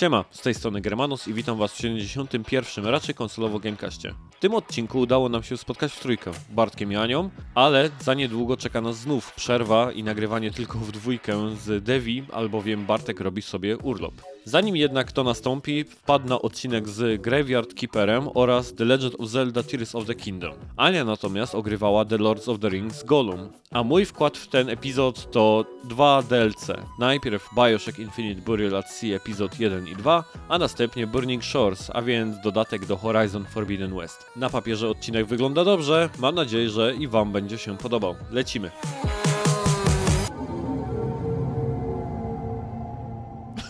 Siema, z tej strony Germanus i witam was w 71. raczej konsolowo Gamecastie. W tym odcinku udało nam się spotkać w trójkę, Bartkiem i Anią, ale za niedługo czeka nas znów przerwa i nagrywanie tylko w dwójkę z Devi, albowiem Bartek robi sobie urlop. Zanim jednak to nastąpi, wpadł odcinek z Graveyard Keeperem oraz The Legend of Zelda Tears of the Kingdom. Ania natomiast ogrywała The Lords of the Rings Gollum. A mój wkład w ten epizod to dwa DLC. Najpierw Bioshock Infinite Burial at Sea epizod 1 i 2, a następnie Burning Shores, a więc dodatek do Horizon Forbidden West. Na papierze odcinek wygląda dobrze, mam nadzieję, że i wam będzie się podobał. Lecimy.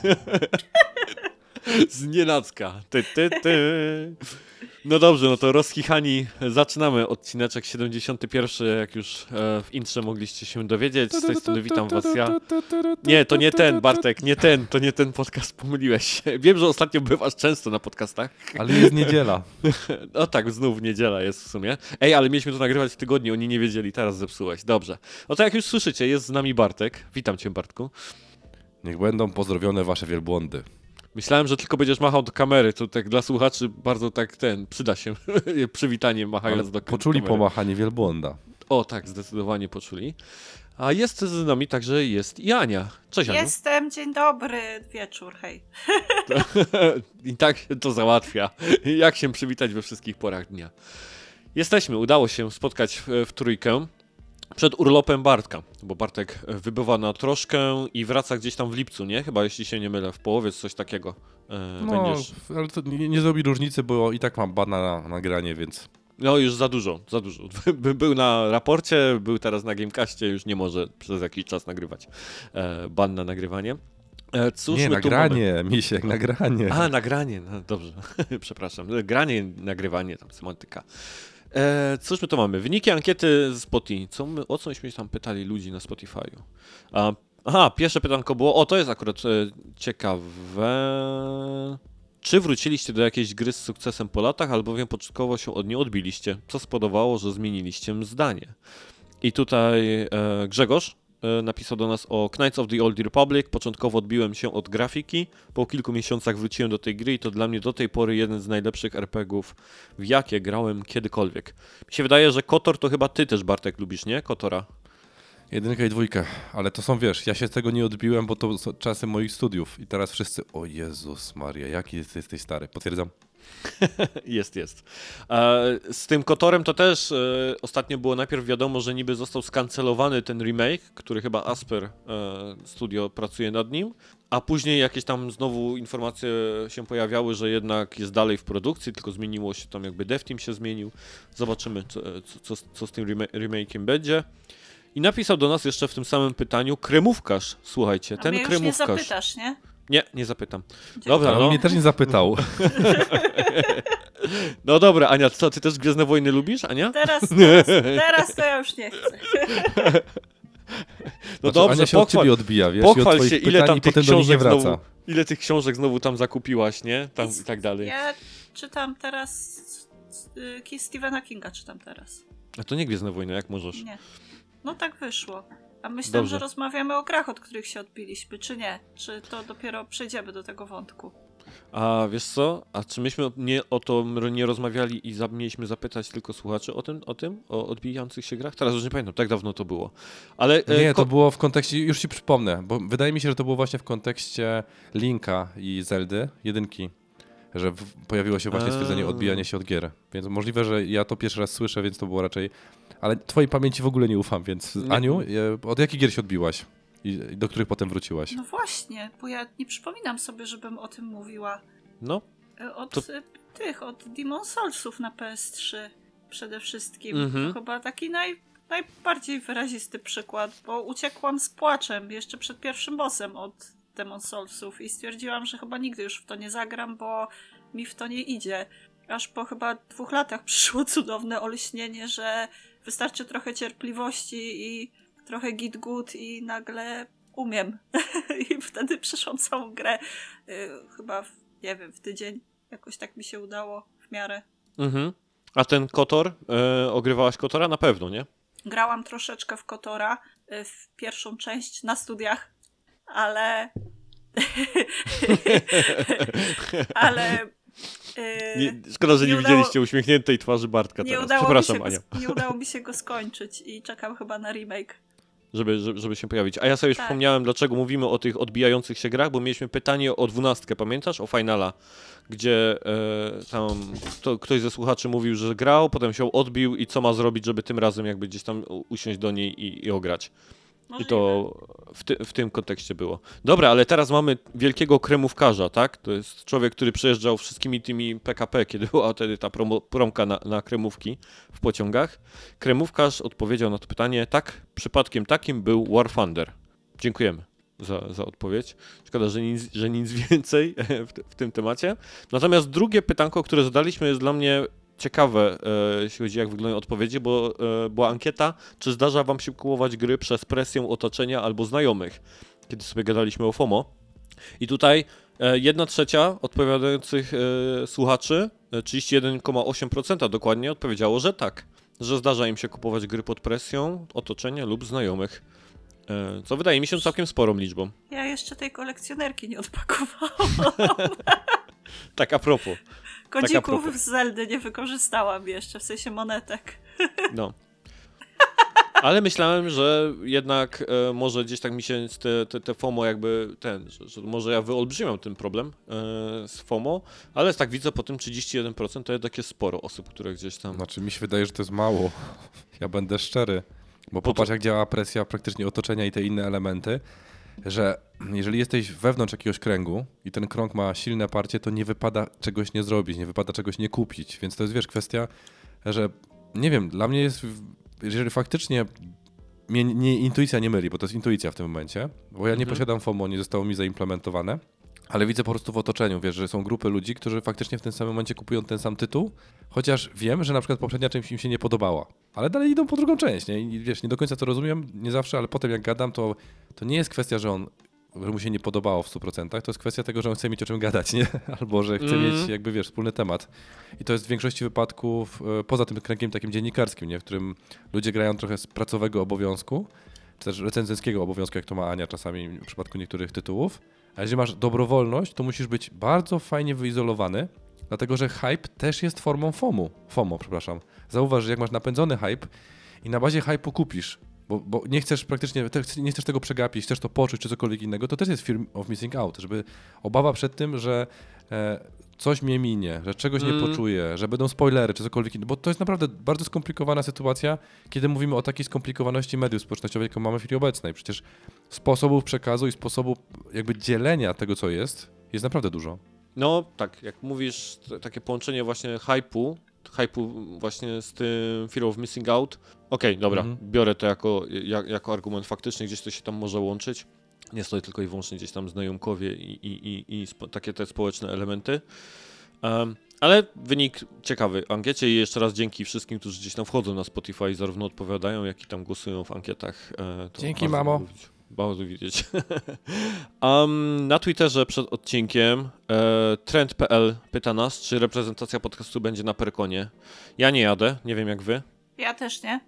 Z nienacka. Ty, ty, ty. No dobrze, no to rozchichani zaczynamy odcineczek 71, jak już e, w intrze mogliście się dowiedzieć. Z tej strony witam was ja. Nie, to nie ten, Bartek, nie ten, to nie ten podcast, pomyliłeś się. Wiem, że ostatnio bywasz często na podcastach. Ale jest niedziela. No tak, znów niedziela jest w sumie. Ej, ale mieliśmy to nagrywać w tygodniu, oni nie wiedzieli, teraz zepsułeś. Dobrze. No to jak już słyszycie, jest z nami Bartek. Witam cię, Bartku. Niech będą pozdrowione wasze wielbłądy. Myślałem, że tylko będziesz machał do kamery, to tak dla słuchaczy bardzo tak ten, przyda się przywitanie machając Ale do poczuli kamery. pomachanie wielbłąda. O tak, zdecydowanie poczuli. A jest z nami także jest i Ania. Cześć Aniu. Jestem, dzień dobry, wieczór, hej. I tak się to załatwia. Jak się przywitać we wszystkich porach dnia. Jesteśmy, udało się spotkać w, w trójkę przed urlopem Bartka, bo Bartek wybywa na troszkę i wraca gdzieś tam w lipcu, nie? Chyba jeśli się nie mylę, w połowie coś takiego e, No, będziesz. ale to nie, nie zrobi różnicy, bo i tak mam bana na nagranie, więc No już za dużo, za dużo. By- Był na raporcie, był teraz na Gamecastie, już nie może przez jakiś czas nagrywać. E, ban na nagrywanie. E, cóż nie, tu mamy? nagranie, misiek, nagranie. A, nagranie, no, dobrze, przepraszam. Granie, nagrywanie, tam semantyka. E, cóż my tu mamy? Wyniki ankiety z Spotify. Co my, o cośmy tam pytali ludzi na Spotify'u? A, aha, pierwsze pytanko było, o to jest akurat e, ciekawe. Czy wróciliście do jakiejś gry z sukcesem po latach, albowiem początkowo się od niej odbiliście, co spowodowało, że zmieniliście zdanie? I tutaj e, Grzegorz napisał do nas o Knights of the Old Republic. Początkowo odbiłem się od grafiki, po kilku miesiącach wróciłem do tej gry i to dla mnie do tej pory jeden z najlepszych RPGów, w jakie grałem kiedykolwiek. Mi się wydaje, że Kotor to chyba ty też, Bartek, lubisz, nie? Kotora. Jedynka i dwójka, ale to są, wiesz, ja się z tego nie odbiłem, bo to są czasy moich studiów i teraz wszyscy, o Jezus Maria, jaki jesteś stary, potwierdzam. Jest, jest. E, z tym Kotorem to też e, ostatnio było najpierw wiadomo, że niby został skancelowany ten remake, który chyba Asper e, Studio pracuje nad nim, a później jakieś tam znowu informacje się pojawiały, że jednak jest dalej w produkcji, tylko zmieniło się tam jakby dev team się zmienił. Zobaczymy, co, co, co, co z tym rema- remake'iem będzie. I napisał do nas jeszcze w tym samym pytaniu kremówkarz. Słuchajcie, ten mnie już nie kremówkarz. zapytasz, nie? Nie, nie zapytam. Dobra, Ale on no. mnie też nie zapytał. No dobra, Ania, co, ty też Gwiezdne Wojny lubisz, Ania? Teraz, teraz, teraz to ja już nie chcę. No Znaczy, dobrze, Ania się od pochwal, ciebie odbija, wiesz, i od pochwal twoich się, ile tam i tych książek wraca. znowu, ile tych książek znowu tam zakupiłaś, nie? Tam i tak dalej. Ja czytam teraz y, Stephena Kinga czytam teraz. A to nie Gwiezdne Wojny, jak możesz? Nie. No tak wyszło. A myślałem, Dobrze. że rozmawiamy o grach, od których się odbiliśmy, czy nie? Czy to dopiero przejdziemy do tego wątku? A wiesz co? A czy myśmy nie, o to nie rozmawiali i za, mieliśmy zapytać tylko słuchaczy o tym, o tym? O odbijających się grach? Teraz już nie pamiętam, tak dawno to było. Ale e, Nie, to było w kontekście, już ci przypomnę, bo wydaje mi się, że to było właśnie w kontekście Linka i Zeldy, jedynki, że w, pojawiło się właśnie stwierdzenie odbijania się od gier. Więc możliwe, że ja to pierwszy raz słyszę, więc to było raczej... Ale twojej pamięci w ogóle nie ufam, więc Nie. Aniu, e, od jakich gier się odbiłaś? I do których potem wróciłaś? No właśnie, bo ja nie przypominam sobie, żebym o tym mówiła. no, E, Od To- y, tych, od Demon Soulsów na PS3 przede wszystkim. Mhm. To chyba taki naj, najbardziej wyrazisty przykład, bo uciekłam z płaczem jeszcze przed pierwszym bossem od Demon Soulsów i stwierdziłam, że chyba nigdy już w to nie zagram, bo mi w to nie idzie. Aż po chyba dwóch latach przyszło cudowne olśnienie, że wystarczy trochę cierpliwości i trochę git good i nagle umiem. I wtedy przeszłam całą grę. y, chyba, w, nie wiem, w tydzień. Jakoś tak mi się udało w miarę. mhm. A ten Kotor, e, ogrywałaś Kotora? Na pewno, nie? Grałam troszeczkę w Kotora, y, w pierwszą część na studiach, ale Ale Nie, szkoda, że nie, nie udało- widzieliście uśmiechniętej twarzy Bartka nie, teraz. udało mi Przepraszam, się Ania, go, nie udało mi się go skończyć i czekam chyba na remake. żeby, żeby, się pojawić. A ja sobie Tak. przypomniałem, dlaczego mówimy o tych odbijających się grach, bo mieliśmy pytanie o dwunastkę, pamiętasz? O Finala, gdzie e, tam kto, ktoś ze słuchaczy mówił, że grał, potem się odbił i co ma zrobić, żeby tym razem jakby gdzieś tam usiąść do niej i, i ograć. I Możliwe. to w, ty, w tym kontekście było. Dobra, ale teraz mamy wielkiego kremówkarza, tak? To jest człowiek, który przejeżdżał wszystkimi tymi PKP, kiedy była wtedy ta promo, promka na, na kremówki w pociągach. Kremówkarz odpowiedział na to pytanie, tak, przypadkiem takim był War Thunder. Dziękujemy za, za odpowiedź. Szkoda, że nic, że nic więcej w, w tym temacie. Natomiast drugie pytanko, które zadaliśmy jest dla mnie ciekawe, e, jeśli chodzi jak wyglądają odpowiedzi, bo e, była ankieta, czy zdarza wam się kupować gry przez presję otoczenia albo znajomych, kiedy sobie gadaliśmy o FOMO. I tutaj e, jedna trzecia odpowiadających słuchaczy, e, 31,8% dokładnie, odpowiedziało, że tak, że zdarza im się kupować gry pod presją otoczenia lub znajomych. Co wydaje mi się całkiem sporą liczbą. Ja jeszcze tej kolekcjonerki nie odpakowałam. Tak a propos. Kodzików z Zeldy nie wykorzystałam jeszcze, w sensie monetek. No. Ale myślałem, że jednak e, może gdzieś tak mi się te, te, te FOMO jakby ten, że, że może ja wyolbrzymiam ten problem e, z FOMO, ale tak widzę po tym 31% to jednak jest sporo osób, które gdzieś tam... Znaczy mi się wydaje, że to jest mało. Ja będę szczery. Bo popatrz jak działa presja praktycznie otoczenia i te inne elementy, że jeżeli jesteś wewnątrz jakiegoś kręgu i ten krąg ma silne parcie, to nie wypada czegoś nie zrobić, nie wypada czegoś nie kupić. Więc to jest, wiesz, kwestia, że nie wiem, dla mnie jest, jeżeli faktycznie mnie nie, intuicja nie myli, bo to jest intuicja w tym momencie, bo ja nie Mhm. posiadam FOMO, nie zostało mi zaimplementowane, ale widzę po prostu w otoczeniu, wiesz, że są grupy ludzi, którzy faktycznie w tym samym momencie kupują ten sam tytuł, chociaż wiem, że na przykład poprzednia część im się nie podobała, ale dalej idą po drugą część, nie? I wiesz, nie do końca to rozumiem, nie zawsze, ale potem jak gadam, to, to nie jest kwestia, że on że mu się nie podobało w 100%, to jest kwestia tego, że on chce mieć o czym gadać, nie? Albo że chce Mm. mieć jakby, wiesz, wspólny temat. I to jest w większości wypadków, e, poza tym kręgiem takim dziennikarskim, nie? W którym ludzie grają trochę z pracowego obowiązku, czy też recenzenckiego obowiązku, jak to ma Ania czasami w przypadku niektórych tytułów. A jeżeli masz dobrowolność, to musisz być bardzo fajnie wyizolowany, dlatego że hype też jest formą FOMO. FOMO, przepraszam. Zauważ, że jak masz napędzony hype i na bazie hype'u kupisz, bo, bo nie chcesz praktycznie, nie chcesz tego przegapić, chcesz to poczuć czy cokolwiek innego, to też jest film of missing out, żeby obawa przed tym, że e, coś mnie minie, że czegoś nie Mm. poczuję, że będą spoilery czy cokolwiek innego, bo to jest naprawdę bardzo skomplikowana sytuacja, kiedy mówimy o takiej skomplikowaności mediów społecznościowych, jaką mamy w chwili obecnej. Przecież sposobów przekazu i sposobów jakby dzielenia tego, co jest, jest naprawdę dużo. No tak, jak mówisz, takie połączenie właśnie hype'u, hype'u właśnie z tym Fear of Missing Out. Okej, dobra, Mhm. biorę to jako, jak, jako argument faktyczny, gdzieś to się tam może łączyć. Nie stoi tylko i wyłącznie gdzieś tam znajomkowie i, i, i, i spo, takie te społeczne elementy. Em, ale wynik ciekawy w ankiecie i jeszcze raz dzięki wszystkim, którzy gdzieś tam wchodzą na Spotify i zarówno odpowiadają, jak i tam głosują w ankietach. E, to Dzięki, mamo. widzieć. Bardzo widzieć. um, na Twitterze przed odcinkiem e, trend.pl pyta nas, czy reprezentacja podcastu będzie na Perkonie. Ja nie jadę, nie wiem jak wy. Ja też nie.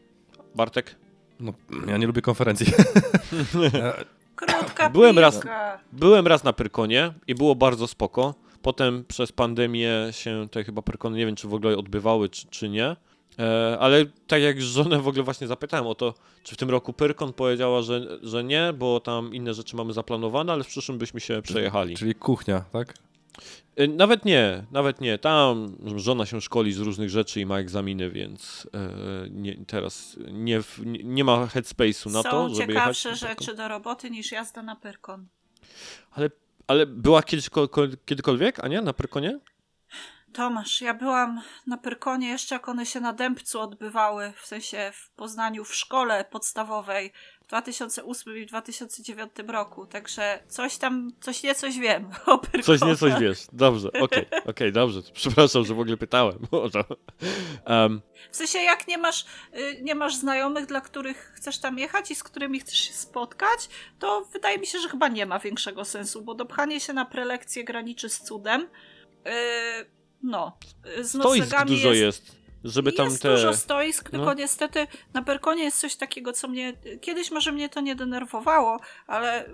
Bartek? No, ja nie lubię konferencji. Krótka Byłem raz-. Byłem raz na Pyrkonie i było bardzo spoko. Potem przez pandemię się te chyba Pyrkony nie wiem, czy w ogóle odbywały, czy, czy nie. E, ale tak jak żonę w ogóle właśnie zapytałem o to, czy w tym roku Pyrkon powiedziała, że, że nie, bo tam inne rzeczy mamy zaplanowane, ale w przyszłym byśmy się przejechali. Czyli kuchnia, tak? E, Nawet nie, nawet nie. Tam żona się szkoli z różnych rzeczy i ma egzaminy, więc e, nie, teraz nie, nie, ma headspace'u na Są to, żeby jechać. ciekawsze Pyrkon. rzeczy do roboty niż jazda na Pyrkon. Ale, ale była kiedyś, kiedykolwiek, a nie, na Pyrkonie? Tomasz, ja byłam na Pyrkonie jeszcze jak one się na Dębcu odbywały, w sensie w Poznaniu w szkole podstawowej 2008 i 2009 roku, także coś tam, coś nie coś wiem o. Coś nie coś wiesz. Dobrze, okej, okej, dobrze. Przepraszam, że w ogóle pytałem. Um, W sensie jak nie masz, y, nie masz znajomych, dla których chcesz tam jechać i z którymi chcesz się spotkać, to wydaje mi się, że chyba nie ma większego sensu, bo dopchanie się na prelekcję graniczy z cudem. Yy, no, y, z stoisk noclegami dużo jest, jest. Żeby tam jest te... dużo stoisk, tylko no. niestety na Perkonie jest coś takiego, co mnie... Kiedyś może mnie to nie denerwowało, ale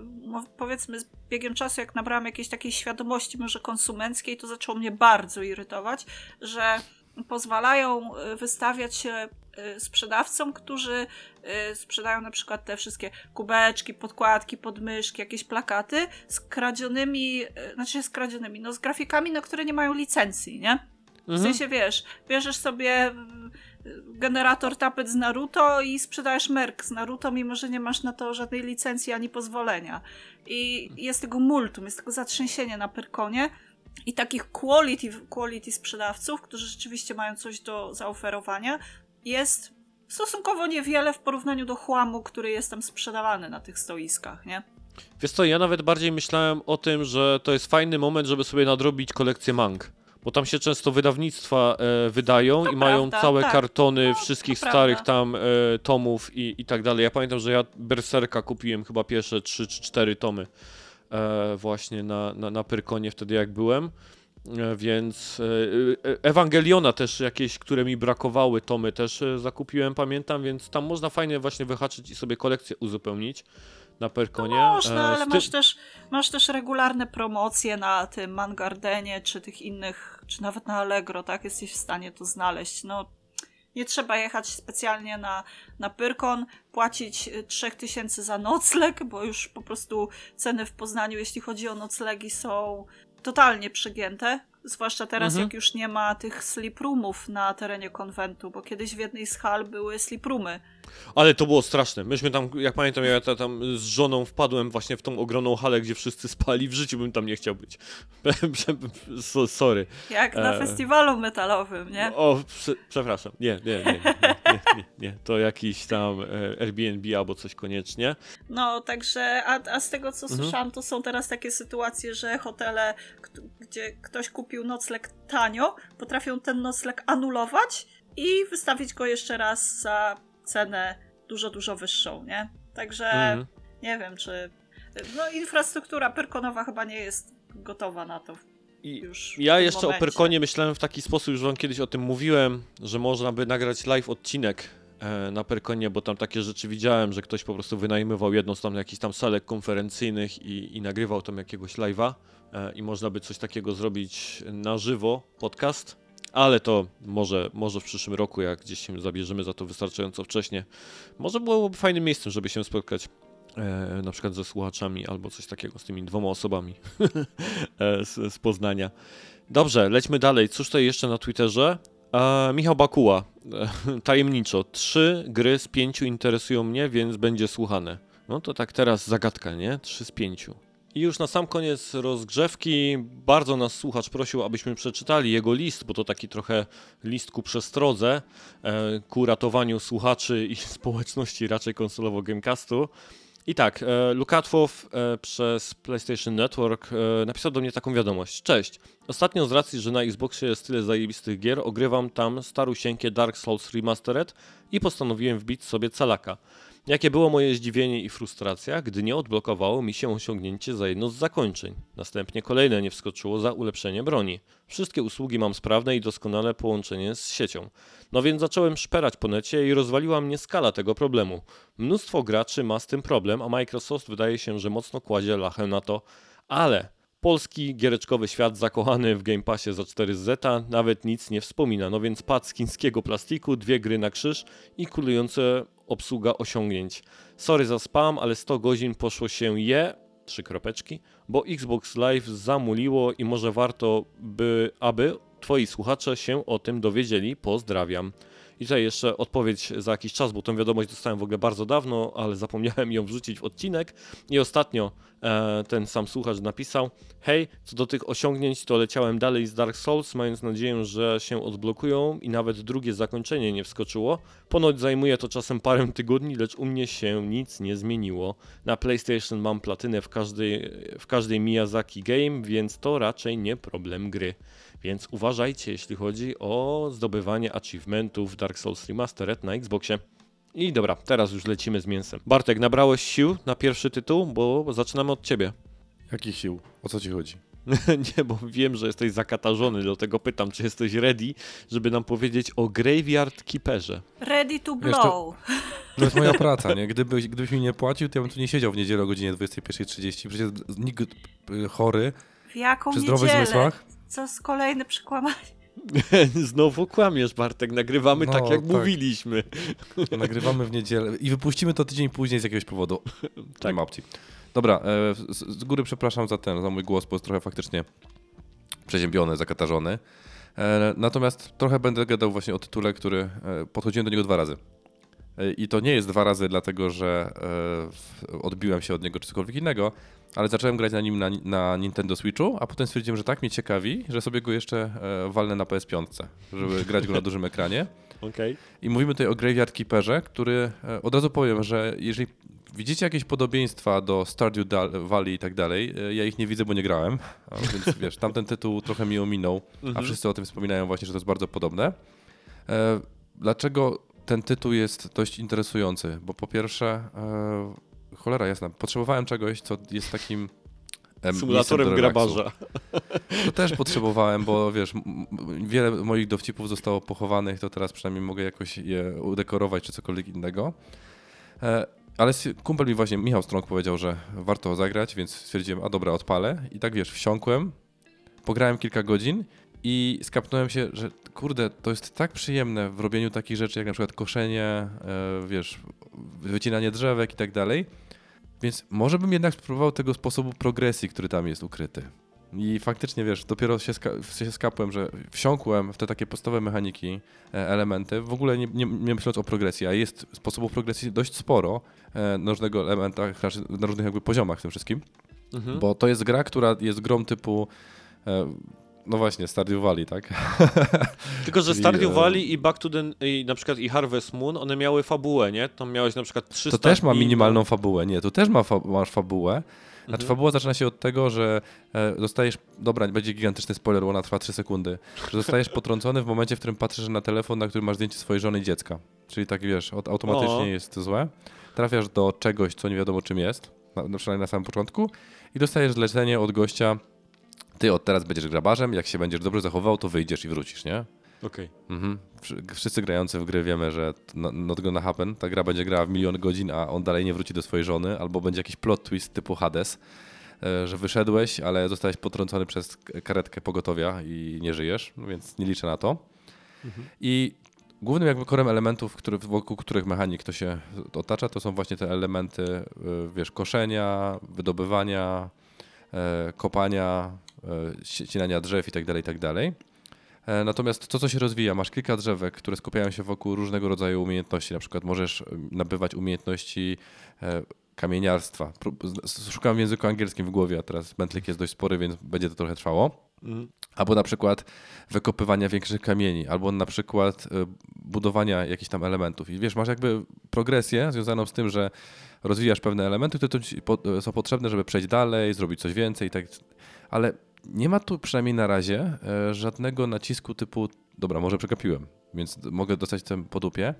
powiedzmy z biegiem czasu, jak nabrałam jakiejś takiej świadomości może konsumenckiej, to zaczęło mnie bardzo irytować, że pozwalają y, wystawiać się y, sprzedawcom, którzy y, sprzedają na przykład te wszystkie kubeczki, podkładki, podmyszki, jakieś plakaty z kradzionymi, znaczy z kradzionymi, no z grafikami, na które nie mają licencji, nie? W Mhm. sensie wiesz, bierzesz sobie y, generator tapet z Naruto i sprzedajesz merk z Naruto, mimo że nie masz na to żadnej licencji ani pozwolenia. I jest tego multum, jest tego zatrzęsienie na Perkonie. I takich quality, quality sprzedawców, którzy rzeczywiście mają coś do zaoferowania, jest stosunkowo niewiele w porównaniu do chłamu, który jest tam sprzedawany na tych stoiskach, nie? Wiesz co, ja nawet bardziej myślałem o tym, że to jest fajny moment, żeby sobie nadrobić kolekcję mang. Bo tam się często wydawnictwa e, wydają To i mają prawda, całe tak. kartony No, wszystkich starych prawda. tam e, tomów i, i tak dalej. Ja pamiętam, że ja Berserka kupiłem chyba pierwsze 3 czy 4 tomy e, właśnie na, na, na Pyrkonie wtedy jak byłem. E, Więc e, e, Ewangeliona też jakieś, które mi brakowały, tomy też zakupiłem, pamiętam, więc tam można fajnie właśnie wyhaczyć i sobie kolekcję uzupełnić na Pyrkonie. No można, E, ale ty- masz też, masz też regularne promocje na tym Mangardenie, czy tych innych, czy nawet na Allegro, tak? Jesteś w stanie to znaleźć. No, nie trzeba jechać specjalnie na, na Pyrkon, płacić y, 3000 za nocleg, bo już po prostu ceny w Poznaniu, jeśli chodzi o noclegi, są totalnie przegięte. Zwłaszcza teraz, Mhm. jak już nie ma tych sleep roomów na terenie konwentu, bo kiedyś w jednej z hal były sleep roomy. Ale to było straszne. Myśmy tam, jak pamiętam, ja ta- tam z żoną wpadłem właśnie w tą ogromną halę, gdzie wszyscy spali. W życiu bym tam nie chciał być. So- Sorry. Jak na E. festiwalu metalowym, nie? O, prze, przepraszam. Nie, nie, nie, nie, nie, nie, nie. To jakiś tam e, Airbnb albo coś koniecznie. No, także, a, a z tego co Mhm. słyszałam, to są teraz takie sytuacje, że hotele, gdzie ktoś kupił nocleg tanio, potrafią ten nocleg anulować i wystawić go jeszcze raz za cenę dużo, dużo wyższą, nie? Także Mhm. nie wiem, czy. No, infrastruktura perkonowa chyba nie jest gotowa na to I już. ja jeszcze o momencie. Perkonie myślałem w taki sposób, już wam kiedyś o tym mówiłem, że można by nagrać live odcinek e, na Perkonie, bo tam takie rzeczy widziałem, że ktoś po prostu wynajmował jedną z tam jakichś tam salek konferencyjnych i, i nagrywał tam jakiegoś live'a e, i można by coś takiego zrobić na żywo, podcast, ale to może, może w przyszłym roku, jak gdzieś się zabierzemy za to wystarczająco wcześnie. Może byłoby fajnym miejscem, żeby się spotkać. E, na przykład ze słuchaczami albo coś takiego z tymi dwoma osobami e, z, z Poznania. Dobrze, lećmy dalej. Cóż tutaj jeszcze na Twitterze? E, Michał Bakuła, e, tajemniczo. Trzy gry z pięciu interesują mnie, więc będzie słuchane. No to tak teraz zagadka, nie? Trzy z pięciu. I już na sam koniec rozgrzewki bardzo nas słuchacz prosił, abyśmy przeczytali jego list, bo to taki trochę list ku przestrodze, e, ku ratowaniu słuchaczy i społeczności raczej konsolowo Gamecastu. I tak, e, Lukatwow e, przez PlayStation Network e, napisał do mnie taką wiadomość. Cześć. Ostatnio z racji, że na Xboxie jest tyle zajebistych gier, ogrywam tam starusieńkie Dark Souls Remastered i postanowiłem wbić sobie calaka. Jakie było moje zdziwienie i frustracja, gdy nie odblokowało mi się osiągnięcie za jedno z zakończeń. Następnie kolejne nie wskoczyło za ulepszenie broni. Wszystkie usługi mam sprawne i doskonale połączenie z siecią. No więc zacząłem szperać po necie i rozwaliła mnie skala tego problemu. Mnóstwo graczy ma z tym problem, a Microsoft wydaje się, że mocno kładzie lachę na to, ale polski giereczkowy świat zakochany w Game Passie za 4Z nawet nic nie wspomina. No więc pad z chińskiego plastiku, dwie gry na krzyż i kulujące obsługa osiągnięć. Sorry za spam, ale 100 godzin poszło się je, trzy kropeczki, bo Xbox Live zamuliło i może warto by, aby twoi słuchacze się o tym dowiedzieli. Pozdrawiam. I tutaj jeszcze odpowiedź za jakiś czas, bo tę wiadomość dostałem w ogóle bardzo dawno, ale zapomniałem ją wrzucić w odcinek. I ostatnio e, ten sam słuchacz napisał: Hej, co do tych osiągnięć, to leciałem dalej z Dark Souls, mając nadzieję, że się odblokują i nawet drugie zakończenie nie wskoczyło. Ponoć zajmuje to czasem parę tygodni, lecz u mnie się nic nie zmieniło. Na PlayStation mam platynę w każdej, w każdej Miyazaki Game, więc to raczej nie problem gry. Więc uważajcie, jeśli chodzi o zdobywanie achievementów Dark Souls Remastered na Xboxie. I dobra, teraz już lecimy z mięsem. Bartek, nabrałeś sił na pierwszy tytuł, bo zaczynamy od ciebie. Jakich sił? O co ci chodzi? Nie, bo wiem, że jesteś zakatarzony, dlatego pytam, czy jesteś ready, żeby nam powiedzieć o Graveyard Keeperze. Ready to Wiesz, blow. to- To jest moja praca, nie? Gdybyś, gdybyś mi nie płacił, to ja bym tu nie siedział w niedzielę o godzinie 21.30. Przecież nikt y, chory, W jaką przy zdrowych niedzielę? zmysłach. Co z kolejne przekłamanie? Znowu kłamiesz, Bartek, nagrywamy No, tak, jak tak. mówiliśmy. Nagrywamy w niedzielę i wypuścimy to tydzień później z jakiegoś powodu. Tak. Nie ma opcji. Dobra, e, z, z góry przepraszam za ten, za mój głos, bo jest trochę faktycznie przeziębiony, zakatarzony. E, natomiast trochę będę gadał właśnie o tytule, który e, podchodziłem do niego dwa razy. E, I to nie jest dwa razy dlatego, że e, odbiłem się od niego czy cokolwiek innego, ale zacząłem grać na nim na, na Nintendo Switchu, a potem stwierdziłem, że tak mnie ciekawi, że sobie go jeszcze e, walnę na PS5, żeby grać go na dużym ekranie. Okej. I mówimy tutaj o Graveyard Keeperze, który e, od razu powiem, że jeżeli widzicie jakieś podobieństwa do Stardew Valley i tak dalej, e, ja ich nie widzę, bo nie grałem, a więc wiesz, tamten tytuł trochę mi ominął, a Mhm. wszyscy o tym wspominają właśnie, że to jest bardzo podobne. E, Dlaczego ten tytuł jest dość interesujący? Bo po pierwsze, e, cholera jasna, potrzebowałem czegoś, co jest takim em, Symulatorem grabarza. To też potrzebowałem, bo wiesz, wiele moich dowcipów zostało pochowanych, to teraz przynajmniej mogę jakoś je udekorować czy cokolwiek innego. E, Ale kumpel mi właśnie, Michał Strąg powiedział, że warto zagrać, więc stwierdziłem, a dobra, odpalę. I tak wiesz, wsiąkłem, pograłem kilka godzin i skapnąłem się, że kurde, to jest tak przyjemne w robieniu takich rzeczy, jak na przykład koszenie, e, wiesz, wycinanie drzewek i tak dalej. Więc może bym jednak spróbował tego sposobu progresji, który tam jest ukryty. I faktycznie, wiesz, dopiero się, ska się skapłem, że wsiąkłem w te takie podstawowe mechaniki, e, elementy, w ogóle nie, nie, nie myśląc o progresji, a jest sposobów progresji dość sporo e, na różnego elementach, znaczy na różnych jakby poziomach w tym wszystkim, Mhm. bo to jest gra, która jest grą typu, e, no właśnie, Stardew Valley, tak? Tylko, że Stardew e, Valley i Back to the... I na przykład i Harvest Moon, one miały fabułę, nie? Tam miałeś na przykład 300 To też ma minimalną fabułę, nie, tu też ma fa masz fabułę. Znaczy Mhm. fabuła zaczyna się od tego, że e, dostajesz, dobra, będzie gigantyczny spoiler, bo ona trwa 3 sekundy, że zostajesz potrącony w momencie, w którym patrzysz na telefon, na którym masz zdjęcie swojej żony i dziecka. Czyli tak wiesz, automatycznie O. jest złe. Trafiasz do czegoś, co nie wiadomo czym jest, na, przynajmniej na samym początku, i dostajesz zlecenie od gościa, ty od teraz będziesz grabarzem, jak się będziesz dobrze zachował, to wyjdziesz i wrócisz, nie? Okej. Mhm. Wszy- Wszyscy grający w gry wiemy, że no- not gonna happen. Ta gra będzie grała w milion godzin, a on dalej nie wróci do swojej żony, albo będzie jakiś plot twist typu Hades, e, że wyszedłeś, ale zostałeś potrącony przez karetkę pogotowia i nie żyjesz, no więc nie liczę na to. I głównym jakby korem elementów, który, wokół których mechanik to się otacza, to są właśnie te elementy, y, wiesz, koszenia, wydobywania, e, kopania, e, ścinania drzew i tak dalej, i tak dalej. E, Natomiast to, co się rozwija, masz kilka drzewek, które skupiają się wokół różnego rodzaju umiejętności. Na przykład możesz em, nabywać umiejętności e, kamieniarstwa. Szukam w języku angielskim w głowie, a teraz mętlik jest dość spory, więc będzie to trochę trwało. Mhm. Albo na przykład wykopywania większych kamieni, albo na przykład e, budowania jakichś tam elementów. I wiesz, masz jakby progresję związaną z tym, że rozwijasz pewne elementy, które e, są potrzebne, żeby przejść dalej, zrobić coś więcej i tak. Ale nie ma tu przynajmniej na razie e, żadnego nacisku typu, dobra, może przegapiłem, więc mogę dostać tym po dupie,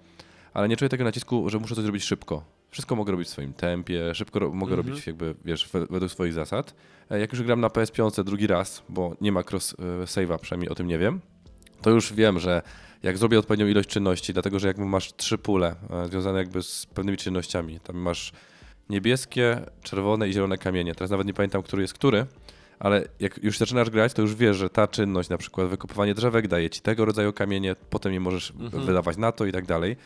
ale nie czuję tego nacisku, że muszę coś zrobić szybko. Wszystko mogę robić w swoim tempie, szybko ro- mogę Mhm. robić jakby, wiesz, we, według swoich zasad. E, Jak już gram na PS5 drugi raz, bo nie ma cross e, save'a, przynajmniej o tym nie wiem, to już wiem, że jak zrobię odpowiednią ilość czynności, dlatego że jakby masz trzy pule związane jakby z pewnymi czynnościami, tam masz niebieskie, czerwone i zielone kamienie. Teraz nawet nie pamiętam, który jest który, ale jak już zaczynasz grać, to już wiesz, że ta czynność, na przykład wykopywanie drzewek, daje ci tego rodzaju kamienie, potem je możesz Mhm. wydawać na to i tak dalej.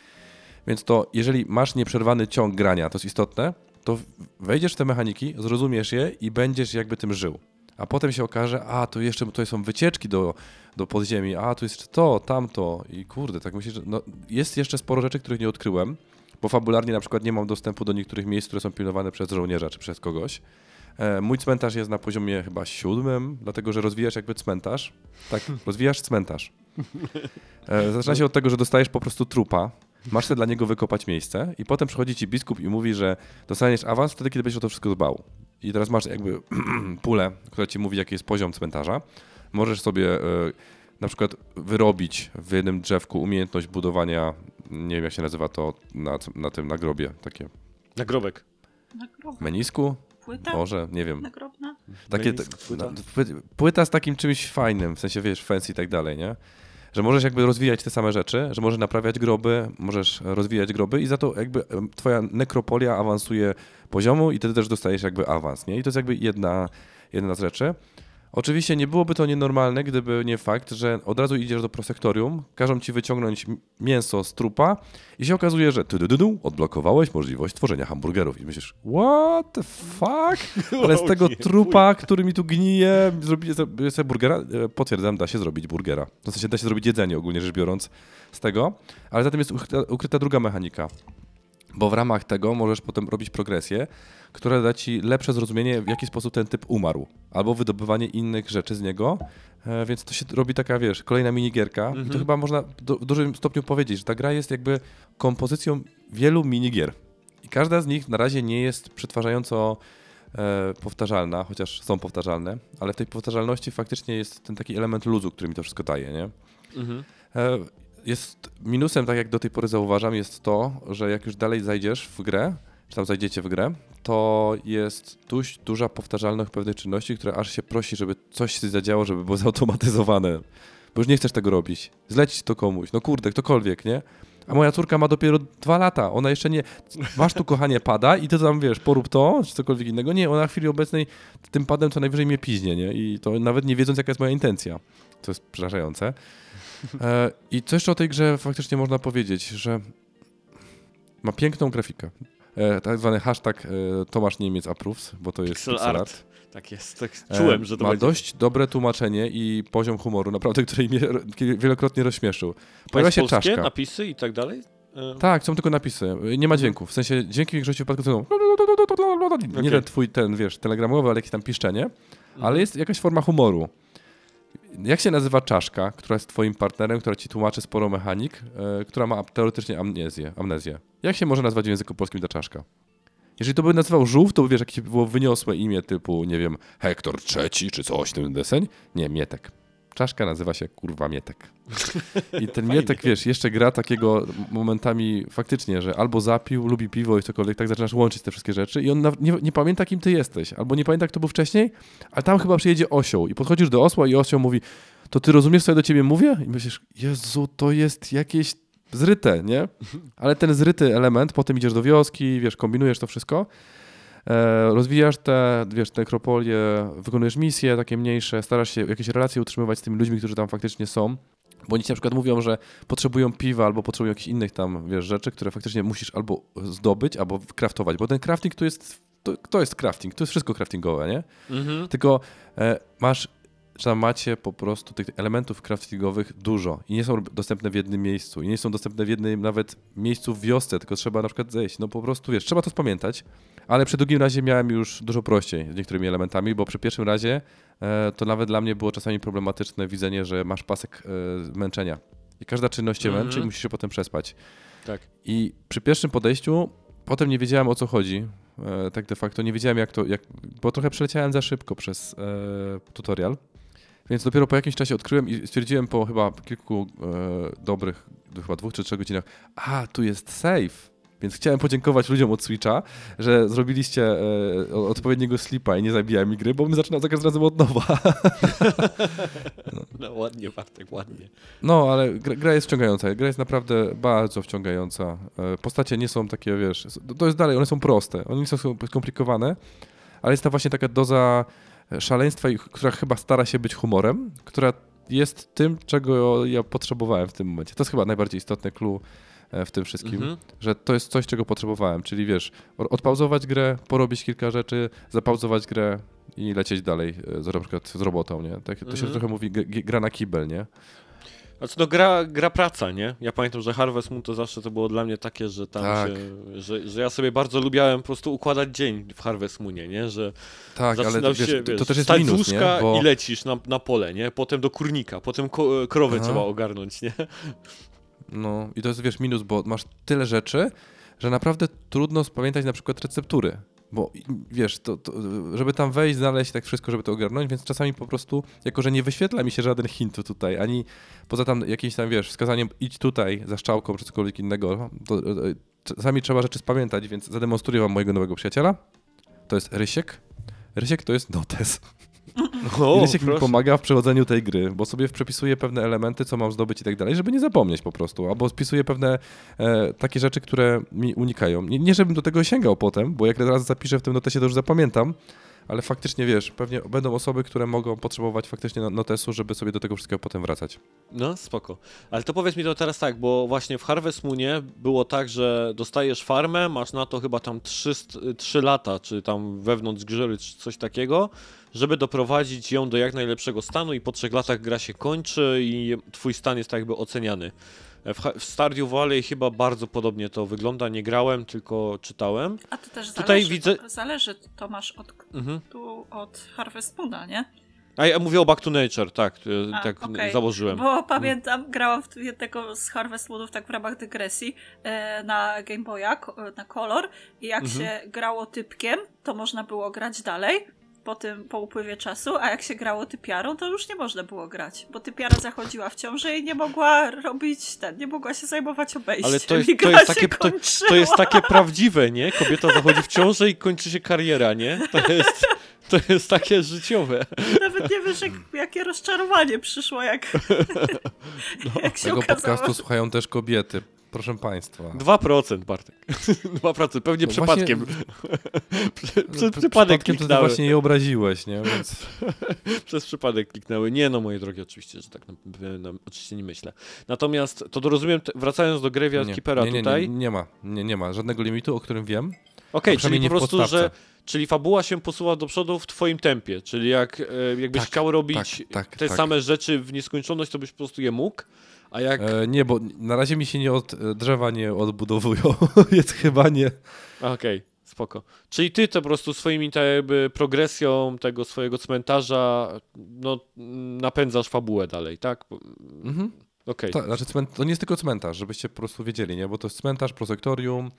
Więc to, jeżeli masz nieprzerwany ciąg grania, to jest istotne, to wejdziesz w te mechaniki, zrozumiesz je i będziesz jakby tym żył. A potem się okaże, a tu jeszcze tutaj są wycieczki do, do podziemi, a tu jest to, tamto i kurde, tak myślę, że no, jest jeszcze sporo rzeczy, których nie odkryłem, bo fabularnie na przykład nie mam dostępu do niektórych miejsc, które są pilnowane przez żołnierza czy przez kogoś. E, Mój cmentarz jest na poziomie chyba siódmym, dlatego że rozwijasz jakby cmentarz. Tak, rozwijasz cmentarz. E, Zaczyna się od tego, że dostajesz po prostu trupa, masz sobie dla niego wykopać miejsce i potem przychodzi ci biskup i mówi, że dostaniesz awans wtedy, kiedy będziesz o to wszystko dbał. I teraz masz jakby pulę, która ci mówi, jaki jest poziom cmentarza. Możesz sobie e, na przykład wyrobić w jednym drzewku umiejętność budowania, nie wiem jak się nazywa to na, na tym nagrobie, takie Nagrobek. Menisku? Płyta? Może, nie wiem. Nagrobna? Takie, płyta? pły- płyta z takim czymś fajnym, w sensie wiesz, fancy i tak dalej, nie? Że możesz jakby rozwijać te same rzeczy, że możesz naprawiać groby, możesz rozwijać groby i za to jakby twoja nekropolia awansuje poziomu i ty też dostajesz jakby awans, nie? I to jest jakby jedna, jedna z rzeczy. Oczywiście nie byłoby to nienormalne, gdyby nie fakt, że od razu idziesz do prosektorium, każą ci wyciągnąć mięso z trupa i się okazuje, że ty, du, du, odblokowałeś możliwość tworzenia hamburgerów. I myślisz, what the fuck? Ale z tego trupa, który mi tu gnije, zrobić sobie burgera? E, Potwierdzam, da się zrobić burgera. W sensie da się zrobić jedzenie ogólnie rzecz biorąc z tego, ale zatem jest ukryta, ukryta druga mechanika. Bo w ramach tego możesz potem robić progresję, która da ci lepsze zrozumienie, w jaki sposób ten typ umarł, albo wydobywanie innych rzeczy z niego. E, więc to się robi taka, wiesz, kolejna minigierka. I to chyba można do, w dużym stopniu powiedzieć, że ta gra jest jakby kompozycją wielu minigier. I każda z nich na razie nie jest przetwarzająco e, powtarzalna, chociaż są powtarzalne, ale w tej powtarzalności faktycznie jest ten taki element luzu, który mi to wszystko daje, nie? Mhm. Jest minusem, tak jak do tej pory zauważam, jest to, że jak już dalej zajdziesz w grę, czy tam zajdziecie w grę, to jest dość duża powtarzalność pewnych czynności, które aż się prosi, żeby coś się zadziało, żeby było zautomatyzowane. Bo już nie chcesz tego robić. Zlecić to komuś, no kurde, ktokolwiek, nie? A moja córka ma dopiero dwa lata, ona jeszcze nie... Masz tu, kochanie, pada i ty tam, wiesz, porób to, czy cokolwiek innego. Nie, ona w chwili obecnej tym padem co najwyżej mnie piźnie, nie? I to nawet nie wiedząc, jaka jest moja intencja. To jest przerażające. E, I co jeszcze o tej grze faktycznie można powiedzieć, że ma piękną grafikę. E, tak zwany hashtag e, Tomasz Niemiec approves, bo to jest Pixel pixel art. art. Tak jest, tak czułem, że to ma będzie. dość dobre tłumaczenie i poziom humoru, naprawdę, który mnie ro- wielokrotnie rozśmieszył. Pojawia się polskie czaszka. napisy i tak dalej? Tak, są tylko napisy. Nie ma dźwięków. W sensie dźwięki w większości wypadków są. Nie ten twój ten, wiesz, telegramowy, ale jakieś tam piszczenie. Mhm. Ale jest jakaś forma humoru. Jak się nazywa czaszka, która jest twoim partnerem, która ci tłumaczy sporo mechanik, e, która ma teoretycznie amnezję, amnezję? Jak się może nazwać w języku polskim ta czaszka? Jeżeli to by nazywał żółw, to by wiesz, jakieś było wyniosłe imię typu, nie wiem, Hektor III czy coś, ten deseń? Nie, Mietek. Czaszka nazywa się kurwa Mietek. I ten Mietek, wiesz, jeszcze gra takiego momentami faktycznie, że albo zapił, lubi piwo i cokolwiek, tak zaczynasz łączyć te wszystkie rzeczy i on nie, nie pamięta, kim ty jesteś, albo nie pamięta, kto był wcześniej, ale tam chyba przyjedzie osioł i podchodzisz do osła i osioł mówi, to ty rozumiesz, co ja do ciebie mówię? I myślisz, Jezu, to jest jakieś zryte, nie? Ale ten zryty element, potem idziesz do wioski, wiesz, kombinujesz to wszystko, rozwijasz te, wiesz, te nekropolie, wykonujesz misje takie mniejsze, starasz się jakieś relacje utrzymywać z tymi ludźmi, którzy tam faktycznie są, bo oni ci na przykład mówią, że potrzebują piwa albo potrzebują jakichś innych tam, wiesz, rzeczy, które faktycznie musisz albo zdobyć, albo craftować, bo ten crafting to jest, to, to jest crafting, to jest wszystko craftingowe, nie? Mhm. Tylko e, masz, tam macie po prostu tych elementów craftingowych dużo i nie są dostępne w jednym miejscu i nie są dostępne w jednym nawet miejscu w wiosce, tylko trzeba na przykład zejść. No po prostu, wiesz, trzeba to spamiętać, ale przy drugim razie miałem już dużo prościej z niektórymi elementami, bo przy pierwszym razie e, to nawet dla mnie było czasami problematyczne widzenie, że masz pasek e, męczenia i każda czynność cię Mhm. męczy i musisz się potem przespać. Tak. I przy pierwszym podejściu potem nie wiedziałem o co chodzi. E, tak de facto nie wiedziałem jak to, jak, bo trochę przeleciałem za szybko przez e, tutorial. Więc dopiero po jakimś czasie odkryłem i stwierdziłem po chyba kilku e, dobrych, chyba dwóch czy trzech godzinach, a tu jest save. Więc chciałem podziękować ludziom od Switcha, że zrobiliście e, odpowiedniego slipa i nie zabijałem mi gry, bo my zaczynam za każdym razem od nowa. No ładnie, Bartek, ładnie. No, ale gra, gra jest wciągająca. Gra jest naprawdę bardzo wciągająca. E, Postacie nie są takie, wiesz, to jest dalej, one są proste. One nie są skomplikowane, ale jest ta właśnie taka doza szaleństwa, która chyba stara się być humorem, która jest tym, czego ja potrzebowałem w tym momencie. To jest chyba najbardziej istotne clue e, w tym wszystkim, Mhm. że to jest coś, czego potrzebowałem, czyli wiesz, odpauzować grę, porobić kilka rzeczy, zapauzować grę i lecieć dalej, e, z, na przykład z robotą, nie? Tak, to się Mhm. trochę mówi gra na kibel, nie? Znaczy, no gra, gra praca, nie? Ja pamiętam, że Harvest Moon to zawsze to było dla mnie takie, że tam Tak. się, że, że ja sobie bardzo lubiałem po prostu układać dzień w Harvest Moonie, nie? Że Tak, ale wiesz, się, to, wiesz, to też jest minus, nie? Bo... i lecisz na, na pole, nie? Potem do kurnika, potem ko krowę Aha. trzeba ogarnąć, nie? No i to jest, wiesz, minus, bo masz tyle rzeczy, że naprawdę trudno spamiętać na przykład receptury. Bo wiesz, to, to, żeby tam wejść, znaleźć tak wszystko, żeby to ogarnąć, więc czasami po prostu, jako że nie wyświetla mi się żaden hint tutaj, ani poza tam jakimś tam, wiesz, wskazaniem idź tutaj za szczałką czy cokolwiek innego, to e, czasami trzeba rzeczy spamiętać, więc zademonstruję wam mojego nowego przyjaciela. To jest Rysiek. Rysiek to jest notes. O, Rysiek mi proszę. pomaga w przechodzeniu tej gry, bo sobie przepisuje pewne elementy, co mam zdobyć i tak dalej, żeby nie zapomnieć po prostu. Albo spisuje pewne e, takie rzeczy, które mi unikają. Nie, nie, żebym do tego sięgał potem, bo jak raz zapiszę w tym notesie, to już zapamiętam, ale faktycznie wiesz, pewnie będą osoby, które mogą potrzebować faktycznie no- notesu, żeby sobie do tego wszystkiego potem wracać. No, spoko. Ale to powiedz mi to teraz tak, bo właśnie w Harvest Moonie było tak, że dostajesz farmę, masz na to chyba tam 3, 3 lata, czy tam wewnątrz gry, czy coś takiego, żeby doprowadzić ją do jak najlepszego stanu i po trzech latach gra się kończy i twój stan jest tak jakby oceniany. W, w Stardew Valley chyba bardzo podobnie to wygląda, nie grałem, tylko czytałem. A to też Tutaj zależy, widzę- to, zależy Tomasz od, Mhm. tu od Harvest Moona, nie? A ja mówię o Back to Nature, tak, e, A, tak okej. założyłem. Bo pamiętam, grałam w jednego z Harvest Moonów tak w ramach dygresji e, na Game Boya, na kolor i jak Mhm. się grało typkiem, to można było grać dalej po tym, po upływie czasu, a jak się grało typiarą, to już nie można było grać, bo typiara zachodziła w ciąży i nie mogła robić ten, nie mogła się zajmować obejściem Ale to jest, to jest, się takie, to, to jest takie prawdziwe, nie? Kobieta zachodzi w ciążę i kończy się kariera, nie? To jest, to jest takie życiowe. Nawet nie wiesz, jak, jakie rozczarowanie przyszło, jak, jak się Tego okazało. podcastu słuchają też kobiety, proszę państwa. 2% Bartek. 2%, pewnie No przypadkiem. Przy, No, przy, pr- przypadek to kliknęły. właśnie je obraziłeś, nie? Więc Przez przypadek kliknęły. Nie no, moje drogie, oczywiście, że tak na, na, oczywiście nie myślę. Natomiast to rozumiem, wracając do Graveyard nie, Keepera nie, nie, tutaj. nie, nie ma, nie, nie ma żadnego limitu, o którym wiem. Okej, przynajmniej czyli po prostu, podstawce. że czyli fabuła się posuwa do przodu w twoim tempie, czyli jak e, jakbyś Tak, chciał robić tak, tak, te tak. same rzeczy w nieskończoność, to byś po prostu je mógł, a jak... E, nie, bo na razie mi się nie od e, drzewa nie odbudowują, więc chyba nie. Okej, spoko. Czyli ty to po prostu swoimi tak jakby progresją tego swojego cmentarza no napędzasz fabułę dalej, tak? Mhm. Okej. Tak, znaczy cment- to nie jest tylko cmentarz, żebyście po prostu wiedzieli, nie? Bo to jest cmentarz, prosektorium,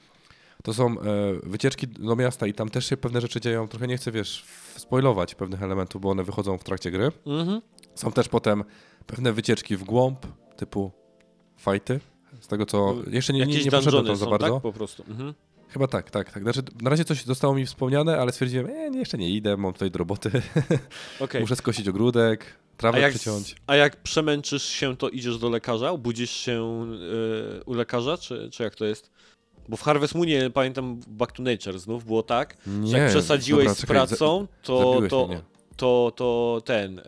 to są e, wycieczki do miasta i tam też się pewne rzeczy dzieją. Trochę nie chcę, wiesz, spoilować pewnych elementów, bo one wychodzą w trakcie gry. Mhm. Są też potem pewne wycieczki w głąb, typu fajty. Z tego co. Jeszcze nie, nie, Jakieś nie poszedłem tam za bardzo. tak? Po prostu. Mhm. Chyba tak, tak, tak. Znaczy, na razie coś zostało mi wspomniane, ale stwierdziłem, e, nie, jeszcze nie idę, mam tutaj do roboty. Okej. Muszę skosić ogródek, A trawę jak, przyciąć. a jak przemęczysz się, to idziesz do lekarza? Budzisz się e, u lekarza, czy, czy jak to jest? Bo w Harvest Moonie, pamiętam, Back to Nature znów było tak, Nie, że jak przesadziłeś dobra, z czekaj, za- pracą, to, to, mnie. To, to ten, e,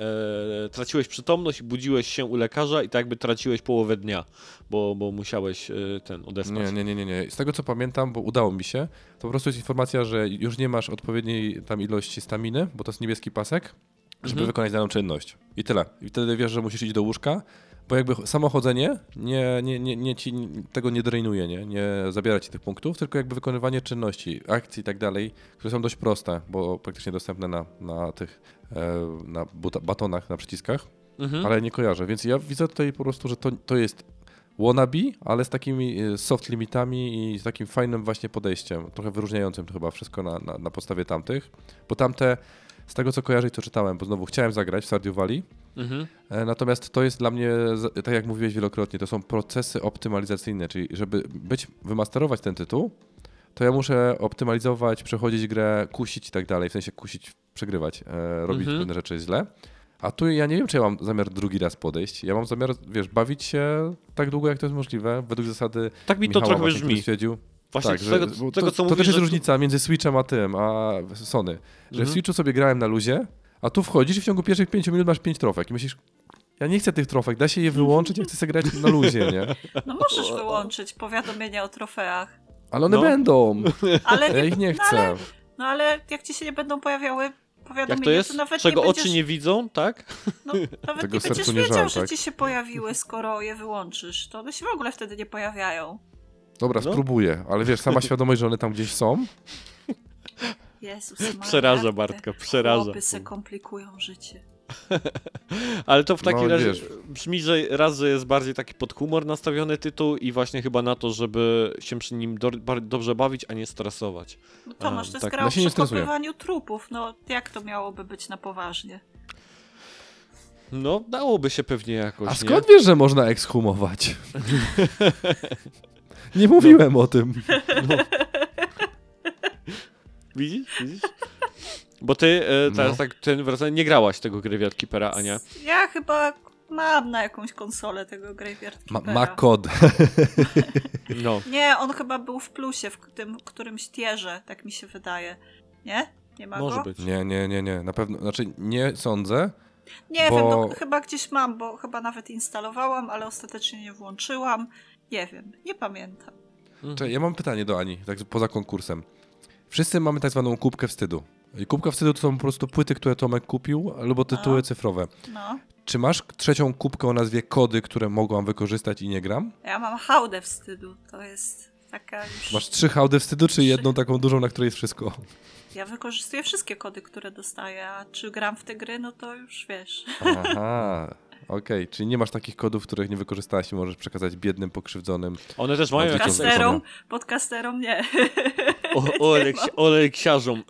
traciłeś przytomność budziłeś się u lekarza i tak jakby traciłeś połowę dnia, bo, bo musiałeś e, ten odespać. Nie, nie, nie, nie, nie. Z tego co pamiętam, bo udało mi się, to po prostu jest informacja, że już nie masz odpowiedniej tam ilości staminy, bo to jest niebieski pasek, żeby Mhm. wykonać daną czynność. I tyle. I wtedy wiesz, że musisz iść do łóżka, bo jakby samo chodzenie nie, nie, nie, nie ci tego nie drainuje, nie? nie zabiera ci tych punktów, tylko jakby wykonywanie czynności, akcji i tak dalej, które są dość proste, bo praktycznie dostępne na, na tych e, na buta, batonach, na przyciskach. Mhm. ale nie kojarzę. Więc ja widzę tutaj po prostu, że to, to jest wannabe, ale z takimi e, soft limitami i z takim fajnym właśnie podejściem, trochę wyróżniającym to chyba wszystko na, na, na podstawie tamtych, bo tamte, z tego co kojarzę i co czytałem, bo znowu chciałem zagrać w Stardew Valley, Mhm. e, natomiast to jest dla mnie, tak jak mówiłeś wielokrotnie, to są procesy optymalizacyjne, czyli żeby być, wymasterować ten tytuł, to ja muszę optymalizować, przechodzić grę, kusić i tak dalej, w sensie kusić, przegrywać, e, robić Mhm. pewne rzeczy źle. A tu ja nie wiem, czy ja mam zamiar drugi raz podejść. Ja mam zamiar, wiesz, bawić się tak długo, jak to jest możliwe, według zasady Tak mi to Michała trochę właśnie, który brzmi. stwierdził. Właśnie tak, że, tego, z tego to, co to mówisz, też jest że- różnica między Switchem a tym, a Sony. Że Mhm. w Switchu sobie grałem na luzie, a tu wchodzisz i w ciągu pierwszych pięciu minut masz pięć trofek i myślisz, ja nie chcę tych trofek, da się je wyłączyć, ja chcę sobie grać na luzie, nie? No możesz wyłączyć powiadomienia o trofeach. Ale one No. będą, Ale ja ich nie no, ale, chcę. no ale jak ci się nie będą pojawiały Jak powiadomienia, to jest? nawet Czego nie będziesz, oczy nie widzą, tak? no, nawet Tego nie będziesz nie wiedział, żal, że tak? ci się pojawiły, skoro je wyłączysz. To one się w ogóle wtedy nie pojawiają. Dobra, No. spróbuję, ale wiesz, sama świadomość, że one tam gdzieś są, Jezus Przeraża Bartka, przeraża. Chłopy se komplikują życie. Ale to w takim No, razie wiesz. brzmi, że raz, że jest bardziej taki pod humor nastawiony tytuł i właśnie chyba na to, żeby się przy nim do, bar- dobrze bawić, a nie stresować. No Tomasz, to jest tak. gra o nie stresuję. przekopywaniu trupów. No jak to miałoby być na poważnie? No, dałoby się pewnie jakoś, A nie? skąd wiesz, że można ekshumować? Nie mówiłem o tym. Widzisz? Widzisz? Bo ty e, teraz No. tak ten wracasz, nie grałaś tego Graveyard Keepera, Ania. Ja chyba mam na jakąś konsolę tego Graveyard Ma, Keepera. ma kod. No. Nie, on chyba był w plusie w tym którymś tierze, tak mi się wydaje. Nie? Nie ma Może go? być. Nie, nie, nie, nie. Na pewno, znaczy nie sądzę. Nie Bo- wiem, no, chyba gdzieś mam, bo chyba nawet instalowałam, ale ostatecznie nie włączyłam. Nie wiem, nie pamiętam. Czekaj, ja mam pytanie do Ani, tak poza konkursem. Wszyscy mamy tak zwaną kubkę wstydu. I kubka wstydu to są po prostu płyty, które Tomek kupił, albo tytuły A. cyfrowe. No. Czy masz trzecią kubkę o nazwie kody, które mogłam wykorzystać i nie gram? Ja mam hałdę wstydu. To jest taka już... Masz trzy hałdy wstydu, czy jedną taką dużą, na której jest wszystko? Ja wykorzystuję wszystkie kody, które dostaję, a czy gram w te gry, no to już wiesz. Aha, okej. Czyli nie masz takich kodów, których nie wykorzystałaś i możesz przekazać biednym, pokrzywdzonym. One też mają jakieś... Podcasterom, podcasterom nie. O, ole, ksi- ole ksiarzom.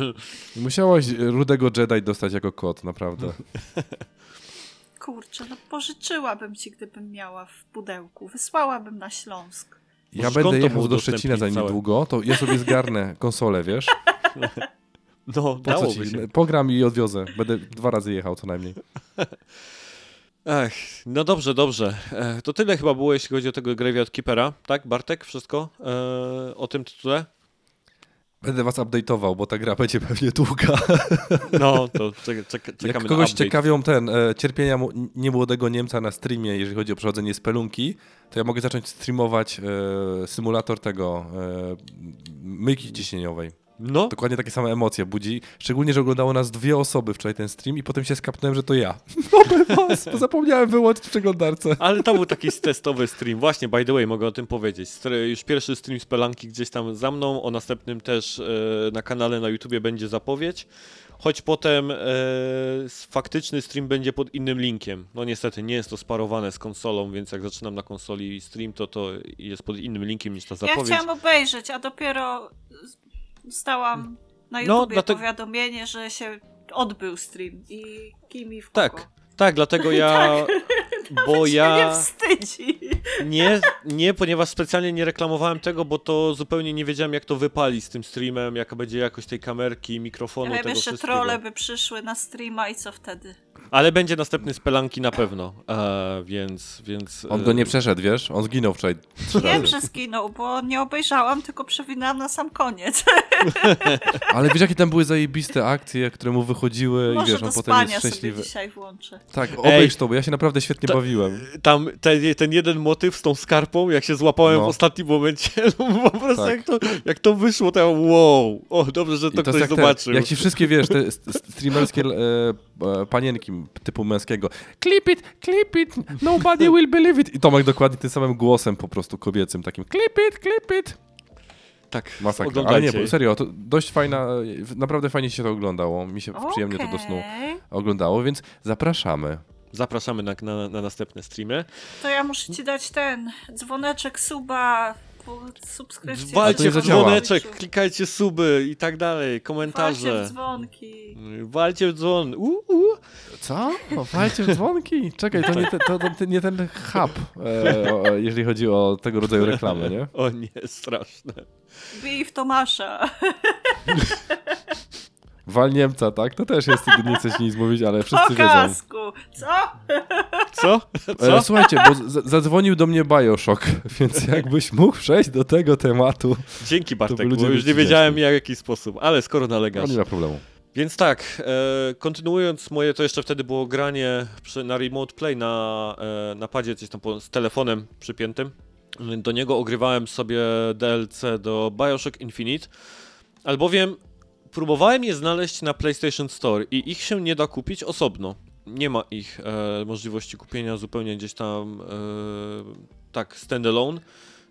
Musiałaś rudego Jedi dostać jako kod, naprawdę. Kurczę, no pożyczyłabym ci, gdybym miała w pudełku. Wysłałabym na Śląsk. Ja będę jechał do Szczecina za niedługo, to ja sobie zgarnę konsolę, wiesz? No, Po co dałoby ci? się. Pogram i odwiozę. Będę dwa razy jechał co najmniej. Ech, no dobrze, dobrze. To tyle chyba było, jeśli chodzi o tego Graveyard Keepera. Tak, Bartek? Wszystko e, o tym tytule? Będę was update'ował, bo ta gra będzie pewnie długa. No, to czek, czek, czekamy Jak na kogoś update. ciekawią ten e, cierpienia niemłodego Niemca na streamie, jeżeli chodzi o przechodzenie spelunki, to ja mogę zacząć streamować e, symulator tego e, myjki ciśnieniowej. No, Dokładnie takie same emocje budzi. Szczególnie, że oglądało nas dwie osoby wczoraj ten stream i potem się skapnąłem, że to ja. No was, bo zapomniałem wyłączyć w przeglądarce. ale to był taki testowy stream. Właśnie, by the way, mogę o tym powiedzieć. Już pierwszy stream z Pelanki gdzieś tam za mną, o następnym też e, na kanale na YouTubie będzie zapowiedź. Choć potem e, faktyczny stream będzie pod innym linkiem. No niestety nie jest to sparowane z konsolą, więc jak zaczynam na konsoli stream, to to jest pod innym linkiem niż ta Ja zapowiedź. chciałam obejrzeć, a dopiero dostałam na No, YouTubie dlatego- powiadomienie, że się odbył stream i kim i w Tak, kogo. tak, dlatego ja. Bo Się ja. nie wstydzi. Nie, nie, ponieważ specjalnie nie reklamowałem tego, bo to zupełnie nie wiedziałem, jak to wypali z tym streamem, jaka będzie jakość tej kamerki, mikrofonu, Ja wiem, tego jeszcze wszystkiego. trole by przyszły na streama i co wtedy? Ale będzie następny z Pelanki na pewno, e, więc, więc... On go nie e, przeszedł, wiesz? On zginął wczoraj trzy Wiem, razy. że zginął, bo nie obejrzałam, tylko przewinęłam na sam koniec. Ale wiesz, jakie tam były zajebiste akcje, które mu wychodziły i Może wiesz, do on potem spania jest szczęśliwy. sobie dzisiaj włączę. Tak, obejrz to, bo ja się naprawdę świetnie bawiłem. Tam ten, ten jeden motyw z tą skarpą, jak się złapałem No. w ostatnim momencie, no po prostu Tak. jak, to, jak to wyszło, to ja wow, o dobrze, że I to, to ktoś jak, zobaczył. te, jak ci wszystkie, wiesz, te st- st- streamerskie e, e, panienki typu męskiego clip it, clip it, nobody will believe it. I Tomek dokładnie tym samym głosem po prostu kobiecym, takim clip it, clip it. Tak, Masakra. Ale nie, bo serio, to dość fajna, naprawdę fajnie się to oglądało. Mi się przyjemnie to do snu oglądało, więc zapraszamy. Zapraszamy na, na, na następne streamy. To ja muszę ci dać ten dzwoneczek, suba, subskrypcję. Walcie w dzwoneczek, klikajcie suby i tak dalej, Walcie komentarze. w dzwonki. Walcie w dzwon. Uh, uh. Co? O, walcie w dzwonki. Czekaj, to nie, te, to, to nie ten hub, e, o, jeżeli chodzi o tego rodzaju reklamy, nie? O nie, straszne. Bij w Tomasza. Wal Niemca, tak? To też jest nie coś nic mówić, ale wszyscy Po wiedzą. kasku. Co? Co? E, Co? słuchajcie, bo z- zadzwonił do mnie Bioshock, więc jakbyś mógł przejść do tego tematu, Dzięki Bartek, bo już nie wiedziałem jak, w jaki sposób, ale skoro to nalegasz. nie ma problemu. Więc tak, e, kontynuując moje, to jeszcze wtedy było granie przy, na Remote Play na, e, na padzie, gdzieś tam po, z telefonem przypiętym. Do niego ogrywałem sobie DLC do Bioshock Infinite, albowiem próbowałem je znaleźć na PlayStation Store i ich się nie da kupić osobno. Nie ma ich e, możliwości kupienia zupełnie gdzieś tam e, tak standalone.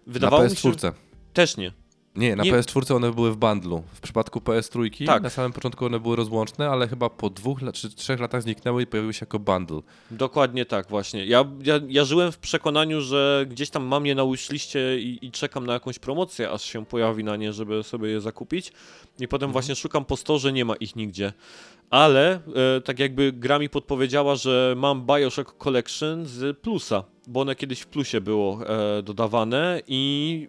Wydawało na mi się, PS4. też nie. Nie, na Nie- PS4 one były w bundlu. W przypadku PS3 Tak. na samym początku one były rozłączne, ale chyba po dwóch czy trzech latach zniknęły i pojawiły się jako bundle. Dokładnie tak, właśnie. Ja, ja, ja żyłem w przekonaniu, że gdzieś tam mam je na wishliste i, i czekam na jakąś promocję, aż się pojawi na nie, żeby sobie je zakupić. I potem właśnie szukam po storze, nie ma ich nigdzie. Ale e, tak jakby gra mi podpowiedziała, że mam Bioshock Collection z plusa, bo one kiedyś w plusie było e, dodawane i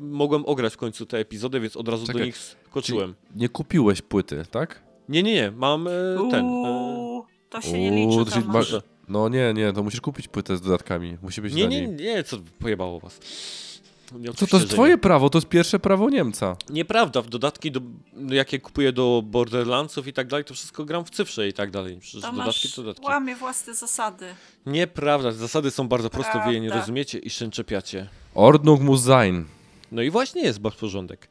mogłem ograć w końcu te epizody, więc od razu do Czekaj, nich skoczyłem. Nie kupiłeś płyty, tak? Nie, nie, nie, mam e, ten. E, Uuu, to się nie Uuu, liczy, to się Tomasz. No nie, nie, to musisz kupić płytę z dodatkami. Musi być nie, nie, niej. nie, co pojebało was. Nie, Co oczywiście, to jest twoje nie. prawo, to jest pierwsze prawo Niemca. Nieprawda, w dodatki, do, jakie kupuję do Borderlandsów i tak dalej, to wszystko gram w cyfrze i tak dalej. Przecież dodatki to dodatki. łamie własne zasady. Nieprawda, zasady są bardzo proste, wy je nie Prawda. rozumiecie i się czepiacie. Ordnung muss sein. No i właśnie jest bardzo porządek.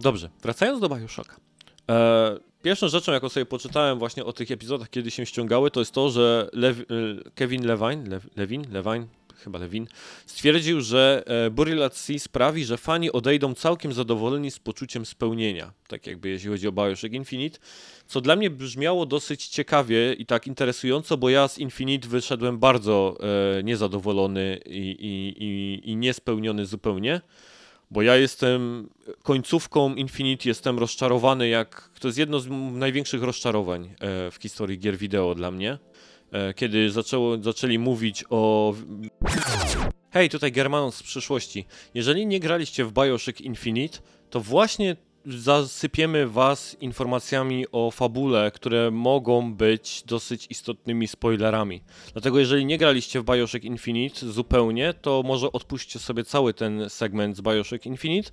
Dobrze, wracając do Bioshocka. E, pierwszą rzeczą, jaką sobie poczytałem właśnie o tych epizodach, kiedy się ściągały, to jest to, że Lew, e, Kevin Levine, Lew, Levin, Levine, chyba Levin, stwierdził, że e, Burial Sea sprawi, że fani odejdą całkiem zadowoleni z poczuciem spełnienia. Tak jakby jeśli chodzi o Bioshock Infinite. Co dla mnie brzmiało dosyć ciekawie i tak interesująco, bo ja z Infinite wyszedłem bardzo e, niezadowolony i, i, i, i niespełniony zupełnie. Bo ja jestem końcówką Infinity, jestem rozczarowany, jak to jest jedno z największych rozczarowań e, w historii gier wideo dla mnie. E, kiedy zaczęło, zaczęli mówić o. Hej, tutaj Germanos z przyszłości. Jeżeli nie graliście w Bioshock Infinite, to właśnie zasypiemy was informacjami o fabule, które mogą być dosyć istotnymi spoilerami. Dlatego jeżeli nie graliście w Bioshock Infinite zupełnie, to może odpuśćcie sobie cały ten segment z Bioshock Infinite.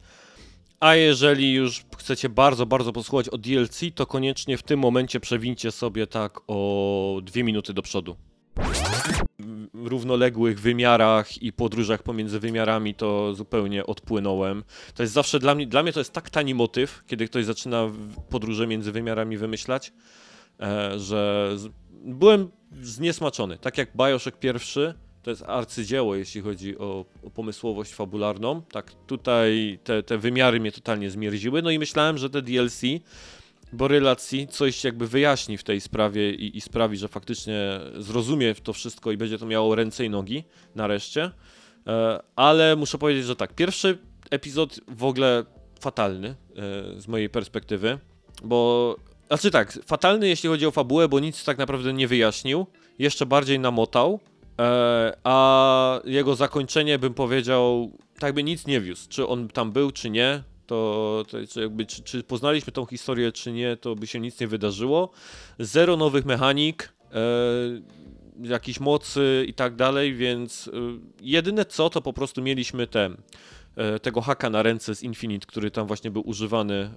A jeżeli już chcecie bardzo, bardzo posłuchać o DLC, to koniecznie w tym momencie przewincie sobie tak o dwie minuty do przodu. W równoległych wymiarach i podróżach pomiędzy wymiarami to zupełnie odpłynąłem. To jest zawsze dla mnie, dla mnie to jest tak tani motyw, kiedy ktoś zaczyna podróże między wymiarami wymyślać, e, że byłem zniesmaczony. Tak jak Bioshock pierwszy, to jest arcydzieło, jeśli chodzi o, o pomysłowość fabularną. Tak, tutaj te, te wymiary mnie totalnie zmierziły. No i myślałem, że te DLC bo relacji coś jakby wyjaśni w tej sprawie i, i sprawi, że faktycznie zrozumie to wszystko i będzie to miało ręce i nogi nareszcie. E, ale muszę powiedzieć, że tak, pierwszy epizod w ogóle fatalny e, z mojej perspektywy, bo znaczy tak, fatalny jeśli chodzi o fabułę, bo nic tak naprawdę nie wyjaśnił, jeszcze bardziej namotał, a jego zakończenie bym powiedział, tak by nic nie wiózł, czy on tam był, czy nie, to, to czy, jakby, czy, czy poznaliśmy tą historię, czy nie, to by się nic nie wydarzyło. Zero nowych mechanik, e, jakichś mocy i tak dalej, więc e, jedyne co, to po prostu mieliśmy e, tego haka na ręce z Infinite, który tam właśnie był używany e,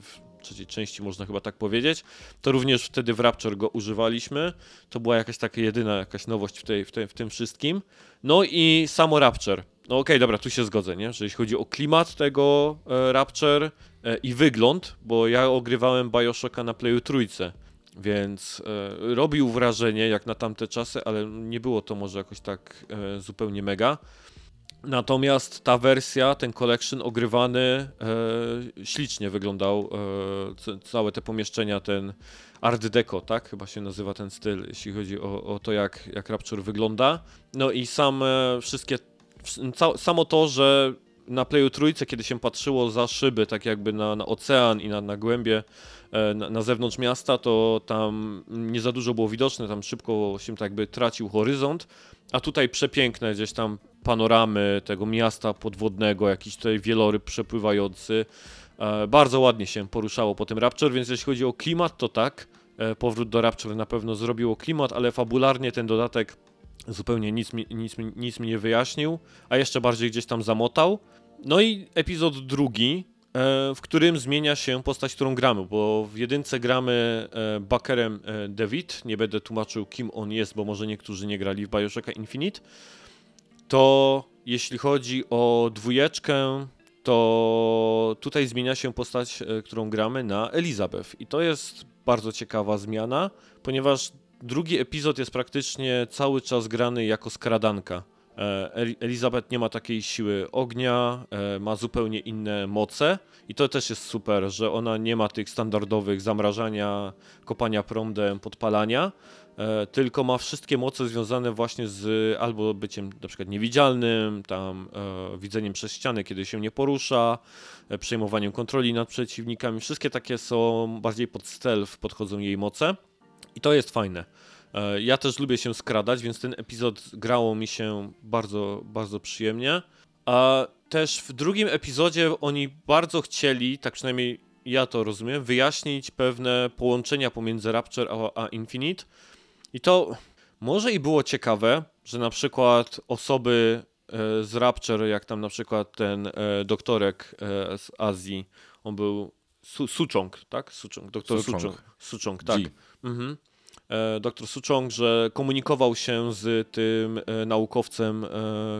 w trzeciej części, można chyba tak powiedzieć. To również wtedy w Rapture go używaliśmy. To była jakaś taka jedyna jakaś nowość w, tej, w, tej, w tym wszystkim. No i samo Rapture. No okej, dobra, tu się zgodzę, nie? Że jeśli chodzi o klimat tego e, Rapture e, i wygląd, bo ja ogrywałem Bioshocka na Playu trójce, więc e, robił wrażenie jak na tamte czasy, ale nie było to może jakoś tak e, zupełnie mega. Natomiast ta wersja, ten collection ogrywany e, ślicznie wyglądał. E, całe te pomieszczenia, ten Art Deco, tak? Chyba się nazywa ten styl, jeśli chodzi o, o to, jak, jak Rapture wygląda. No i same wszystkie, ws- ca- samo to, że na Playu trójce, kiedy się patrzyło za szyby, tak jakby na, na ocean i na, na głębie, e, na, na zewnątrz miasta, to tam nie za dużo było widoczne, tam szybko się tak jakby tracił horyzont, a tutaj przepiękne gdzieś tam panoramy tego miasta podwodnego, jakiś tutaj wieloryb przepływający. E, bardzo ładnie się poruszało po tym Rapture, więc jeśli chodzi o klimat, to tak. E, powrót do Rapture na pewno zrobiło klimat, ale fabularnie ten dodatek zupełnie nic mi, nic, nic mi nie wyjaśnił, a jeszcze bardziej gdzieś tam zamotał. No i epizod drugi, e, w którym zmienia się postać, którą gramy, bo w jedynce gramy Buckerem e, David, nie będę tłumaczył kim on jest, bo może niektórzy nie grali w Bioshocka Infinite, to jeśli chodzi o dwójeczkę, to tutaj zmienia się postać, e, którą gramy na Elizabeth. I to jest bardzo ciekawa zmiana, ponieważ drugi epizod jest praktycznie cały czas grany jako skradanka. E, Eli- Elizabeth nie ma takiej siły ognia, e, ma zupełnie inne moce. I to też jest super, że ona nie ma tych standardowych zamrażania, kopania prądem, podpalania, tylko ma wszystkie moce związane właśnie z albo byciem na przykład niewidzialnym, tam e, widzeniem przez ściany, kiedy się nie porusza, e, przejmowaniem kontroli nad przeciwnikami. Wszystkie takie są bardziej pod stealth podchodzą jej moce i to jest fajne. E, Ja też lubię się skradać, więc ten epizod grało mi się bardzo, bardzo przyjemnie. A też w drugim epizodzie oni bardzo chcieli, tak przynajmniej ja to rozumiem, wyjaśnić pewne połączenia pomiędzy Rapture a, a Infinite. I to może i było ciekawe, że na przykład osoby e, z Rapture, jak tam na przykład ten e, doktorek e, z Azji, on był Su Suchong, tak? Suchong, doktor Suchong. Suchong. Suchong, tak. Mhm. Doktor Suchong, że komunikował się z tym naukowcem,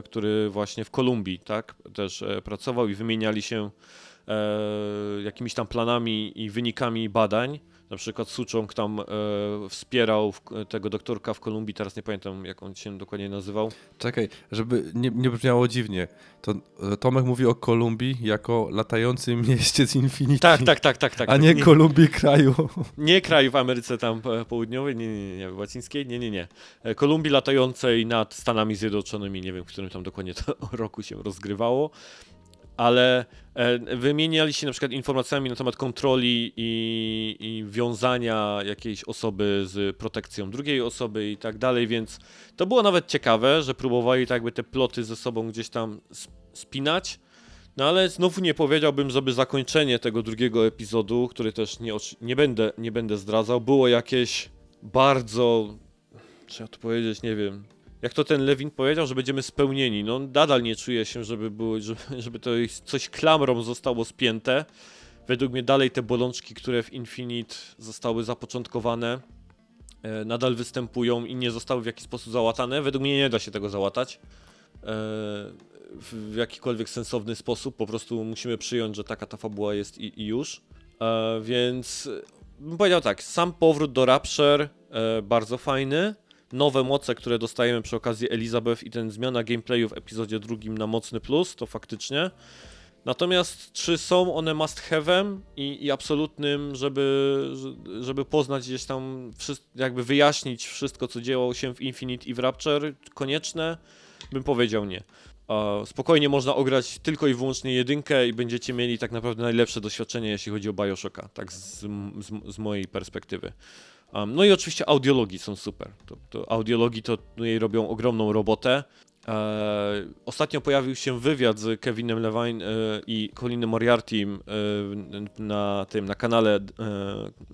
który właśnie w Kolumbii, tak, też pracował i wymieniali się jakimiś tam planami i wynikami badań. Na przykład Suchong tam e, wspierał w, tego doktorka w Kolumbii, teraz nie pamiętam jak on się dokładnie nazywał. Czekaj, żeby nie, nie brzmiało dziwnie, to e, Tomek mówi o Kolumbii jako latającym mieście z Infinity. Tak, tak, tak, tak, tak. A nie nie, Kolumbii kraju. nie kraj w Ameryce tam e, południowej, nie, nie, nie, nie, łacińskiej, nie, nie, nie. E, Kolumbii latającej nad Stanami Zjednoczonymi, nie wiem, w którym tam dokładnie to roku się rozgrywało, ale e, wymieniali się na przykład informacjami na temat kontroli i, i wiązania jakiejś osoby z protekcją drugiej osoby i tak dalej, więc to było nawet ciekawe, że próbowali tak jakby te ploty ze sobą gdzieś tam sp- spinać. No ale znowu nie powiedziałbym, żeby zakończenie tego drugiego epizodu, który też nie, nie, będę, nie będę zdradzał, było jakieś bardzo, trzeba to powiedzieć, nie wiem, jak to ten Lewin powiedział, że będziemy spełnieni. No nadal nie czuję się, żeby, było, żeby, żeby to coś klamrą zostało spięte. Według mnie dalej te bolączki, które w Infinite zostały zapoczątkowane, e, nadal występują i nie zostały w jakiś sposób załatane. Według mnie nie da się tego załatać e, w, jakikolwiek sensowny sposób. Po prostu musimy przyjąć, że taka ta fabuła jest i, i już. E, więc bym powiedział tak, sam powrót do Rapture bardzo fajny. Nowe moce, które dostajemy przy okazji Elizabeth i ten zmiana gameplayu w epizodzie drugim na mocny plus, to faktycznie. Natomiast czy są one must have'em i, i absolutnym, żeby, że- żeby poznać gdzieś tam, jakby wyjaśnić wszystko, co działo się w Infinite i w Rapture, konieczne? Bym powiedział nie. Spokojnie można ograć tylko i wyłącznie jedynkę i będziecie mieli tak naprawdę najlepsze doświadczenie, jeśli chodzi o Bioshocka, tak z, z, z mojej perspektywy. Um, no i oczywiście audiologii są super. To, to audiologii to no, jej robią ogromną robotę. E, ostatnio pojawił się wywiad z Kevinem Levine e, i Colinem Moriarty e, na tym na kanale e,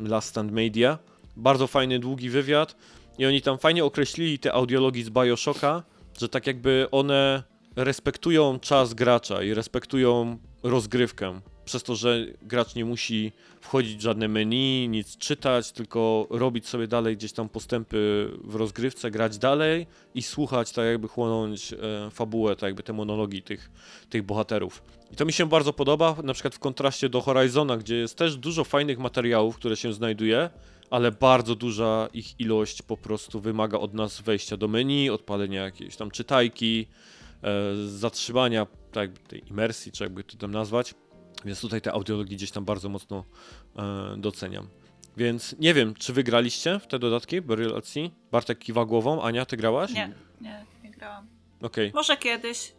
Last Stand Media. Bardzo fajny, długi wywiad i oni tam fajnie określili te audiologii z BioShocka, że tak jakby one respektują czas gracza i respektują rozgrywkę. Przez to, że gracz nie musi wchodzić w żadne menu, nic czytać, tylko robić sobie dalej gdzieś tam postępy w rozgrywce, grać dalej i słuchać, tak jakby chłonąć e, fabułę, tak jakby te monologi tych, tych bohaterów. I to mi się bardzo podoba, na przykład w kontraście do Horizona, gdzie jest też dużo fajnych materiałów, które się znajduje, ale bardzo duża ich ilość po prostu wymaga od nas wejścia do menu, odpalenia jakiejś tam czytajki, e, zatrzymania tak jakby tej imersji, czy jakby to tam nazwać. Więc tutaj te audiologii gdzieś tam bardzo mocno e, doceniam. Więc nie wiem, czy wygraliście w te dodatki Burial at Sea? Bartek kiwa głową, Ania, ty grałaś? Nie, nie, nie grałam. Okej. Może kiedyś.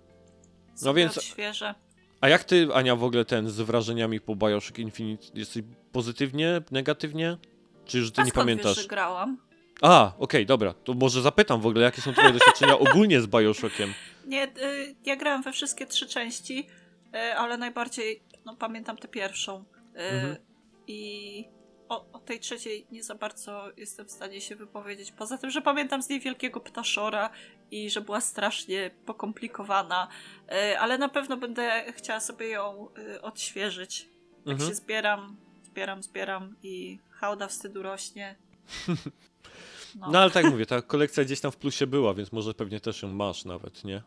No więc- Świeże. A jak ty, Ania, w ogóle ten z wrażeniami po Bioshock Infinite? Jesteś pozytywnie, negatywnie? Czy już ty A nie pamiętasz? Wiesz, grałam? A, okej, dobra. To może zapytam w ogóle, jakie są twoje doświadczenia ogólnie z Bioshockiem? Nie, y, ja grałam we wszystkie trzy części, y, ale najbardziej no, pamiętam tę pierwszą. Y, Mhm. I o, o tej trzeciej nie za bardzo jestem w stanie się wypowiedzieć. Poza tym, że pamiętam z niej wielkiego ptaszora i że była strasznie pokomplikowana, y, ale na pewno będę chciała sobie ją y, odświeżyć. Jak Mhm. się zbieram, zbieram, zbieram i hałda wstydu rośnie. No. No ale tak mówię, ta kolekcja gdzieś tam w plusie była, więc może pewnie też ją masz nawet, nie?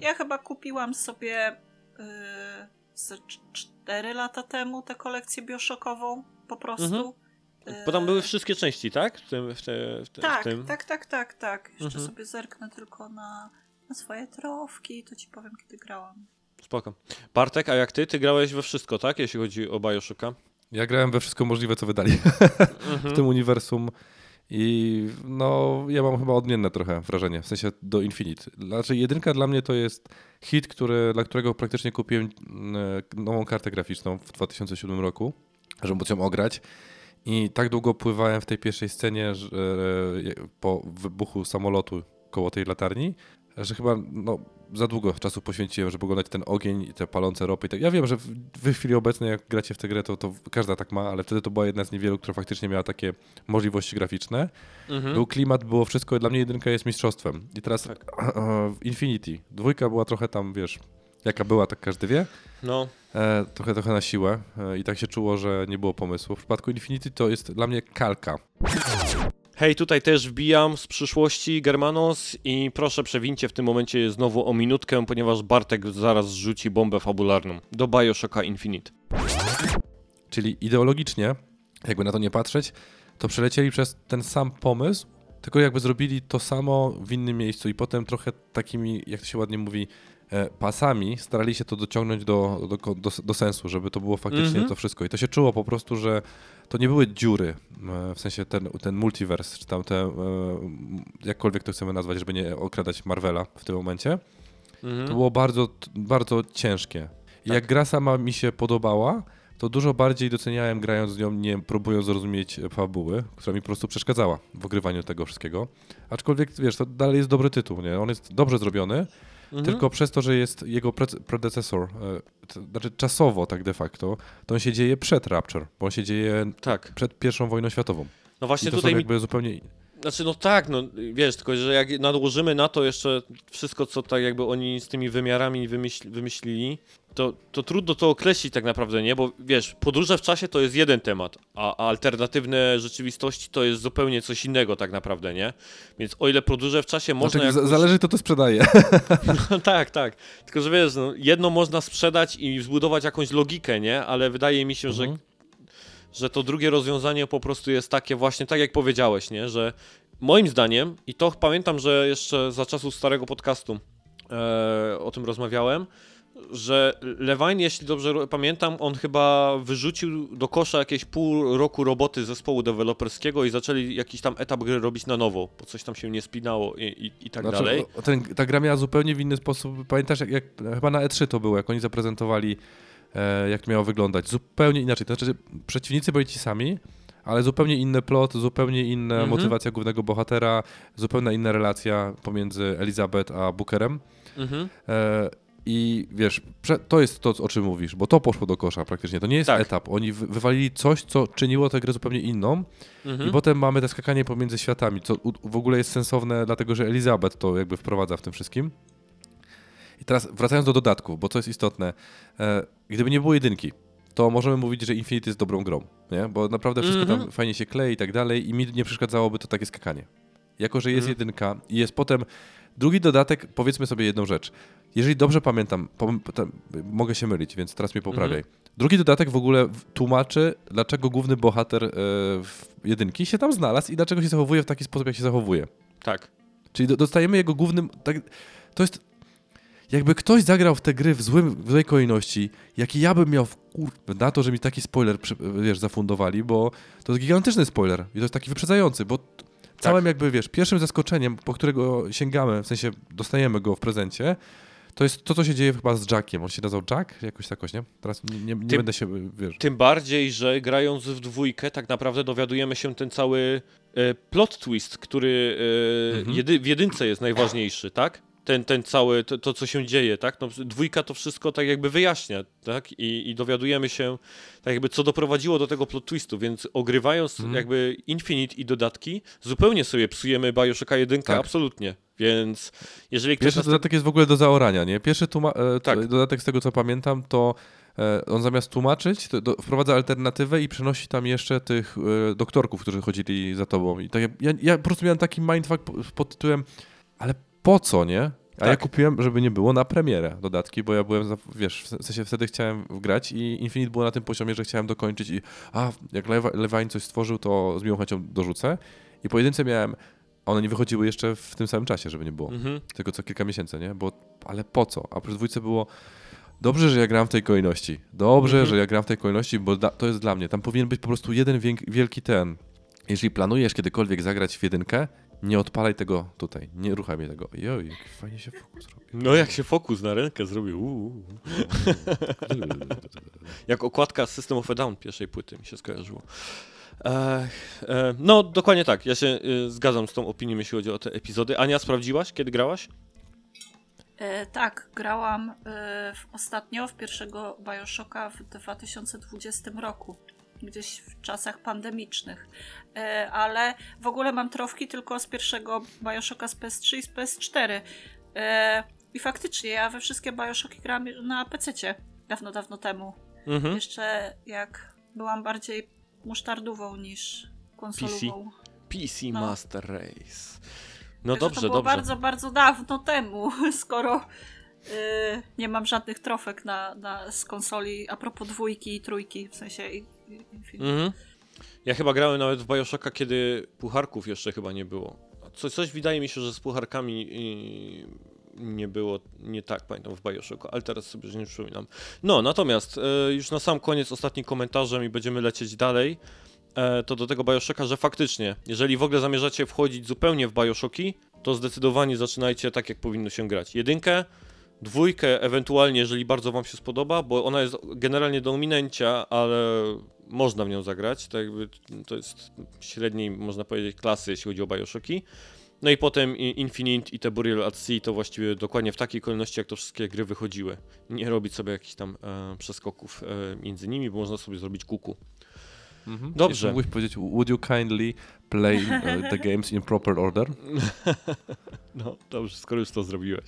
Ja chyba kupiłam sobie ze 4 lata temu tę kolekcję bioszokową po prostu. Mhm. Bo tam były wszystkie części, tak? W tym, w te, w te, tak, w tym. tak, tak, tak, tak. Jeszcze Mhm. sobie zerknę tylko na, na swoje trofki i to ci powiem, kiedy grałam. Spoko. Bartek, a jak ty? Ty grałeś we wszystko, tak? Jeśli chodzi o Bioshocka? Ja grałem we wszystko możliwe, co wydali Mhm. w tym uniwersum i no, ja mam chyba odmienne trochę wrażenie, w sensie do Infinite. Znaczy jedynka dla mnie to jest hit, który, dla którego praktycznie kupiłem mm, nową kartę graficzną w 2007 roku, żeby móc ją ograć. I tak długo pływałem w tej pierwszej scenie że, e, po wybuchu samolotu koło tej latarni, że chyba no, za długo czasu poświęciłem, żeby oglądać ten ogień i te palące ropy. tak. Ja wiem, że w, w chwili obecnej, jak gracie w tę grę, to, to każda tak ma, ale wtedy to była jedna z niewielu, która faktycznie miała takie możliwości graficzne. Mhm. Był klimat, było wszystko. Dla mnie jedynka jest mistrzostwem. I teraz Tak. Infinity. Dwójka była trochę tam, wiesz, jaka była, tak każdy wie. No, E, trochę, trochę na siłę e, i tak się czuło, że nie było pomysłu. W przypadku Infinity to jest dla mnie kalka. Hej, tutaj też wbijam z przyszłości Germanos i proszę przewincie w tym momencie znowu o minutkę, ponieważ Bartek zaraz rzuci bombę fabularną do Bioshocka Infinite. Czyli ideologicznie, jakby na to nie patrzeć, to przelecieli przez ten sam pomysł, tylko jakby zrobili to samo w innym miejscu i potem trochę takimi, jak to się ładnie mówi, pasami starali się to dociągnąć do, do, do, do sensu, żeby to było faktycznie Mhm. to wszystko. I to się czuło po prostu, że to nie były dziury, e, w sensie ten, ten multiverse, czy tam te, e, jakkolwiek to chcemy nazwać, żeby nie okradać Marvela w tym momencie. Mhm. To było bardzo, bardzo ciężkie. I Tak. jak gra sama mi się podobała, to dużo bardziej doceniałem grając z nią, nie próbując zrozumieć fabuły, która mi po prostu przeszkadzała w ogrywaniu tego wszystkiego. Aczkolwiek, wiesz, to dalej jest dobry tytuł, nie? On jest dobrze zrobiony, Mhm. tylko przez to, że jest jego pre- predecessor, e, to znaczy czasowo tak de facto, to on się dzieje przed Rapture, bo on się dzieje Tak. przed pierwszą wojną światową. No I właśnie to tutaj są mi jakby zupełnie... Znaczy, no tak, no wiesz, tylko że jak nadłożymy na to jeszcze wszystko, co tak jakby oni z tymi wymiarami wymyśl, wymyślili, to, to trudno to określić tak naprawdę, nie? Bo wiesz, podróże w czasie to jest jeden temat, a, a alternatywne rzeczywistości to jest zupełnie coś innego tak naprawdę, nie? Więc o ile podróże w czasie można Znaczy, jakoś... Zależy kto to sprzedaje. No, tak, tak. Tylko, że wiesz, no, jedno można sprzedać i zbudować jakąś logikę, nie? Ale wydaje mi się, Mhm. że, że to drugie rozwiązanie po prostu jest takie właśnie, tak jak powiedziałeś, nie? Że moim zdaniem, i to pamiętam, że jeszcze za czasów starego podcastu e, o tym rozmawiałem, że Levine, jeśli dobrze pamiętam, on chyba wyrzucił do kosza jakieś pół roku roboty zespołu deweloperskiego i zaczęli jakiś tam etap gry robić na nowo, bo coś tam się nie spinało i, i, i tak Znaczy, dalej. Ten, ta gra miała zupełnie w inny sposób. Pamiętasz, jak, jak chyba na E3 to było, jak oni zaprezentowali, jak to miało wyglądać. Zupełnie inaczej. To znaczy, przeciwnicy byli ci sami, ale zupełnie inny plot, zupełnie inna Mhm. motywacja głównego bohatera, zupełnie inna relacja pomiędzy Elizabeth a Bookerem. Mhm. E, I wiesz, to jest to, o czym mówisz, bo to poszło do kosza praktycznie. To nie jest Tak. etap. Oni wy, wywalili coś, co czyniło tę grę zupełnie inną. Mhm. I potem mamy te skakanie pomiędzy światami, co w ogóle jest sensowne, dlatego że Elizabeth to jakby wprowadza w tym wszystkim. I teraz wracając do dodatków, bo co jest istotne, e, gdyby nie było jedynki, to możemy mówić, że Infinity jest dobrą grą, nie? Bo naprawdę wszystko Mhm. tam fajnie się klei i tak dalej i mi nie przeszkadzałoby to takie skakanie. Jako, że jest Mhm. jedynka i jest potem drugi dodatek, powiedzmy sobie jedną rzecz. Jeżeli dobrze pamiętam, pom- potem, mogę się mylić, więc teraz mnie poprawiaj. Mhm. Drugi dodatek w ogóle tłumaczy, dlaczego główny bohater e, w jedynki się tam znalazł i dlaczego się zachowuje w taki sposób, jak się zachowuje. Tak. Czyli do, dostajemy jego głównym. Tak, to jest. Jakby ktoś zagrał w te gry w, złym, w złej kolejności, jaki ja bym miał w kur... na to, że mi taki spoiler wiesz, zafundowali, bo to jest gigantyczny spoiler i to jest taki wyprzedzający, bo t- całym jakby, wiesz, pierwszym zaskoczeniem, po którego sięgamy, w sensie dostajemy go w prezencie, to jest to, co się dzieje chyba z Jackiem. On się nazywał Jack? Jakoś takoś, nie? Teraz nie, nie, nie Ty- będę się, wiesz... Tym bardziej, że grając w dwójkę, tak naprawdę dowiadujemy się ten cały e, plot twist, który e, Mhm. jedy, w jedynce jest najważniejszy, tak? Ten, ten cały, to, to co się dzieje, tak? No, dwójka to wszystko tak jakby wyjaśnia, tak? I, I dowiadujemy się, tak jakby co doprowadziło do tego plot twistu, więc ogrywając Mhm. jakby Infinite i dodatki, zupełnie sobie psujemy Bioshocka 1, Tak. absolutnie. Więc jeżeli ktoś Pierwszy dodatek jest w ogóle do zaorania, nie? Pierwszy tłuma- e, Tak. dodatek z tego co pamiętam, to e, on zamiast tłumaczyć, do, wprowadza alternatywę i przenosi tam jeszcze tych e, doktorków, którzy chodzili za tobą. I tak, jak- ja, ja po prostu miałem taki mindfuck po- pod tytułem, ale po co, nie? A ja Tak. kupiłem, żeby nie było na premierę dodatki, bo ja byłem, za, wiesz, w sensie wtedy chciałem grać i Infinite było na tym poziomie, że chciałem dokończyć i a, jak Levine coś stworzył, to z miłą chęcią dorzucę. I po jedynce miałem, one nie wychodziły jeszcze w tym samym czasie, żeby nie było Mhm. tylko co kilka miesięcy, nie? Bo, ale po co? A przy dwójce było dobrze, że ja gram w tej kolejności. Dobrze, Mhm. że ja gram w tej kolejności, bo da, to jest dla mnie. Tam powinien być po prostu jeden wielki ten. Jeżeli planujesz kiedykolwiek zagrać w jedynkę, nie odpalaj tego tutaj. Nie ruchaj tego. Joj, jak fajnie się fokus robi. No jak się fokus na rękę zrobił. uuu. Jak okładka System of a Down pierwszej płyty mi się skojarzyło. E, e, no, dokładnie tak. Ja się y, zgadzam z tą opinią, jeśli chodzi o te epizody. Ania, sprawdziłaś, kiedy grałaś? E, tak, grałam e, w, ostatnio w pierwszego Bioshocka w 2020 roku, gdzieś w czasach pandemicznych. E, ale w ogóle mam trofki tylko z pierwszego Bioshocka z PS3 i z PS4. E, I faktycznie ja we wszystkie Bioshocki grałam na PC dawno, dawno temu. Mhm. Jeszcze jak byłam bardziej musztardową niż konsolową. PC No. Master Race. No Także dobrze, to było dobrze. bardzo, bardzo dawno temu, skoro y, nie mam żadnych trofek na, na, z konsoli a propos dwójki i trójki, w sensie i, Mhm. Ja chyba grałem nawet w Bioshocka, kiedy pucharków jeszcze chyba nie było. Co, coś wydaje mi się, że z pucharkami yy, nie było, nie tak pamiętam w Bioshocku, ale teraz sobie już nie przypominam. No, natomiast e, już na sam koniec ostatnim komentarzem i będziemy lecieć dalej, e, to do tego Bioshocka, że faktycznie, jeżeli w ogóle zamierzacie wchodzić zupełnie w Bioshocki, to zdecydowanie zaczynajcie tak, jak powinno się grać. Jedynkę, dwójkę ewentualnie, jeżeli bardzo wam się spodoba, bo ona jest generalnie do ominencia, ale można w nią zagrać, to jakby to jest średniej, można powiedzieć, klasy, jeśli chodzi o Bioshocki. No i potem Infinite i te Burial at Sea to właściwie dokładnie w takiej kolejności, jak to wszystkie gry wychodziły. Nie robić sobie jakichś tam e, przeskoków e, między nimi, bo można sobie zrobić kuku. Mhm. Dobrze. Mógłbyś powiedzieć, would you kindly play uh, the games in proper order? No, dobrze, skoro już to zrobiłeś.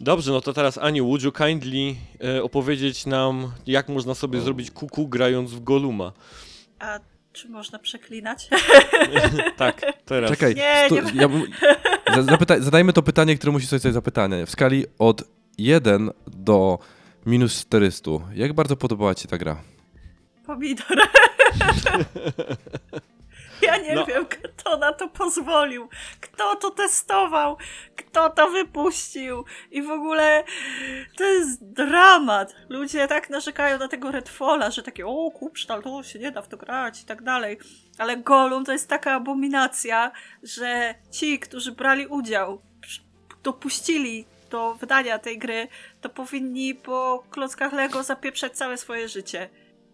Dobrze, no to teraz Aniu, would you kindly e, opowiedzieć nam, jak można sobie zrobić kuku grając w Goluma? A czy można przeklinać? tak, teraz. Czekaj, Nie, stu- nie- ja bym- zadajmy to pytanie, które musi sobie zapytanie. W skali od 1 do minus 400. Jak bardzo podobała Ci ta gra? Pomidor. Ja nie No. wiem, kto na to pozwolił, kto to testował, kto to wypuścił i w ogóle to jest dramat. Ludzie tak narzekają na tego Redfalla, że takie o kupsztal, to się nie da w to grać i tak dalej. Ale Golum to jest taka abominacja, że ci, którzy brali udział, dopuścili do wydania tej gry, to powinni po klockach Lego zapieprzać całe swoje życie.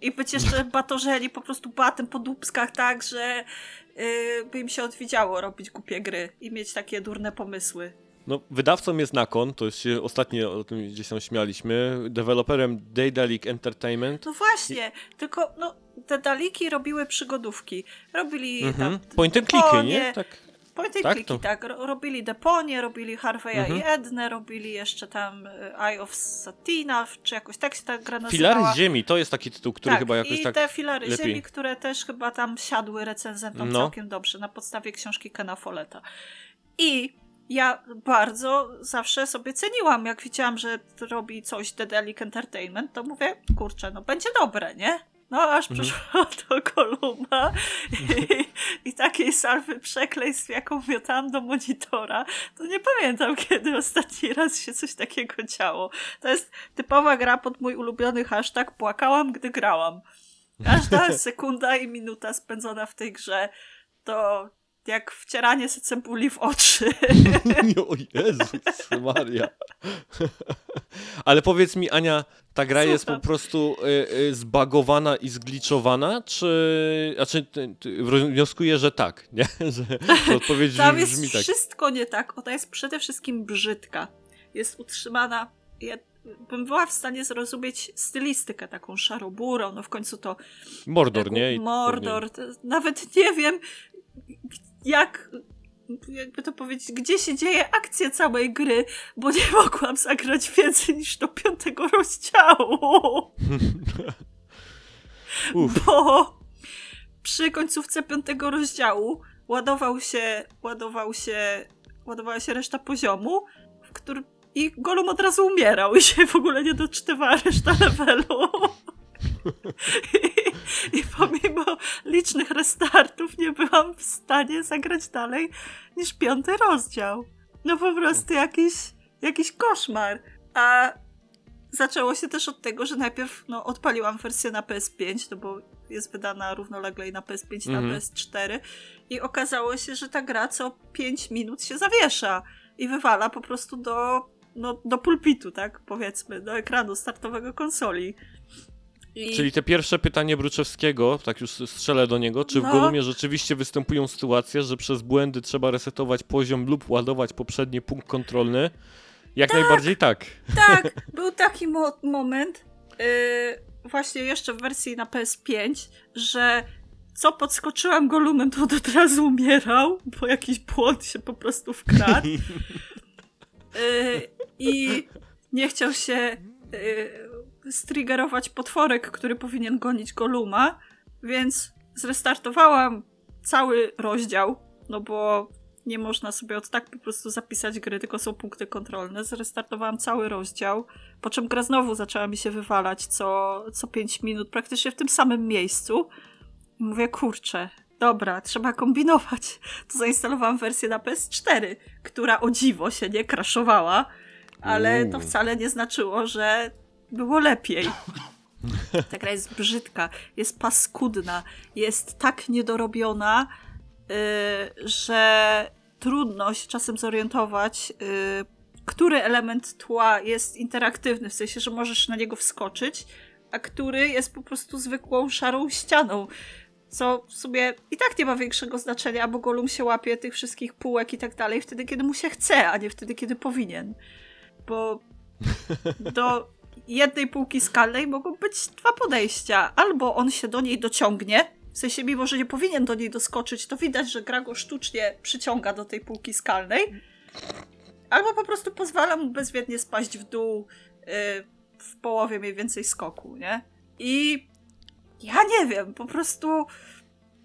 I być jeszcze batorzeli po prostu batem po dupskach tak, że yy, by im się odwiedziało robić głupie gry i mieć takie durne pomysły. No, wydawcą jest Nakon, to się ostatnio o tym gdzieś tam śmialiśmy. Deweloperem Daedalic Entertainment. No właśnie, tylko no, te daliki robiły przygodówki. Robili Mhm. tam Point and clicky, nie? Tak. And Tak, to- tak. Ro- Robili Deponie, robili Harveya Mhm. i Ednę, robili jeszcze tam y, Eye of Satina, czy jakoś tak się ta gra nazywała. Filary Ziemi to jest taki tytuł, który tak, chyba jakoś i tak. te filary lepiej. ziemi, które też chyba tam siadły recenzentom No. całkiem dobrze na podstawie książki Kena. I ja bardzo zawsze sobie ceniłam, jak widziałam, że robi coś Dedelic Entertainment, to mówię, kurczę, no będzie dobre, nie? No aż Mhm. przyszło do Koluma i, i takiej salwy przekleństw, jaką miotałam do monitora, to nie pamiętam, kiedy ostatni raz się coś takiego działo. To jest typowa gra pod mój ulubiony hashtag płakałam, gdy grałam. Każda sekunda i minuta spędzona w tej grze to jak wcieranie se cebuli w oczy. o Jezus Maria. Ale powiedz mi, Ania, ta gra jest po prostu y, y, zbagowana i zgliczowana, czy... Znaczy, ty, ty, wnioskuję, że tak, nie? Że, odpowiedź Tam brzmi jest tak. wszystko nie tak. Ona jest przede wszystkim brzydka. Jest utrzymana. Ja bym była w stanie zrozumieć stylistykę taką szaroburą. No w końcu to Mordor, nie? Mordor. To Nawet nie wiem, jak. Jakby to powiedzieć, gdzie się dzieje akcja całej gry, bo nie mogłam zagrać więcej niż do piątego rozdziału. Bo przy końcówce piątego rozdziału ładował się, ładował się, ładowała się reszta poziomu, w którym i Golum od razu umierał i się w ogóle nie doczytywała reszta levelu. I, pomimo licznych restartów nie byłam w stanie zagrać dalej niż piąty rozdział. No po prostu jakiś, jakiś koszmar. A zaczęło się też od tego, że najpierw no, odpaliłam wersję na PS5, no bo jest wydana równolegle i na PS5 i na Mhm. PS4 i okazało się, że ta gra co 5 minut się zawiesza i wywala po prostu do, no, do pulpitu, tak powiedzmy, do ekranu startowego konsoli. I... Czyli te pierwsze pytanie Bruczewskiego, tak już strzelę do niego, czy w No. Golumie rzeczywiście występują sytuacje, że przez błędy trzeba resetować poziom lub ładować poprzedni punkt kontrolny Jak najbardziej tak. Tak, był taki mo- moment, yy, właśnie jeszcze w wersji na PS5, że co podskoczyłam Golumem, to od razu umierał, bo jakiś błąd się po prostu wkradł. Yy, I nie chciał się yy, striggerować potworek, który powinien gonić Goluma, więc zrestartowałam cały rozdział, no bo nie można sobie od tak po prostu zapisać gry, tylko są punkty kontrolne. Zrestartowałam cały rozdział, po czym gra znowu zaczęła mi się wywalać co, co 5 minut, praktycznie w tym samym miejscu. I mówię, kurczę, dobra, trzeba kombinować. To zainstalowałam wersję na PS4, która o dziwo się nie kraszowała, ale to Uuu. wcale nie znaczyło, że było lepiej. Ta gra jest brzydka, jest paskudna, jest tak niedorobiona, yy, że trudno się czasem zorientować, yy, który element tła jest interaktywny, w sensie, że możesz na niego wskoczyć, a który jest po prostu zwykłą szarą ścianą. Co w sumie i tak nie ma większego znaczenia, bo Golum się łapie tych wszystkich półek i tak dalej wtedy, kiedy mu się chce, a nie wtedy, kiedy powinien. Bo do jednej półki skalnej mogą być dwa podejścia. Albo on się do niej dociągnie, w sensie mimo, że nie powinien do niej doskoczyć, to widać, że gra go sztucznie przyciąga do tej półki skalnej. Albo po prostu pozwala mu bezwiednie spaść w dół yy, w połowie mniej więcej skoku, nie? I ja nie wiem, po prostu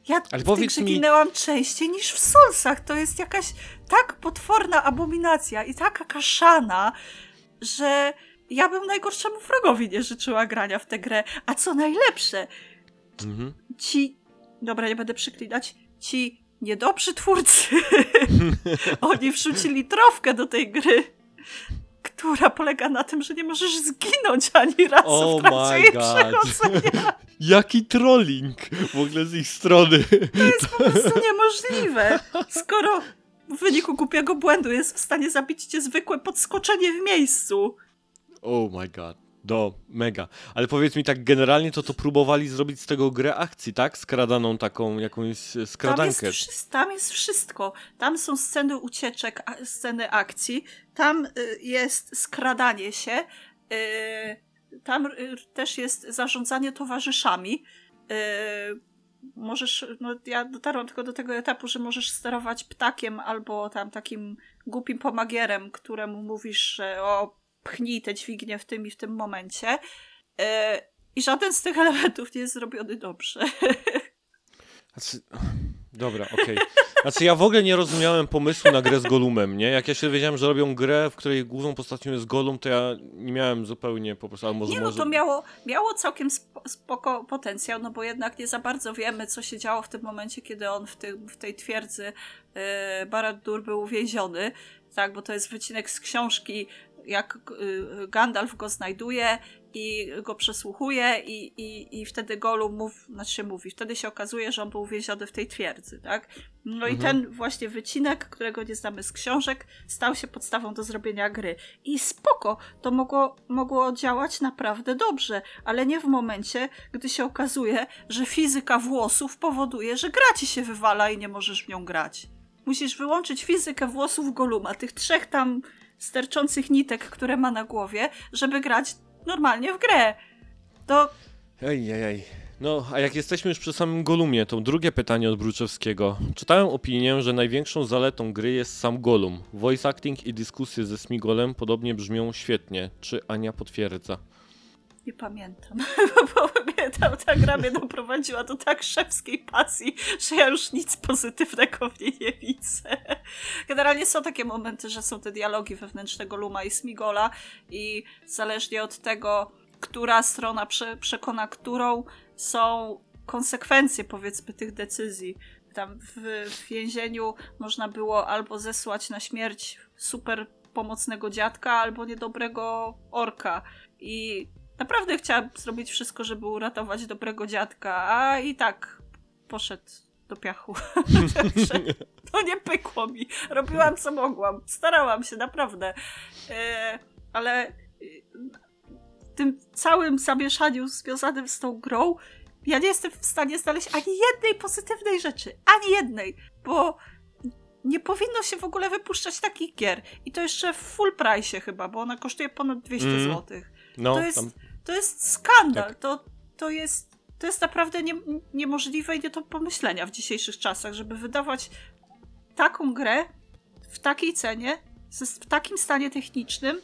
ja Ale w powiedz grze mi- ginęłam częściej niż w Soulsach. To jest jakaś tak potworna abominacja i taka kaszana, że ja bym najgorszemu wrogowi nie życzyła grania w tę grę. A co najlepsze, Mhm. ci, dobra, nie będę przyklinać, ci niedobrzy twórcy, oni wrzucili trofkę do tej gry, która polega na tym, że nie możesz zginąć ani razu Oh w trakcie jej przechodzenia. Jaki trolling w ogóle z ich strony. To jest po prostu niemożliwe, skoro w wyniku głupiego błędu jest w stanie zabić cię zwykłe podskoczenie w miejscu. Oh my god. Do, mega. Ale powiedz mi tak, generalnie to to próbowali zrobić z tego grę akcji, tak? Skradaną taką jakąś e, Tam jest, skradankę. wszy- tam jest wszystko. Tam są sceny ucieczek, a- sceny akcji. Tam y, jest skradanie się. Y, tam y, też jest zarządzanie towarzyszami. Możesz, no ja dotarłam tylko do tego etapu, że możesz sterować ptakiem albo tam takim głupim pomagierem, któremu mówisz, że o, pchnij te dźwignie w tym i w tym momencie. Y, I żaden z tych elementów nie jest zrobiony dobrze. Znaczy... Dobra, okej. Znaczy ja w ogóle nie rozumiałem pomysłu na grę z Golumem, nie? Jak ja się dowiedziałem, że robią grę, w której główną postacią jest Golum, to ja nie miałem zupełnie po prostu, albo może... Nie no, to miało, miało całkiem spo, spoko potencjał, no bo jednak nie za bardzo wiemy, co się działo w tym momencie, kiedy on w, tym, w tej twierdzy yy, Barad-dûr był uwięziony, tak, bo to jest wycinek z książki, jak y, Gandalf go znajduje i go przesłuchuje i, i, i wtedy Gollum mów, znaczy się mówi, wtedy się okazuje, że on był uwięziony w tej twierdzy, tak? No i Mhm. ten właśnie wycinek, którego nie znamy z książek, stał się podstawą do zrobienia gry. I spoko, to mogło, mogło działać naprawdę dobrze, ale nie w momencie, gdy się okazuje, że fizyka włosów powoduje, że gra ci się wywala i nie możesz w nią grać. Musisz wyłączyć fizykę włosów Goluma, tych trzech tam sterczących nitek, które ma na głowie, żeby grać normalnie w grę. To Ej, ej, ej. No, a jak jesteśmy już przy samym Golumie, to drugie pytanie od Bruczewskiego. Czytałem opinię, że największą zaletą gry jest sam Golum. Voice acting i dyskusje ze Smigolem podobnie brzmią świetnie. Czy Ania potwierdza? Nie pamiętam, bo ta gra mnie doprowadziła do tak szewskiej pasji, że ja już nic pozytywnego w niej nie widzę. Generalnie są takie momenty, że są te dialogi wewnętrznego Luma i Smigola i zależnie od tego, która strona prze, przekona którą, są konsekwencje powiedzmy tych decyzji. Tam w, w więzieniu można było albo zesłać na śmierć super pomocnego dziadka, albo niedobrego orka. I naprawdę chciałam zrobić wszystko, żeby uratować dobrego dziadka, a i tak poszedł do piachu. To nie pykło mi. Robiłam co mogłam. Starałam się, naprawdę. E, ale e, w tym całym zamieszaniu związanym z tą grą ja nie jestem w stanie znaleźć ani jednej pozytywnej rzeczy. Ani jednej. Bo nie powinno się w ogóle wypuszczać takich gier. I to jeszcze w full price chyba, bo ona kosztuje ponad 200 Mm. zł. No, To jest, tam, to jest skandal. Tak. To, to, jest, to jest naprawdę nie, niemożliwe i nie do pomyślenia w dzisiejszych czasach, żeby wydawać taką grę w takiej cenie, w takim stanie technicznym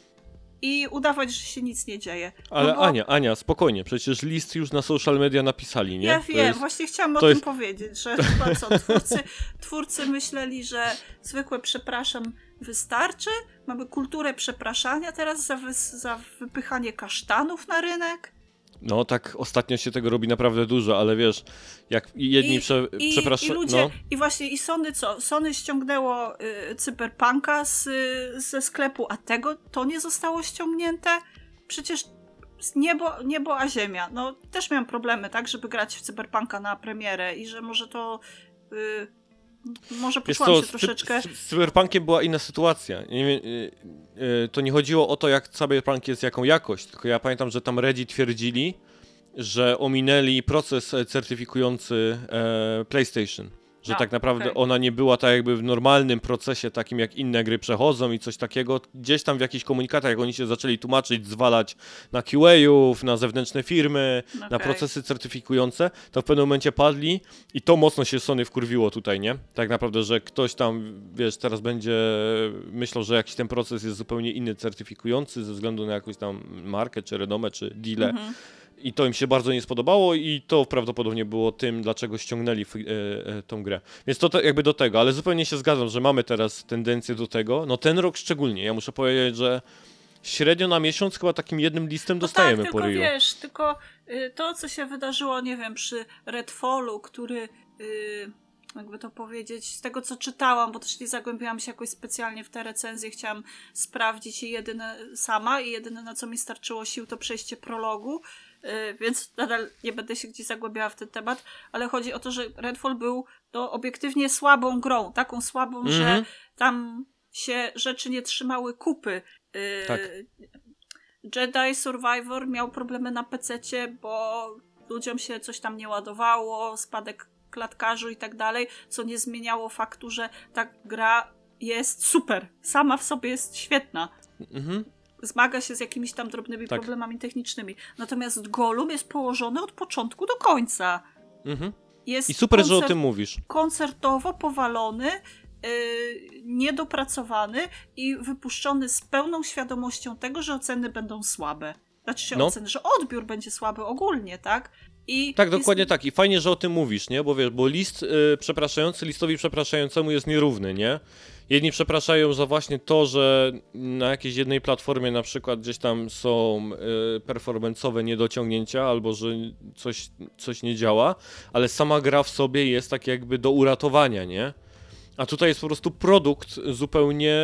i udawać, że się nic nie dzieje. ale no bo- Ania, Ania, spokojnie, przecież list już na social media napisali, nie? Ja wiem, jest- właśnie chciałam o tym jest- powiedzieć, że chyba co, twórcy, twórcy myśleli, że zwykłe przepraszam wystarczy, mamy kulturę przepraszania teraz za, wys- za wypychanie kasztanów na rynek. No tak, ostatnio się tego robi naprawdę dużo, ale wiesz, jak jedni I- prze, I. I ludzie, no, i właśnie i Sony co? Sony ściągnęło y, Cyberpunka z, y, ze sklepu, a tego to nie zostało ściągnięte? Przecież niebo, niebo a ziemia. No też miałam problemy, tak, żeby grać w Cyberpunka na premierę i że może to y, może Wiesz poczułam co, się troszeczkę... z, z Cyberpunkiem była inna sytuacja. Nie, y, y, to nie chodziło o to, jak Cyberpunk jest, jaką jakość, tylko ja pamiętam, że tam Reddit twierdzili, że ominęli proces certyfikujący e, PlayStation. Że A, tak naprawdę okej. ona nie była tak jakby w normalnym procesie, takim jak inne gry przechodzą i coś takiego. Gdzieś tam w jakichś komunikatach, jak oni się zaczęli tłumaczyć, zwalać na QA-ów, na zewnętrzne firmy, na Okej. procesy certyfikujące, to w pewnym momencie padli i to mocno się Sony wkurwiło tutaj, nie? Tak naprawdę, że ktoś tam, wiesz, teraz będzie myślał, że jakiś ten proces jest zupełnie inny, certyfikujący ze względu na jakąś tam markę, czy renomę, czy deale. Mhm. I to im się bardzo nie spodobało i to prawdopodobnie było tym, dlaczego ściągnęli f- e, e, tą grę. Więc to te, jakby do tego, ale zupełnie się zgadzam, że mamy teraz tendencję do tego. No ten rok szczególnie, ja muszę powiedzieć, że średnio na miesiąc chyba takim jednym listem dostajemy no tak, po tylko ryju. wiesz, tylko y, to, co się wydarzyło, nie wiem, przy Redfallu, który, y, jakby to powiedzieć, z tego, co czytałam, bo też nie zagłębiałam się jakoś specjalnie w te recenzje, chciałam sprawdzić i jedyne sama i jedyne, na co mi starczyło sił, to przejście prologu, więc nadal nie będę się gdzieś zagłębiała w ten temat, ale chodzi o to, że Redfall był no, obiektywnie słabą grą, taką słabą, że Mhm. tam się rzeczy nie trzymały kupy. Y, Tak. Jedi Survivor miał problemy na PC, bo ludziom się coś tam nie ładowało, spadek klatkarzu i tak dalej, co nie zmieniało faktu, że ta gra jest super. Sama w sobie jest świetna. Mhm. Zmaga się z jakimiś tam drobnymi Tak. problemami technicznicznymi. Natomiast Golum jest położony od początku do końca. Mhm. Jest I super, że o koncert- tym mówisz. koncertowo powalony, yy, niedopracowany i wypuszczony z pełną świadomością tego, że oceny będą słabe. Znaczy się No. oceny, że odbiór będzie słaby ogólnie, tak? I Tak, jest- dokładnie tak. I fajnie, że o tym mówisz, nie? Bo wiesz, bo list y, przepraszający listowi przepraszającemu jest nierówny, nie? Jedni przepraszają za właśnie to, że na jakiejś jednej platformie na przykład gdzieś tam są y, performance'owe niedociągnięcia albo że coś, coś nie działa, ale sama gra w sobie jest tak jakby do uratowania, nie? A tutaj jest po prostu produkt zupełnie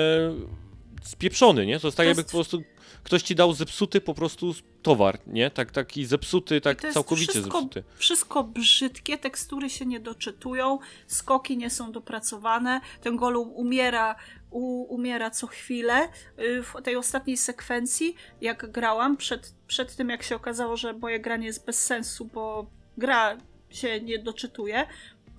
spieprzony, nie? To jest tak jakby po prostu ktoś ci dał zepsuty po prostu towar, nie? Tak, taki zepsuty, tak całkowicie wszystko, zepsuty. Wszystko brzydkie, tekstury się nie doczytują, skoki nie są dopracowane, ten golum umiera, u, umiera co chwilę. Y, W tej ostatniej sekwencji, jak grałam, przed, przed tym jak się okazało, że moje granie jest bez sensu, bo gra się nie doczytuje,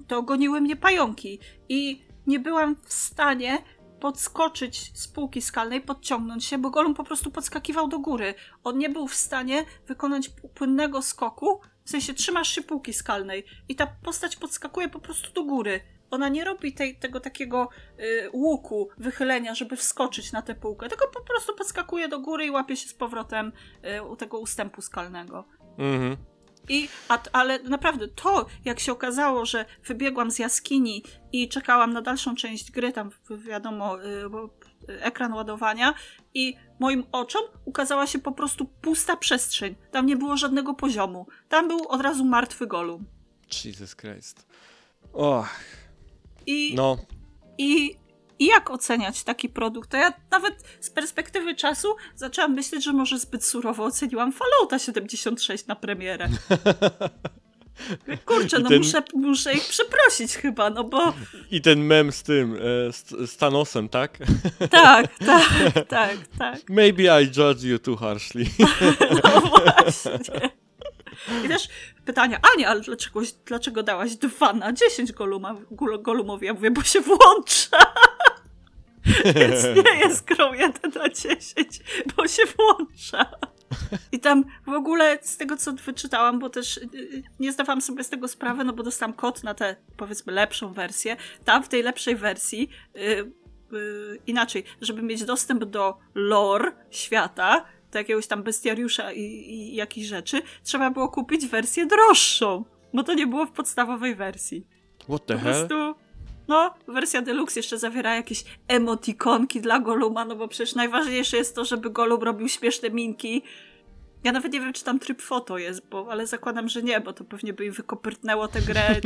to goniły mnie pająki i nie byłam w stanie podskoczyć z półki skalnej, podciągnąć się, bo Golum po prostu podskakiwał do góry. On nie był w stanie wykonać płynnego skoku, w sensie trzymasz się półki skalnej i ta postać podskakuje po prostu do góry. Ona nie robi tej, tego takiego y, łuku, wychylenia, żeby wskoczyć na tę półkę, tylko po prostu podskakuje do góry i łapie się z powrotem y, u tego ustępu skalnego. Mhm. I, a, ale naprawdę to, jak się okazało, że wybiegłam z jaskini i czekałam na dalszą część gry, tam wi- wiadomo, y, y, ekran ładowania i moim oczom ukazała się po prostu pusta przestrzeń. Tam nie było żadnego poziomu. Tam był od razu martwy golum. Jesus Christ. Och, I, no. i, I jak oceniać taki produkt? To ja nawet z perspektywy czasu zaczęłam myśleć, że może zbyt surowo oceniłam Fallouta 76 na premierę. Kurczę, no ten- muszę, muszę ich przeprosić chyba, no bo I ten mem z tym, e, z, z Thanosem, tak? tak, tak, tak, tak. Maybe I judge you too harshly. No właśnie. I też pytania, Ania, ale dlaczego, dlaczego dałaś 2 na 10 Goluma, Gol- Golumowi? Ja mówię, bo się włącza. Więc nie jest grą 1 na 10, bo się włącza. I tam w ogóle z tego, co wyczytałam, bo też y, nie zdawałam sobie z tego sprawy, no bo dostałam kod na tę, powiedzmy, lepszą wersję. Tam w tej lepszej wersji, y, y, inaczej, żeby mieć dostęp do lore świata, do jakiegoś tam bestiariusza i, i jakichś rzeczy, trzeba było kupić wersję droższą, bo to nie było w podstawowej wersji. What the Po hell? prostu, no, wersja deluxe jeszcze zawiera jakieś emotikonki dla Goluma, no bo przecież najważniejsze jest to, żeby Golum robił śmieszne minki. Ja nawet nie wiem, czy tam tryb foto jest, bo, ale zakładam, że nie, bo to pewnie by im wykopyrtnęło tę grę.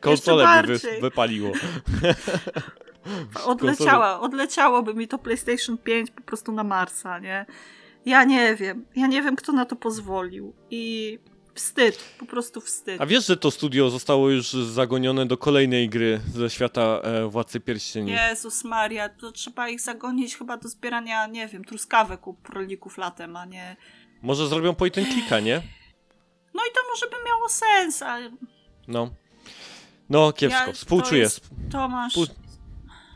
Konsolę by wy, wypaliło. Odleciała, odleciałoby mi to PlayStation 5 po prostu na Marsa, nie? Ja nie wiem. Ja nie wiem, kto na to pozwolił. I wstyd, po prostu wstyd. A wiesz, że to studio zostało już zagonione do kolejnej gry ze świata e, Władcy Pierścieni? Jezus Maria, to trzeba ich zagonić chyba do zbierania, nie wiem, truskawek u królików latem, a nie... Może zrobią clicka, nie? No i to może by miało sens, ale No. No, kiepsko. Ja- Współczuję. to jest- Tomasz... Współ-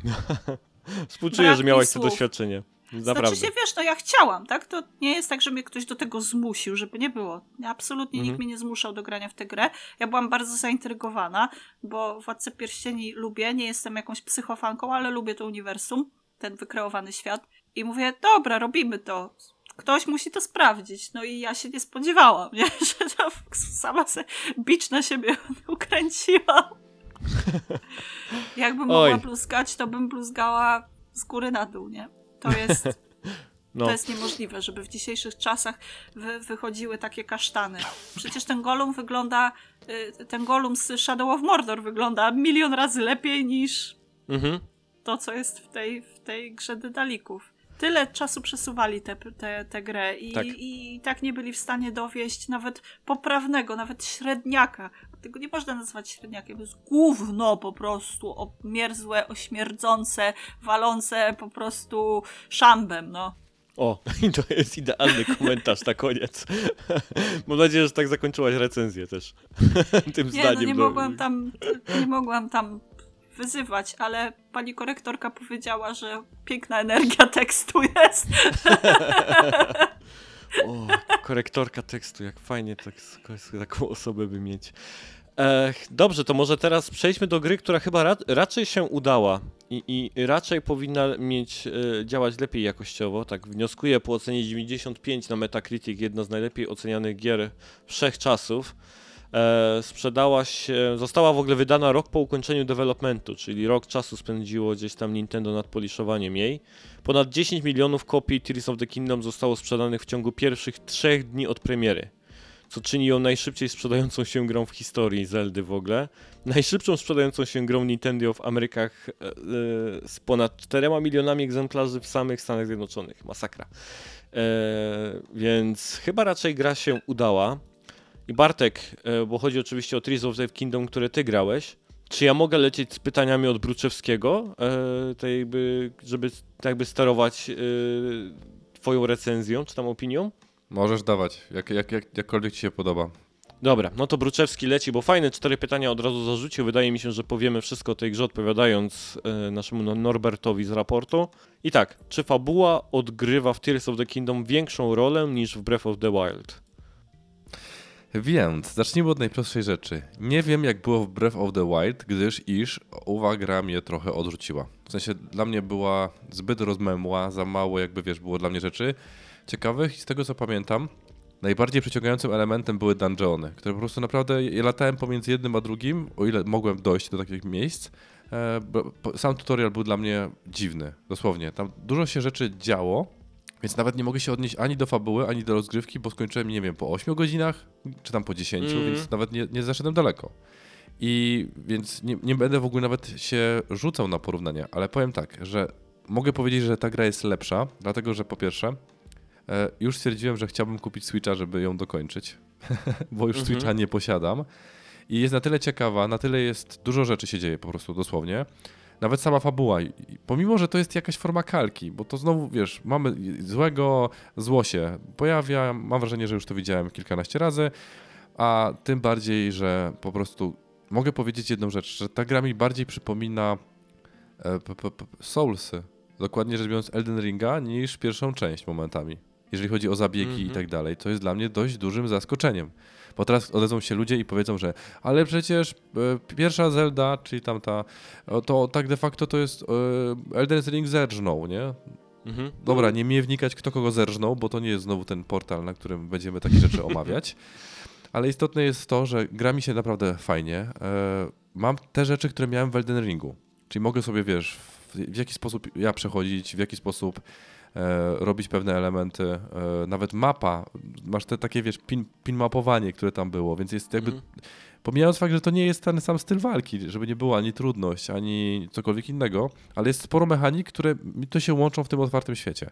Współczuję, brak że mi miałaś to doświadczenie. Naprawdę. Znaczy się, wiesz, no ja chciałam, tak? To nie jest tak, że mnie ktoś do tego zmusił, żeby nie było. Absolutnie Mhm. nikt mnie nie zmuszał do grania w tę grę. Ja byłam bardzo zaintrygowana, bo Władcę Pierścieni lubię, nie jestem jakąś psychofanką, ale lubię to uniwersum, ten wykreowany świat. I mówię, dobra, robimy to. Ktoś musi to sprawdzić. No i ja się nie spodziewałam, nie? że to sama se bicz na siebie ukręciłam. Jakbym mogła Oj. bluzgać, to bym bluzgała z góry na dół, nie? To jest, No. to jest niemożliwe, żeby w dzisiejszych czasach wy, wychodziły takie kasztany. Przecież ten Golum wygląda, y, ten Golum z Shadow of Mordor wygląda milion razy lepiej niż Mhm. to, co jest w tej, w tej grze Dedalików. Tyle czasu przesuwali tę te, te, tę grę i, Tak. i tak nie byli w stanie dowieść nawet poprawnego, nawet średniaka. Tego nie można nazwać średniakiem, to jest gówno po prostu, obmierzłe, ośmierdzące, walące po prostu szambem, no. O, to jest idealny komentarz na koniec. Mam nadzieję, że tak zakończyłaś recenzję też. Tym Nie, zdaniem. no nie mogłam tam, nie mogłam tam wyzywać, ale pani korektorka powiedziała, że piękna energia tekstu jest. O, korektorka tekstu, jak fajnie tak, taką osobę by mieć. Ech, dobrze, to może teraz przejdźmy do gry, która chyba ra raczej się udała i, i raczej powinna mieć, e, działać lepiej jakościowo. Tak wnioskuję po ocenie 95 na Metacritic, jedna z najlepiej ocenianych gier wszechczasów. E, sprzedała się, została w ogóle wydana rok po ukończeniu developmentu, czyli rok czasu spędziło gdzieś tam Nintendo nad poliszowaniem jej. Ponad 10 milionów kopii Tears of the Kingdom zostało sprzedanych w ciągu pierwszych trzech dni od premiery, co czyni ją najszybciej sprzedającą się grą w historii Zeldy w ogóle. Najszybszą sprzedającą się grą Nintendo w Amerykach e, e, z ponad 4 milionami egzemplarzy w samych Stanach Zjednoczonych. Masakra. E, więc chyba raczej gra się udała. I Bartek, e, bo chodzi oczywiście o Tears of the Kingdom, które ty grałeś. Czy ja mogę lecieć z pytaniami od Bruczewskiego, e, tej jakby, żeby tak jakby sterować e, twoją recenzją, czy tam opinią? Możesz dawać, jak, jak, jak, jakkolwiek ci się podoba. Dobra, no to Bruczewski leci, bo fajne cztery pytania od razu zarzucił. Wydaje mi się, że powiemy wszystko o tej grze odpowiadając naszemu no- Norbertowi z raportu. I tak, czy fabuła odgrywa w Tears of the Kingdom większą rolę niż w Breath of the Wild? Więc zacznijmy od najprostszej rzeczy. Nie wiem, jak było w Breath of the Wild, gdyż iż owa gra mnie trochę odrzuciła. W sensie dla mnie była zbyt rozmemła, za mało jakby wiesz, było dla mnie rzeczy ciekawych i z tego co pamiętam, najbardziej przyciągającym elementem były dungeony, które po prostu naprawdę, ja latałem pomiędzy jednym a drugim, o ile mogłem dojść do takich miejsc. E, Sam tutorial był dla mnie dziwny, dosłownie. Tam dużo się rzeczy działo, więc nawet nie mogę się odnieść ani do fabuły, ani do rozgrywki, bo skończyłem, nie wiem, po 8 godzinach, czy tam po 10, Mm. więc nawet nie, nie zaszedłem daleko. I więc nie, nie będę w ogóle nawet się rzucał na porównania, ale powiem tak, że mogę powiedzieć, że ta gra jest lepsza, dlatego że po pierwsze, e, już stwierdziłem, że chciałbym kupić Switcha, żeby ją dokończyć, bo już Mhm. Switcha nie posiadam. I jest na tyle ciekawa, na tyle jest, dużo rzeczy się dzieje po prostu dosłownie. Nawet sama fabuła, pomimo, że to jest jakaś forma kalki, bo to znowu, wiesz, mamy złego, zło się pojawia, mam wrażenie, że już to widziałem kilkanaście razy, a tym bardziej, że po prostu mogę powiedzieć jedną rzecz, że ta gra mi bardziej przypomina e, Soulsy, dokładnie rzecz biorąc Elden Ringa, niż pierwszą część momentami, jeżeli chodzi o zabiegi i Mhm. tak dalej. To jest dla mnie dość dużym zaskoczeniem. Bo teraz odezwą się ludzie i powiedzą, że ale przecież e, pierwsza Zelda, czyli tamta, o, to tak de facto to jest e, Elden Ring zerżnął, nie? Mhm. Dobra, nie mnie wnikać, kto kogo zerżnął, bo to nie jest znowu ten portal, na którym będziemy takie rzeczy omawiać. Ale istotne jest to, że gra mi się naprawdę fajnie. E, mam te rzeczy, które miałem w Elden Ringu. Czyli mogę sobie, wiesz, w, jaki sposób ja przechodzić, w jaki sposób e, robić pewne elementy. E, nawet mapa, masz te takie, wiesz, pin, pin mapowanie, które tam było, więc jest jakby Mhm. Pomijając fakt, że to nie jest ten sam styl walki, żeby nie było ani trudność, ani cokolwiek innego, ale jest sporo mechanik, które to się łączą w tym otwartym świecie.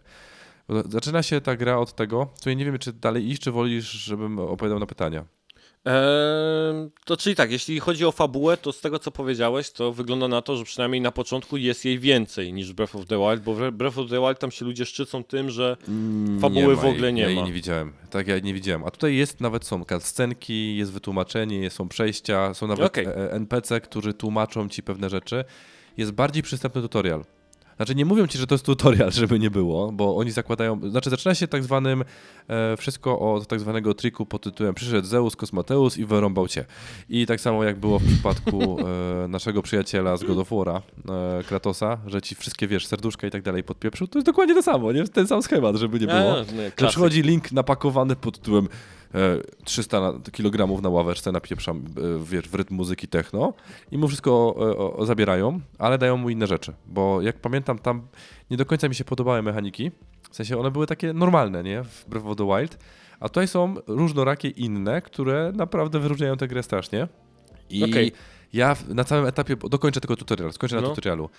Zaczyna się ta gra od tego, co ja nie wiem, czy dalej iść, czy wolisz, żebym opowiadał na pytania. Eee, to czyli tak, jeśli chodzi o fabułę, to z tego co powiedziałeś, to wygląda na to, że przynajmniej na początku jest jej więcej niż Breath of the Wild, bo w Breath of the Wild tam się ludzie szczycą tym, że Fabuły ma w ogóle nie ja jej ma. nie widziałem. Tak, ja jej nie widziałem. A tutaj jest nawet są scenki, jest wytłumaczenie, są przejścia, są nawet Okej. e, NPC, którzy tłumaczą ci pewne rzeczy. Jest bardziej przystępny tutorial. Znaczy nie mówią ci, że to jest tutorial, żeby nie było, bo oni zakładają, znaczy zaczyna się tak zwanym e, wszystko od tak zwanego triku pod tytułem przyszedł Zeus, Kosmateus i wyrąbał cię. I tak samo jak było w przypadku e, naszego przyjaciela z God of War'a, e, Kratosa, że ci wszystkie, wiesz, serduszka i tak dalej podpieprzył, to jest dokładnie to samo, nie? Ten sam schemat, żeby nie było. To klasyk. przychodzi link napakowany pod tytułem 300 na, kg na ławeczce, napieprzam e, wiesz, w rytm muzyki techno i mu wszystko o, zabierają, ale dają mu inne rzeczy, bo jak pamiętam tam nie do końca mi się podobały mechaniki, w sensie one były takie normalne, nie, w Breath of the Wild, a tutaj są różnorakie inne, które naprawdę wyróżniają tę grę strasznie. I Okej. Ja na całym etapie, dokończę tylko tutorial, skończę na No. tutorialu.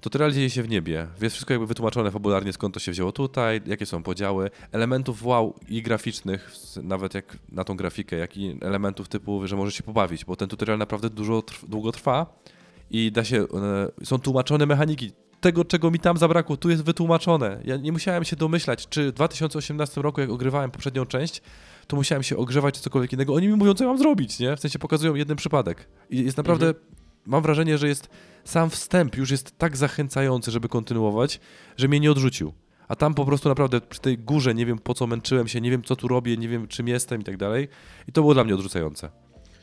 Tutorial dzieje się w niebie, jest wszystko jakby wytłumaczone fabularnie, skąd to się wzięło tutaj, jakie są podziały, elementów wow i graficznych, nawet jak na tą grafikę, jak i elementów typu, że możesz się pobawić, bo ten tutorial naprawdę dużo trw- długo trwa i da się, są tłumaczone mechaniki. Tego, czego mi tam zabrakło, tu jest wytłumaczone. Ja nie musiałem się domyślać, czy w 2018 roku, jak ogrywałem poprzednią część, to musiałem się ogrzewać czy cokolwiek innego. Oni mi mówią, co ja mam zrobić, nie? W sensie pokazują jeden przypadek. I jest naprawdę, mam wrażenie, że jest sam wstęp już jest tak zachęcający, żeby kontynuować, że mnie nie odrzucił. A tam po prostu naprawdę przy tej górze nie wiem po co męczyłem się, nie wiem co tu robię, nie wiem czym jestem i tak dalej. I to było dla mnie odrzucające.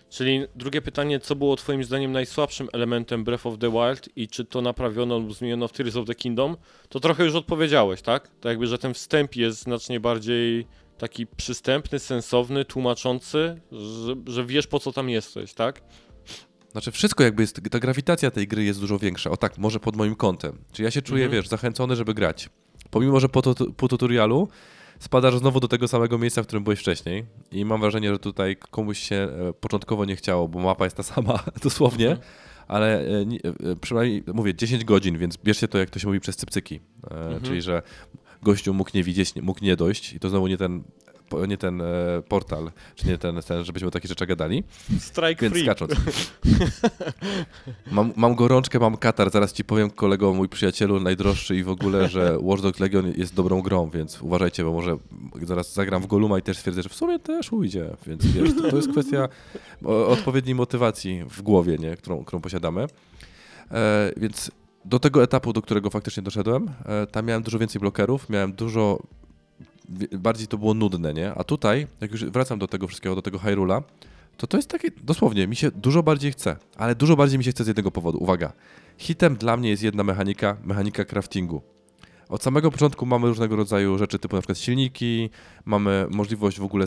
Czyli drugie pytanie, co było twoim zdaniem najsłabszym elementem Breath of the Wild i czy to naprawiono lub zmieniono w Tears of the Kingdom? To trochę już odpowiedziałeś, tak? To jakby, że ten wstęp jest znacznie bardziej taki przystępny, sensowny, tłumaczący, że, że wiesz po co tam jesteś, tak? Znaczy wszystko jakby jest, ta grawitacja tej gry jest dużo większa. O tak, może pod moim kątem. Czyli ja się czuję, Mhm. wiesz, zachęcony, żeby grać. Pomimo, że po, to, po tutorialu spadasz znowu do tego samego miejsca, w którym byłeś wcześniej i mam wrażenie, że tutaj komuś się e, początkowo nie chciało, bo mapa jest ta sama dosłownie, Mhm. ale e, e, przynajmniej, mówię, 10 godzin, więc bierzcie to, jak to się mówi, przez cypcyki. Mhm. Czyli, że gościu mógł nie widzieć, mógł nie dojść i to znowu nie ten, nie ten e, portal, czy nie ten, ten, żebyśmy o takich rzeczach gadali. Strike Więc free. skacząc. Mam, mam gorączkę, mam katar. Zaraz ci powiem, kolego, mój przyjacielu najdroższy i w ogóle, że Watch Dogs Legion jest dobrą grą, więc uważajcie, bo może zaraz zagram w Goluma i też stwierdzę, że w sumie też ujdzie. Więc wiesz, to, to jest kwestia odpowiedniej motywacji w głowie, nie? Którą, którą posiadamy. E, więc do tego etapu, do którego faktycznie doszedłem, e, tam miałem dużo więcej blokerów, miałem dużo bardziej to było nudne, nie? A tutaj, jak już wracam do tego wszystkiego, do tego Hyrula, to to jest takie, dosłownie, mi się dużo bardziej chce, ale dużo bardziej mi się chce z jednego powodu. Uwaga, hitem dla mnie jest jedna mechanika, mechanika craftingu. Od samego początku mamy różnego rodzaju rzeczy, typu na przykład silniki, mamy możliwość w ogóle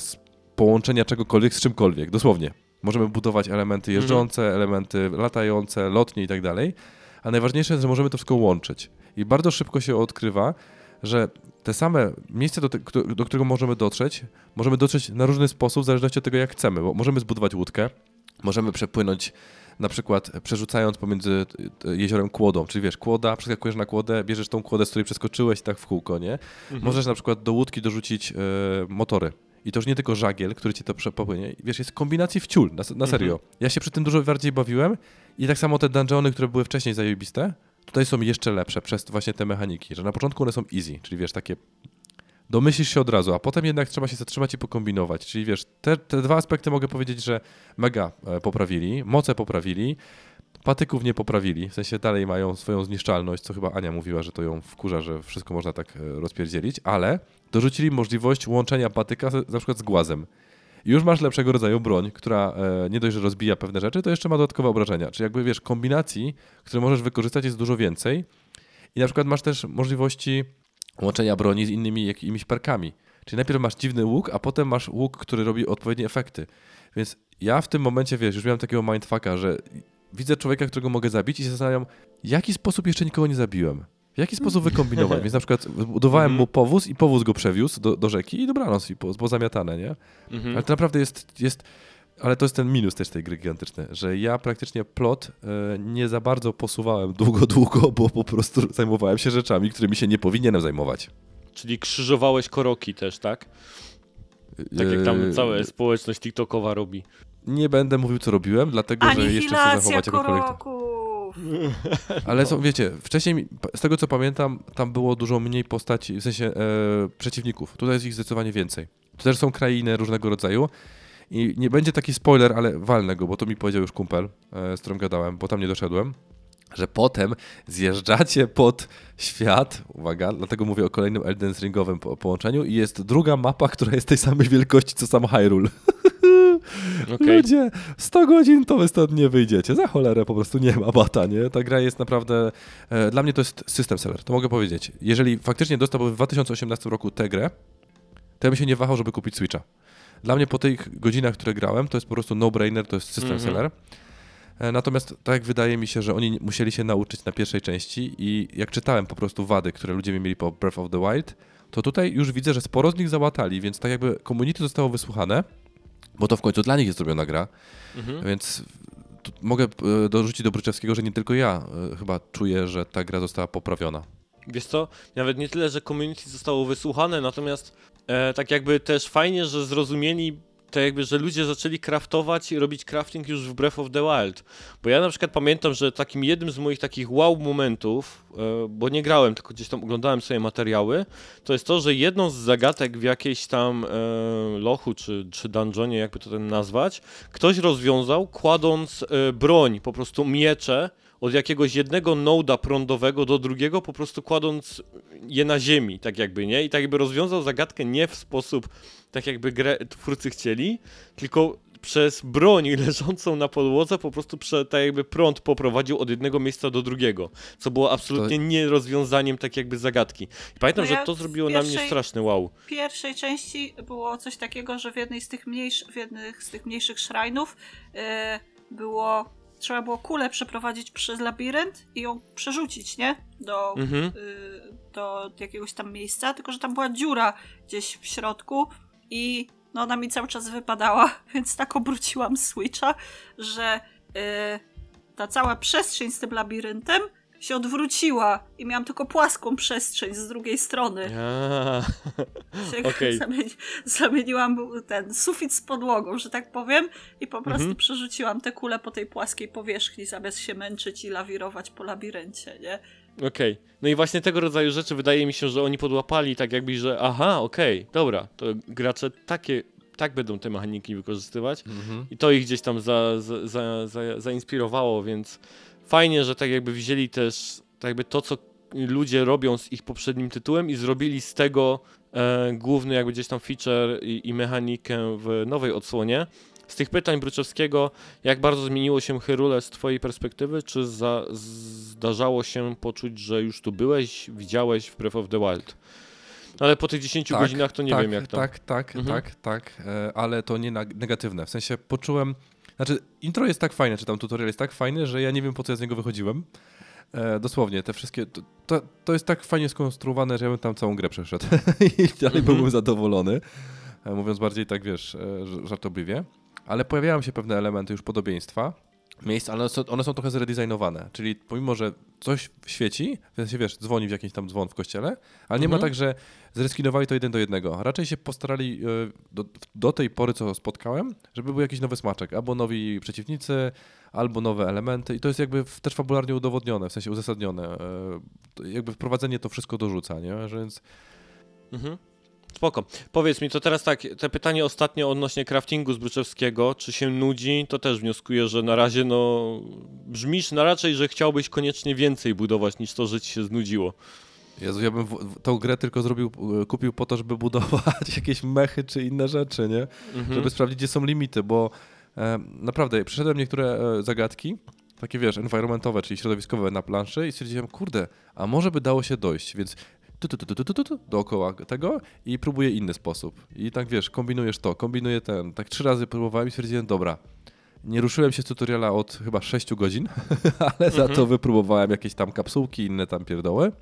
połączenia czegokolwiek z czymkolwiek, dosłownie. Możemy budować elementy jeżdżące, elementy latające, lotnie i tak dalej, a najważniejsze jest, że możemy to wszystko łączyć. I bardzo szybko się odkrywa, że te same miejsce, do, te, do którego możemy dotrzeć, możemy dotrzeć na różny sposób, w zależności od tego, jak chcemy, bo możemy zbudować łódkę, możemy przepłynąć na przykład przerzucając pomiędzy e, jeziorem kłodą, czyli wiesz, kłoda, przeskakujesz na kłodę, bierzesz tą kłodę, z której przeskoczyłeś i tak w kółko, nie? Mhm. Możesz na przykład do łódki dorzucić e, motory. I to już nie tylko żagiel, który ci to popłynie. Wiesz, jest kombinacji w ciul, na, na serio. Ja się przy tym dużo bardziej bawiłem i tak samo te dungeony, które były wcześniej zajebiste, tutaj są jeszcze lepsze przez właśnie te mechaniki, że na początku one są easy, czyli wiesz, takie domyślisz się od razu, a potem jednak trzeba się zatrzymać i pokombinować. Czyli wiesz, te, te dwa aspekty mogę powiedzieć, że mega e, poprawili, moce poprawili, patyków nie poprawili, w sensie dalej mają swoją zniszczalność, co chyba Ania mówiła, że to ją wkurza, że wszystko można tak e, rozpierdzielić, ale dorzucili możliwość łączenia patyka na przykład z głazem. Już masz lepszego rodzaju broń, która e, nie dość, że rozbija pewne rzeczy, to jeszcze ma dodatkowe obrażenia. Czyli jakby wiesz, kombinacji, które możesz wykorzystać jest dużo więcej. I na przykład masz też możliwości łączenia broni z innymi jakimiś perkami. Czyli najpierw masz dziwny łuk, a potem masz łuk, który robi odpowiednie efekty. Więc ja w tym momencie, wiesz, już miałem takiego mindfucka, że widzę człowieka, którego mogę zabić i się zastanawiam, w jaki sposób jeszcze nikogo nie zabiłem. W jaki sposób wykombinować? Więc na przykład budowałem mu powóz i powóz go przewiózł do, do rzeki i dobranoc, i po, pozamiatane, nie? Mhm. Ale to naprawdę jest, jest. Ale to jest ten minus też tej gry gigantycznej, że ja praktycznie plot e, nie za bardzo posuwałem długo, długo, bo po prostu zajmowałem się rzeczami, którymi się nie powinienem zajmować. Czyli krzyżowałeś koroki też, tak? Tak jak tam E, cała społeczność TikTokowa robi. Nie będę mówił, co robiłem, dlatego że jeszcze chcę zachować jakąkolwiek. koroków! Ale są, wiecie, wcześniej, z tego co pamiętam, tam było dużo mniej postaci, w sensie e, przeciwników. Tutaj jest ich zdecydowanie więcej. Tu też są krainy różnego rodzaju. I nie będzie taki spoiler, ale walnę go, bo to mi powiedział już kumpel, e, z którym gadałem, bo tam nie doszedłem, że potem zjeżdżacie pod świat, uwaga, dlatego mówię o kolejnym Elden Ringowym po, połączeniu i jest druga mapa, która jest tej samej wielkości co sam Hyrule. Okej. Ludzie, 100 godzin to wy stąd nie wyjdziecie. Za cholerę po prostu nie ma bata, nie? Ta gra jest naprawdę... E, dla mnie to jest system seller, to mogę powiedzieć. Jeżeli faktycznie dostałbym w 2018 roku tę grę, to ja bym się nie wahał, żeby kupić Switcha. Dla mnie po tych godzinach, które grałem, to jest po prostu no-brainer, to jest system Mhm. seller. E, Natomiast tak wydaje mi się, że oni musieli się nauczyć na pierwszej części i jak czytałem po prostu wady, które ludzie mieli po Breath of the Wild, to tutaj już widzę, że sporo z nich załatali, więc tak jakby community zostało wysłuchane, bo to w końcu dla nich jest zrobiona gra, Mhm. więc mogę e, dorzucić do Bryczewskiego, że nie tylko ja e, chyba czuję, że ta gra została poprawiona. Wiesz co, nawet nie tyle, że community zostało wysłuchane, natomiast e, tak jakby też fajnie, że zrozumieli tak jakby, że ludzie zaczęli craftować i robić crafting już w Breath of the Wild. Bo ja na przykład pamiętam, że takim jednym z moich takich wow momentów, e, bo nie grałem, tylko gdzieś tam oglądałem sobie materiały, to jest to, że jedną z zagadek w jakiejś tam e, lochu czy, czy dungeonie, jakby to ten nazwać, ktoś rozwiązał kładąc e, broń, po prostu miecze, od jakiegoś jednego noda prądowego do drugiego, po prostu kładąc je na ziemi, tak jakby, nie? I tak jakby rozwiązał zagadkę nie w sposób, tak jakby grę twórcy chcieli, tylko przez broń leżącą na podłodze po prostu prze, tak jakby prąd poprowadził od jednego miejsca do drugiego, co było absolutnie nie rozwiązaniem tak jakby zagadki. I pamiętam, No ja że to zrobiło na mnie pierwszej- straszny wow. W pierwszej części było coś takiego, że w jednej z tych, mniejsz, w jednych z tych mniejszych szrajnów e, było. Trzeba było kulę przeprowadzić przez labirynt i ją przerzucić, nie? Do, Mhm. y, do jakiegoś tam miejsca, tylko że tam była dziura gdzieś w środku i no ona mi cały czas wypadała, więc tak obróciłam Switcha, że y, ta cała przestrzeń z tym labiryntem się odwróciła i miałam tylko płaską przestrzeń z drugiej strony. Okej. zamieni, zamieniłam ten sufit z podłogą, że tak powiem, i po prostu Mhm. przerzuciłam te kule po tej płaskiej powierzchni, zamiast się męczyć i lawirować po labiryncie, nie? Okej. No i właśnie tego rodzaju rzeczy wydaje mi się, że oni podłapali tak jakby, że aha, okej, dobra, to gracze takie, tak będą te mechaniki wykorzystywać i to ich gdzieś tam za, za, za, za, zainspirowało, więc fajnie, że tak jakby wzięli też tak jakby to, co ludzie robią z ich poprzednim tytułem i zrobili z tego e, główny jakby gdzieś tam feature i, i mechanikę w nowej odsłonie. Z tych pytań Bryczewskiego, jak bardzo zmieniło się Hyrule z twojej perspektywy, czy za, zdarzało się poczuć, że już tu byłeś, widziałeś w Breath of the Wild? Ale po tych 10 godzinach to nie tak, wiem jak to. Tak, tak, Mhm. tak, tak, e, ale to nie neg- negatywne. W sensie poczułem, znaczy intro jest tak fajne, czy tam tutorial jest tak fajny, że ja nie wiem po co ja z niego wychodziłem. E, dosłownie, te wszystkie, to, to, to jest tak fajnie skonstruowane, że ja bym tam całą grę przeszedł i dalej Mhm. byłbym zadowolony. E, mówiąc bardziej tak, wiesz, e, żartobliwie. Ale pojawiają się pewne elementy już podobieństwa, miejsc, ale one są, one są trochę zredesignowane. Czyli pomimo, że coś świeci, w sensie wiesz, dzwoni w jakiś tam dzwon w kościele, ale nie ma Mhm. tak, że zreskinowali to jeden do jednego. Raczej się postarali e, do, do tej pory, co spotkałem, żeby był jakiś nowy smaczek. Albo nowi przeciwnicy, albo nowe elementy. I to jest jakby też fabularnie udowodnione, w sensie uzasadnione. E, Jakby wprowadzenie to wszystko dorzuca, nie? Że Więc Mhm. Spoko. Powiedz mi, to teraz tak, te pytanie ostatnie odnośnie craftingu z Bruczewskiego, czy się nudzi, to też wnioskuję, że na razie no brzmisz na raczej, że chciałbyś koniecznie więcej budować niż to, że ci się znudziło. Jezu, ja bym w, tą grę tylko zrobił, e, kupił po to, żeby budować jakieś mechy czy inne rzeczy, nie? Mhm. żeby sprawdzić, gdzie są limity, bo e, naprawdę przeszedłem niektóre e, zagadki, takie wiesz, environmentowe, czyli środowiskowe na planszy i stwierdziłem, kurde, a może by dało się dojść, więc tu, tu, tu, tu, tu, tu, dookoła tego i próbuję inny sposób. I tak wiesz, kombinujesz to, kombinuję ten. Tak trzy razy próbowałem i stwierdziłem, dobra, nie ruszyłem się z tutoriala od chyba 6 godzin, ale za to mhm. wypróbowałem jakieś tam kapsułki, inne tam pierdoły.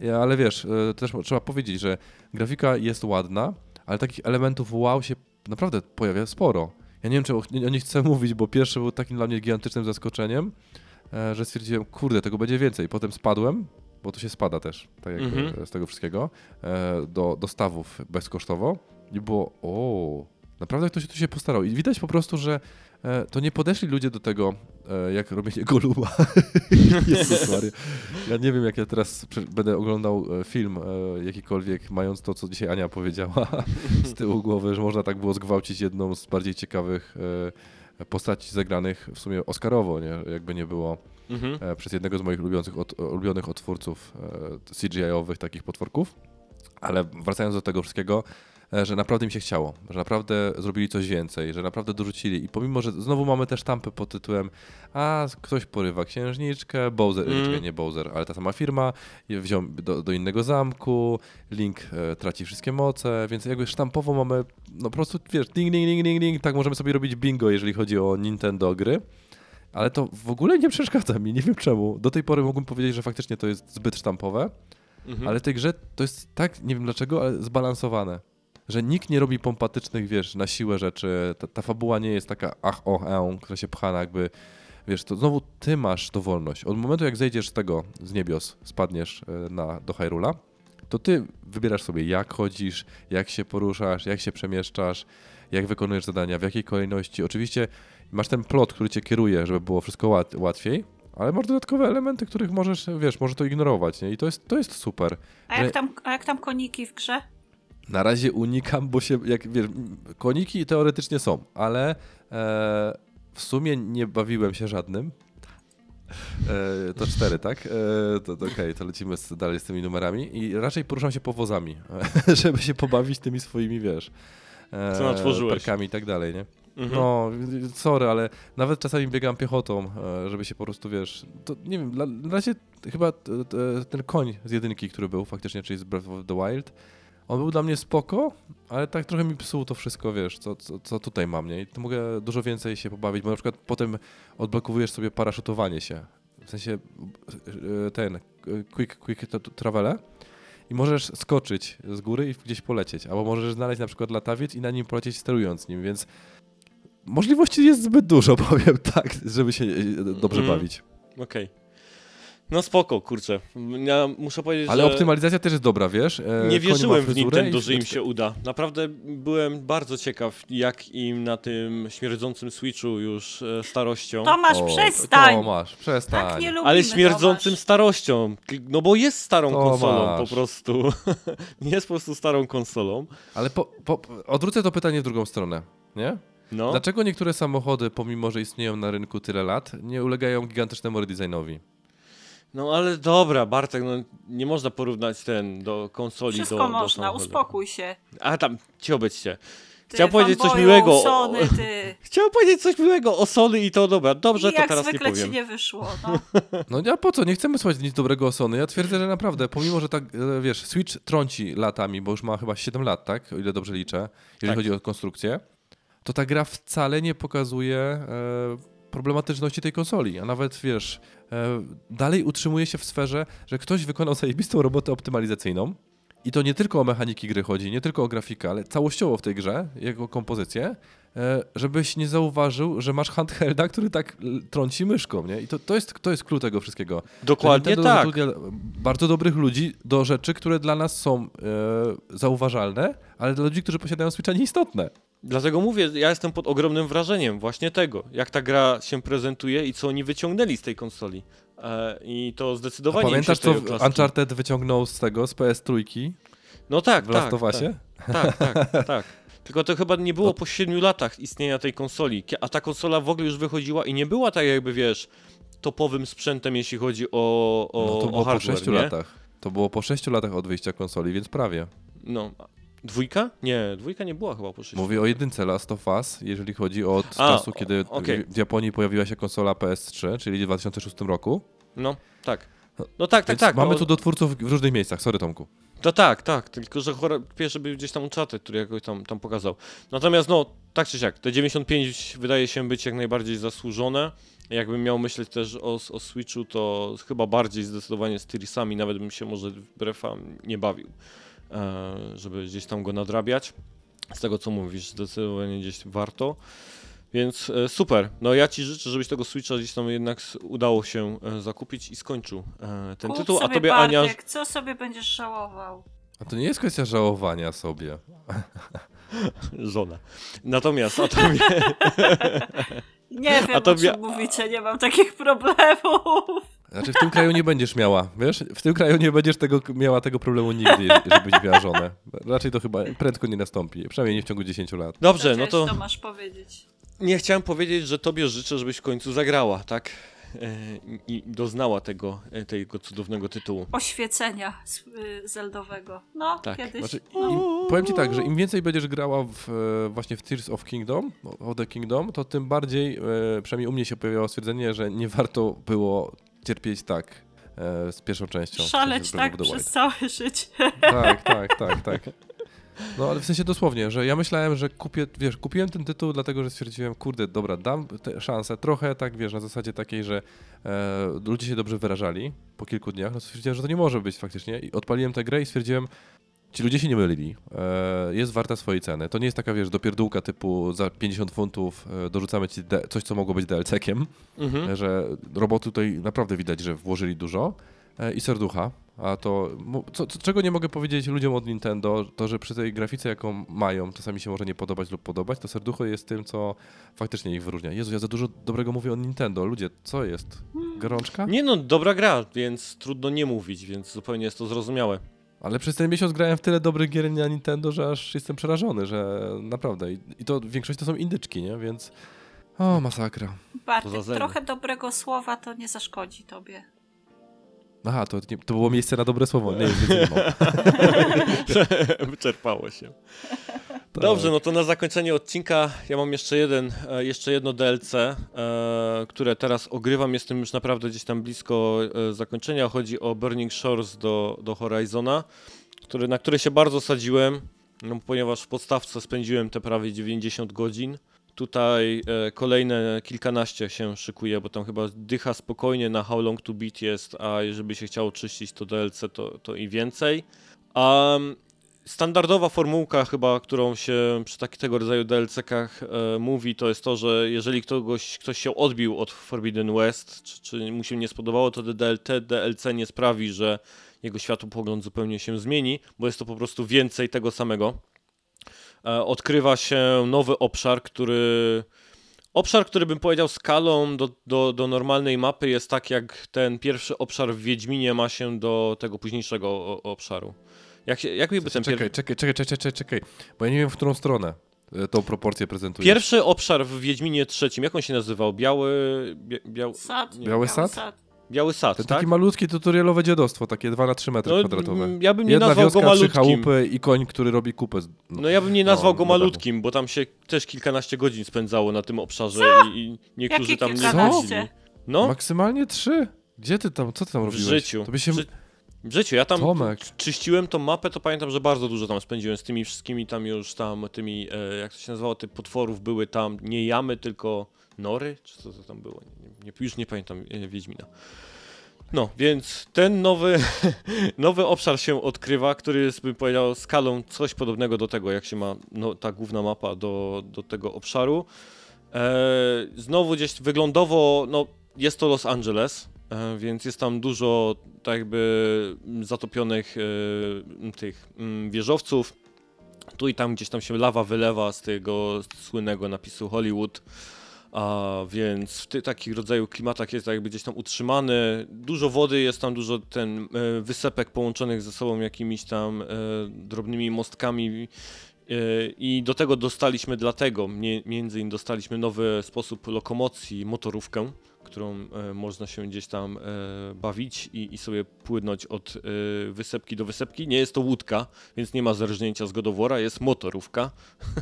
E, ale wiesz, e, też trzeba powiedzieć, że grafika jest ładna, ale takich elementów wow się naprawdę pojawia sporo. Ja nie wiem, czy o nich chcę mówić, bo pierwszy był takim dla mnie gigantycznym zaskoczeniem, e, że stwierdziłem, kurde, tego będzie więcej. Potem spadłem, bo to się spada też, tak jakby Mhm. z tego wszystkiego, e, do, do stawów bezkosztowo i było, o, naprawdę ktoś tu się postarał. I widać po prostu, że e, to nie podeszli ludzie do tego, e, jak robienie Goluma. Jezus Maria. Ja nie wiem, jak ja teraz będę oglądał film jakikolwiek, mając to, co dzisiaj Ania powiedziała z tyłu głowy, że można tak było zgwałcić jedną z bardziej ciekawych postaci zagranych w sumie Oscarowo, nie? jakby nie było Mhm. e, przez jednego z moich ulubionych, od, ulubionych odtwórców e, CGI-owych takich potworków. Ale wracając do tego wszystkiego, e, że naprawdę im się chciało, że naprawdę zrobili coś więcej, że naprawdę dorzucili. I pomimo, że znowu mamy te sztampy pod tytułem a ktoś porywa księżniczkę, Bowser, Mm. nie Bowser, ale ta sama firma, wziął do, do innego zamku, Link e, traci wszystkie moce, więc jakby sztampowo mamy, no po prostu wiesz, ding, ding, ding, ding, ding, tak możemy sobie robić bingo, jeżeli chodzi o Nintendo gry. Ale to w ogóle nie przeszkadza mi, nie wiem czemu. Do tej pory mógłbym powiedzieć, że faktycznie to jest zbyt sztampowe, Mhm. ale w tej grze to jest tak, nie wiem dlaczego, ale zbalansowane. Że nikt nie robi pompatycznych, wiesz, na siłę rzeczy. Ta, ta fabuła nie jest taka ach, o, e, która się pcha jakby, wiesz, to znowu ty masz dowolność. Od momentu, jak zejdziesz z tego, z niebios, spadniesz e, na, do Hyrula, to ty wybierasz sobie, jak chodzisz, jak się poruszasz, jak się przemieszczasz, jak wykonujesz zadania, w jakiej kolejności. Oczywiście masz ten plot, który cię kieruje, żeby było wszystko łat, łatwiej, ale masz dodatkowe elementy, których możesz, wiesz, może to ignorować, nie? I to jest, to jest super. A Że- jak tam, a jak tam koniki w grze? Na razie unikam, bo się, jak wiesz, koniki teoretycznie są, ale e, w sumie nie bawiłem się żadnym. E, to cztery, tak? E, to to okej, to lecimy z, dalej z tymi numerami i raczej poruszam się powozami, żeby się pobawić tymi swoimi, wiesz, e, Co natworzyłeś. perkami i tak dalej, nie? Mhm. No, sorry, ale nawet czasami biegam piechotą, e, żeby się po prostu, wiesz, to nie wiem, na razie chyba ten koń z jedynki, który był faktycznie, czyli z Breath of the Wild, on był dla mnie spoko, ale tak trochę mi psuł to wszystko, wiesz, co, co, co tutaj mam, nie? I tu mogę dużo więcej się pobawić, bo na przykład potem odblokowujesz sobie paraszutowanie się, w sensie e, ten, e, quick, quick tra- travele i możesz skoczyć z góry i gdzieś polecieć, albo możesz znaleźć na przykład latawiec i na nim polecieć sterując nim, więc możliwości jest zbyt dużo, powiem tak, żeby się e, dobrze Mhm. bawić. Okej. No spoko, kurczę. Ja muszę powiedzieć, Ale że... optymalizacja też jest dobra, wiesz? E, Nie wierzyłem w Nintendo, że im się uda. Naprawdę byłem bardzo ciekaw, jak im na tym śmierdzącym Switchu już e, starością. Tomasz, O, przestań! Tomasz, przestań. Tak nie lubimy, Ale śmierdzącym Tomasz. starością. No bo jest starą Tomasz. konsolą po prostu. jest po prostu starą konsolą. Ale po, po, odwrócę to pytanie w drugą stronę, nie? No. Dlaczego niektóre samochody, pomimo że istnieją na rynku tyle lat, nie ulegają gigantycznemu redesignowi? no ale dobra, Bartek, no nie można porównać ten do konsoli Wszystko do, do można, samochodu. uspokój się. A tam, cicho bądźcie. Ty, Chciałem powiedzieć coś miłego. o- Sony, ty. Chciałem powiedzieć coś miłego o Sony i to dobra, dobrze, I to jak teraz nie zwykle powiem. ci nie wyszło. No. No ja po co? Nie chcemy słuchać nic dobrego o Sony. Ja twierdzę, że naprawdę, pomimo, że tak, e, wiesz, Switch trąci latami, bo już ma chyba 7 lat, tak? O ile dobrze liczę, jeżeli Tak. chodzi o konstrukcję, to ta gra wcale nie pokazuje e, problematyczności tej konsoli, a nawet, wiesz, e, dalej utrzymuje się w sferze, że ktoś wykonał zajebistą robotę optymalizacyjną i to nie tylko o mechaniki gry chodzi, nie tylko o grafikę, ale całościowo w tej grze, jego kompozycję, e, żebyś nie zauważył, że masz handhelda, który tak trąci myszką, nie? I to, to, jest, to jest clue tego wszystkiego. Dokładnie tak. Bardzo dobrych ludzi do rzeczy, które dla nas są e, zauważalne, ale dla ludzi, którzy posiadają Switcha nieistotne. Dlatego mówię, ja jestem pod ogromnym wrażeniem właśnie tego, jak ta gra się prezentuje i co oni wyciągnęli z tej konsoli. E, I to A zdecydowanie pamiętasz, mi co. Uncharted wyciągnął z tego, z PS3 No tak, w tak, Usie? tak, tak, tak, tak. Tylko to chyba nie było po 7 latach istnienia tej konsoli, a ta konsola w ogóle już wychodziła i nie była tak jakby, wiesz, topowym sprzętem, jeśli chodzi o, o, No to o było po hardware, 6 nie? latach. To było po 6 latach od wyjścia konsoli, więc prawie. No. Dwójka? Nie, dwójka nie była chyba po 6 Mówię o jedynce Last of Us, jeżeli chodzi o od A, czasu, kiedy okej. w Japonii pojawiła się konsola PS3, czyli w 2006 roku. No, tak. No tak, tak, Więc tak. mamy no, tu do twórców w różnych miejscach. Sorry Tomku. To tak, tak, tylko że chora, pierwszy był gdzieś tam Uncharted, który jakoś tam, tam pokazał. Natomiast no, tak czy siak, te 95 wydaje się być jak najbardziej zasłużone. Jakbym miał myśleć też o, o Switchu, to chyba bardziej zdecydowanie z Tyrisami, nawet bym się może wbrew wam nie bawił, żeby gdzieś tam go nadrabiać. Z tego co mówisz, zdecydowanie gdzieś warto. Więc e, super. No ja ci życzę, żebyś tego Switcha gdzieś tam jednak udało się e, zakupić i skończył e, ten Kup tytuł, a tobie Bartek, Ania... co sobie będziesz żałował? A to nie jest kwestia żałowania sobie. Żona. Natomiast, a tobie, Nie wiem, A o tobie- czym mówicie, nie mam takich problemów. Znaczy w tym kraju nie będziesz miała, wiesz? W tym kraju nie będziesz tego, miała tego problemu nigdy, żebyś miała żonę. Raczej to chyba prędko nie nastąpi, przynajmniej nie w ciągu 10 lat. Dobrze, no Chociaż to to masz powiedzieć. nie chciałem powiedzieć, że tobie życzę, żebyś w końcu zagrała, tak? E, I doznała tego, e, tego cudownego tytułu. Oświecenia y, zeldowego. No, Tak, kiedyś. Znaczy, im, powiem ci tak, że im więcej będziesz grała w, e, właśnie w Tears of Kingdom, o The Kingdom, to tym bardziej, przynajmniej u mnie się pojawiało stwierdzenie, że nie warto było cierpieć tak e, z pierwszą częścią. Szaleć tak przez całe życie. Tak, tak, tak, tak. No ale w sensie dosłownie, że ja myślałem, że kupię, wiesz, kupiłem ten tytuł dlatego, że stwierdziłem, kurde, dobra, dam szansę, trochę tak, wiesz, na zasadzie takiej, że e, ludzie się dobrze wyrażali po kilku dniach, no stwierdziłem, że to nie może być faktycznie i odpaliłem tę grę i stwierdziłem, ci ludzie się nie mylili, e, jest warta swojej ceny. To nie jest taka, wiesz, dopierdółka typu za 50 funtów e, dorzucamy ci coś, co mogło być DLC-kiem, Mhm. że roboty tutaj naprawdę widać, że włożyli dużo e, i serducha. A to, co, czego nie mogę powiedzieć ludziom od Nintendo, to że przy tej grafice, jaką mają, czasami się może nie podobać lub podobać, to serducho jest tym, co faktycznie ich wyróżnia. Jezu, ja za dużo dobrego mówię o Nintendo. Ludzie, co jest? Gorączka? Nie no, dobra gra, więc trudno nie mówić, więc zupełnie jest to zrozumiałe. Ale przez ten miesiąc grałem w tyle dobrych gier na Nintendo, że aż jestem przerażony, że naprawdę. I, i to większość to są indyczki, nie? Więc... O, masakra. Bartek, trochę dobrego słowa to nie zaszkodzi tobie. Aha, to, nie, to było miejsce na dobre słowo. Nie, nie, nie, nie, Wyczerpało się. Tak. Dobrze, no to na zakończenie odcinka ja mam jeszcze jeden, e, jeszcze jedno DLC, e, które teraz ogrywam. Jestem już naprawdę gdzieś tam blisko e, zakończenia. Chodzi o Burning Shores do, do Horizona, który, na który się bardzo sadziłem, no, ponieważ w podstawce spędziłem te prawie 90 godzin. Tutaj kolejne kilkanaście się szykuje, bo tam chyba dycha spokojnie na How Long to Beat jest, a jeżeli się chciało czyścić to DLC, to, to i więcej. A standardowa formułka chyba, którą się przy takich tego rodzaju DLC-kach e, mówi, to jest to, że jeżeli kogoś, ktoś się odbił od Forbidden West, czy, czy mu się nie spodobało, to DL, te DLC nie sprawi, że jego światopogląd zupełnie się zmieni, bo jest to po prostu więcej tego samego. E, odkrywa się nowy obszar, który... Obszar, który bym powiedział skalą do, do, do normalnej mapy jest tak, jak ten pierwszy obszar w Wiedźminie ma się do tego późniejszego obszaru. Jak, się, jak by ten Czekaj, pier... czekaj, czekaj, czekaj, czekaj, czekaj, bo ja nie wiem, w którą stronę e, tą proporcję prezentujesz. Pierwszy obszar w Wiedźminie trzecim, jak on się nazywał? Biały... Bia, biał... Sad. nie, Biały sad? Biały sad, Ten tak? taki malutkie tutorialowe dziadostwo, takie 2 na 3 metry No, kwadratowe. mm, ja bym nie Jedna nazwał go wioska, trzy malutkim. chałupy i koń, który robi kupę. Z... No ja bym nie nazwał No, go malutkim, bo tam się też kilkanaście godzin spędzało na tym obszarze i, i niektórzy Jakie tam nie zwiedzili. No, Maksymalnie trzy. Gdzie ty tam, co ty tam w robiłeś? życiu. To by się... W, ży- w życiu. Ja tam Tomek. czyściłem tą mapę, to pamiętam, że bardzo dużo tam spędziłem z tymi wszystkimi tam już tam tymi, e, jak to się nazywało, tych potworów były tam nie jamy, tylko nory, czy co to tam było? Nie, nie, już nie pamiętam e, Wiedźmina. No, więc ten nowy, nowy obszar się odkrywa, który jest, bym powiedział, skalą coś podobnego do tego, jak się ma no, ta główna mapa do, do tego obszaru. E, znowu gdzieś wyglądowo, no, jest to Los Angeles, więc jest tam dużo tak jakby zatopionych e, tych wieżowców. Tu i tam gdzieś tam się lawa wylewa z tego słynnego napisu Hollywood. A więc w ty, takich rodzaju klimatach jest jakby gdzieś tam utrzymany. Dużo wody, jest tam dużo ten e, wysepek połączonych ze sobą jakimiś tam e, drobnymi mostkami. E, I do tego dostaliśmy dlatego, między innymi dostaliśmy nowy sposób lokomocji, motorówkę, którą e, można się gdzieś tam e, bawić i, i sobie płynąć od e, wysepki do wysepki. Nie jest to łódka, więc nie ma zerżnięcia z godowora, jest motorówka.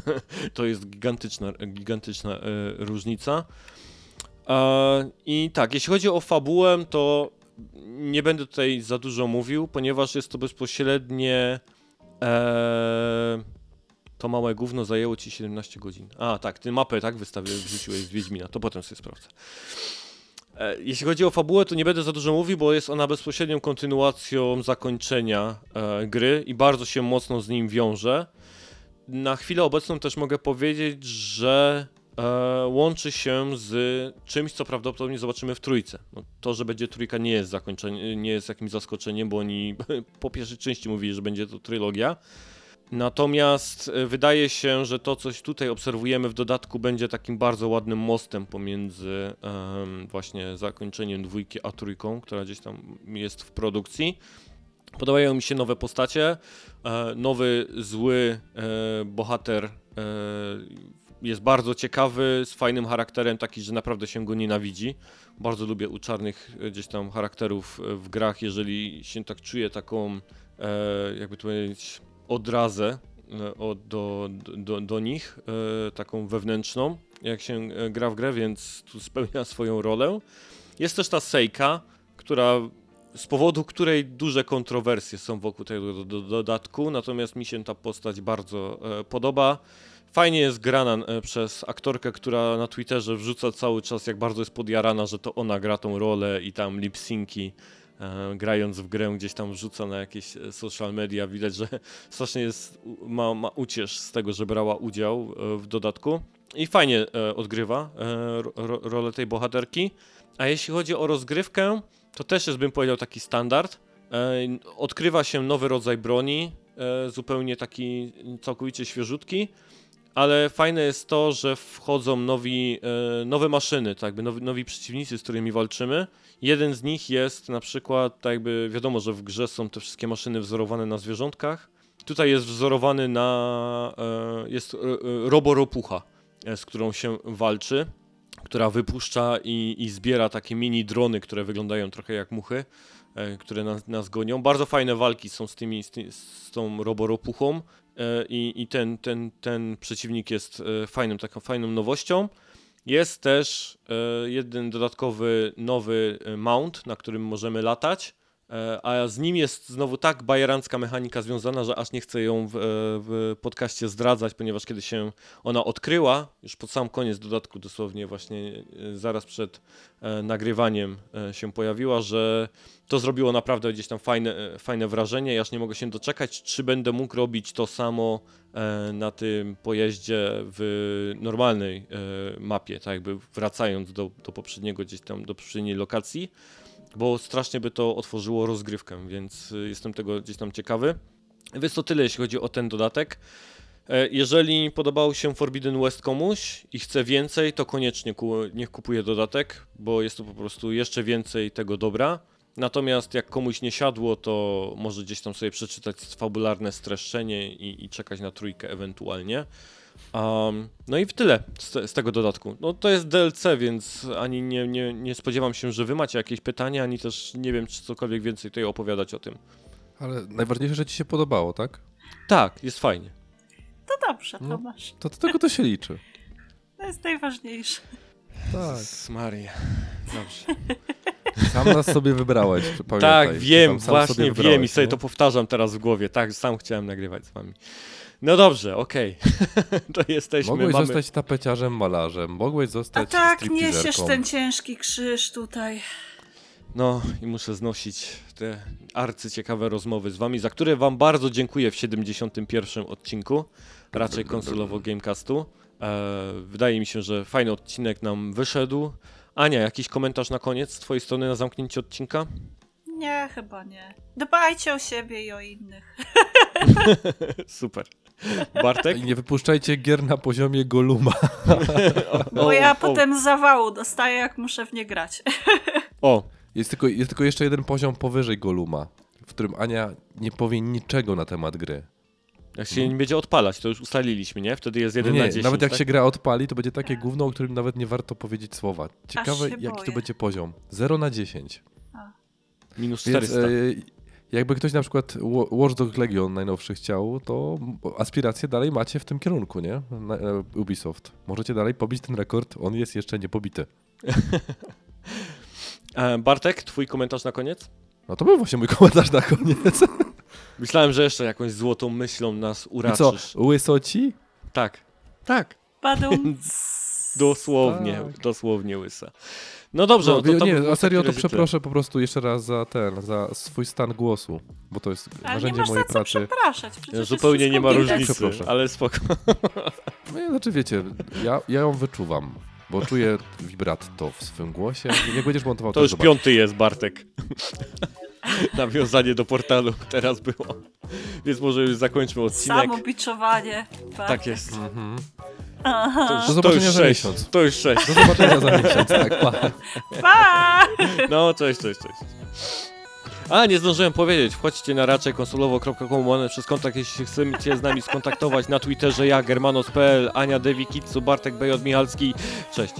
to jest gigantyczna, gigantyczna różnica. I tak, jeśli chodzi o fabułę, to nie będę tutaj za dużo mówił, ponieważ jest to bezpośrednie. To małe gówno zajęło ci 17 godzin. A, tak, ty mapę tak wystawię, wrzuciłeś z Wiedźmina, to potem sobie sprawdzę. E, Jeśli chodzi o fabułę, to nie będę za dużo mówił, bo jest ona bezpośrednią kontynuacją zakończenia e, gry i bardzo się mocno z nim wiąże. Na chwilę obecną też mogę powiedzieć, że e, łączy się z czymś, co prawdopodobnie zobaczymy w trójce. No, to, że będzie trójka nie jest zakończeniem, nie jest jakimś zaskoczeniem, bo oni po pierwszej części mówili, że będzie to trylogia. Natomiast e, wydaje się, że to, coś tutaj obserwujemy w dodatku, będzie takim bardzo ładnym mostem pomiędzy em, właśnie zakończeniem dwójki a trójką, która gdzieś tam jest w produkcji. Podobają mi się nowe postacie. E, nowy zły e, bohater e, jest bardzo ciekawy, z fajnym charakterem, taki, że naprawdę się go nienawidzi. Bardzo lubię u czarnych e, gdzieś tam charakterów e, w grach, jeżeli się tak czuje taką, jakby to powiedzieć, odrazę e, od, do, do, do nich, e, taką wewnętrzną, jak się e, gra w grę, więc tu spełnia swoją rolę. Jest też ta Sejka, która z powodu której duże kontrowersje są wokół tego do, do, dodatku, natomiast mi się ta postać bardzo e, podoba. Fajnie jest grana e, przez aktorkę, która na Twitterze wrzuca cały czas, jak bardzo jest podjarana, że to ona gra tą rolę i tam lip-synki e, grając w grę gdzieś tam wrzuca na jakieś e, social media. Widać, że strasznie jest, ma, ma uciesz z tego, że brała udział e, w dodatku. I fajnie e, odgrywa e, ro, ro, rolę tej bohaterki. A jeśli chodzi o rozgrywkę, to też jest, bym powiedział, taki standard. E, odkrywa się nowy rodzaj broni, e, zupełnie taki całkowicie świeżutki. Ale fajne jest to, że wchodzą nowi, e, nowe maszyny, tak nowi, nowi przeciwnicy, z którymi walczymy. Jeden z nich jest na przykład, tak jakby wiadomo, że w grze są te wszystkie maszyny wzorowane na zwierzątkach. Tutaj jest wzorowany na, e, jest e, e, roboropucha, z którą się walczy, która wypuszcza i, i zbiera takie mini drony, które wyglądają trochę jak muchy, które nas, nas gonią. Bardzo fajne walki są z, tymi, z, ty, z tą roboropuchą i, i ten, ten, ten przeciwnik jest fajnym, taką fajną nowością. Jest też e, jeden dodatkowy nowy e, mount, na którym możemy latać, a z nim jest znowu tak bajerancka mechanika związana, że aż nie chcę ją w, e, w podcaście zdradzać, ponieważ kiedy się ona odkryła, już pod sam koniec dodatku dosłownie właśnie e, zaraz przed e, nagrywaniem e, się pojawiła, że to zrobiło naprawdę gdzieś tam fajne, e, fajne wrażenie. Ja aż nie mogę się doczekać, czy będę mógł robić to samo e, na tym pojeździe w normalnej e, mapie, tak jakby wracając do, do poprzedniego gdzieś tam, do poprzedniej lokacji, bo strasznie by to otworzyło rozgrywkę, więc e, jestem tego gdzieś tam ciekawy. Więc to tyle, jeśli chodzi o ten dodatek. E, Jeżeli podobał się Forbidden West komuś i chce więcej, to koniecznie niech kupuje dodatek, bo jest to po prostu jeszcze więcej tego dobra. Natomiast jak komuś nie siadło, to może gdzieś tam sobie przeczytać fabularne streszczenie i, i czekać na trójkę ewentualnie. Um, no i w tyle z, z tego dodatku. No to jest DLC, więc ani nie, nie, nie spodziewam się, że wy macie jakieś pytania, ani też nie wiem, czy cokolwiek więcej tutaj opowiadać o tym. Ale najważniejsze, że ci się podobało, tak? Tak, jest fajnie. To dobrze, No. Tomasz. To do tego to się liczy. To jest najważniejsze. Tak. Maria. Dobrze. Sam nas sobie wybrałeś, pamiętaj. Tak, wiem, Sam- właśnie wiem i sobie nie? to powtarzam teraz w głowie. Tak, sam chciałem nagrywać z wami. No dobrze, okej. to jesteśmy. Mogłeś mamy... zostać tapeciarzem, malarzem, mogłeś A zostać tak stripteaserką. niesiesz ten ciężki krzyż tutaj. No i muszę znosić te arcyciekawe rozmowy z wami, za które wam bardzo dziękuję w 71 odcinku, raczej konsolowo Gamecastu. E, wydaje mi się, że fajny odcinek nam wyszedł. Ania, jakiś komentarz na koniec z twojej strony na zamknięcie odcinka? Nie, chyba nie. Dbajcie o siebie i o innych. Super. Bartek? I nie wypuszczajcie gier na poziomie Goluma. Bo O, ja o, potem zawału dostaję, jak muszę w nie grać. O, Jest tylko, jest tylko jeszcze jeden poziom powyżej Goluma, w którym Ania nie powie niczego na temat gry. jak się nie będzie odpalać, to już ustaliliśmy, nie? Wtedy jest 1 nie, na 10. nawet jak tak? się gra odpali, to będzie takie gówno, o którym nawet nie warto powiedzieć słowa. Ciekawe, jaki to boję. będzie poziom. 0 na 10. Minus Więc 400. e, jakby ktoś na przykład Wa- Watch Dogs Legion najnowszy chciał, to aspiracje dalej macie w tym kierunku, nie? Na, e, Ubisoft. Możecie dalej pobić ten rekord, on jest jeszcze niepobity. E, Bartek, twój komentarz na koniec? No to był właśnie mój komentarz na koniec. Myślałem, że jeszcze jakąś złotą myślą nas I co, uraczysz. łysoci? Tak. Tak. Badum. Dosłownie, Tak. dosłownie łysa. No dobrze, No, no, to, to nie, a serio to przeproszę po prostu jeszcze raz za ten, za swój stan głosu, bo to jest Ale nie narzędzie masz za mojej co pracy. przepraszać. Przecież Zupełnie nie ma różnicy, ale spoko. No, nie, znaczy wiecie, ja, ja ją wyczuwam, bo czuję vibrato w swym głosie. Jak będziesz montował, To już zobacz. piąty jest, Bartek. Nawiązanie do portalu teraz było. Więc może już zakończmy odcinek. Samobiczowanie. Tak jest. Mhm. Aha. To już, Do zobaczenia to już za sześć. miesiąc. To już sześć. Do zobaczenia za miesiąc, tak, pa. Pa! No, cześć, cześć, cześć. A, nie zdążyłem powiedzieć. Wchodźcie na raczej konsolowo.com łamane przez kontakt, jeśli chcecie z nami skontaktować na Twitterze ja, Germanos.pl, Ania Dewi Kitsu, Bartek BJ Michalski. Cześć.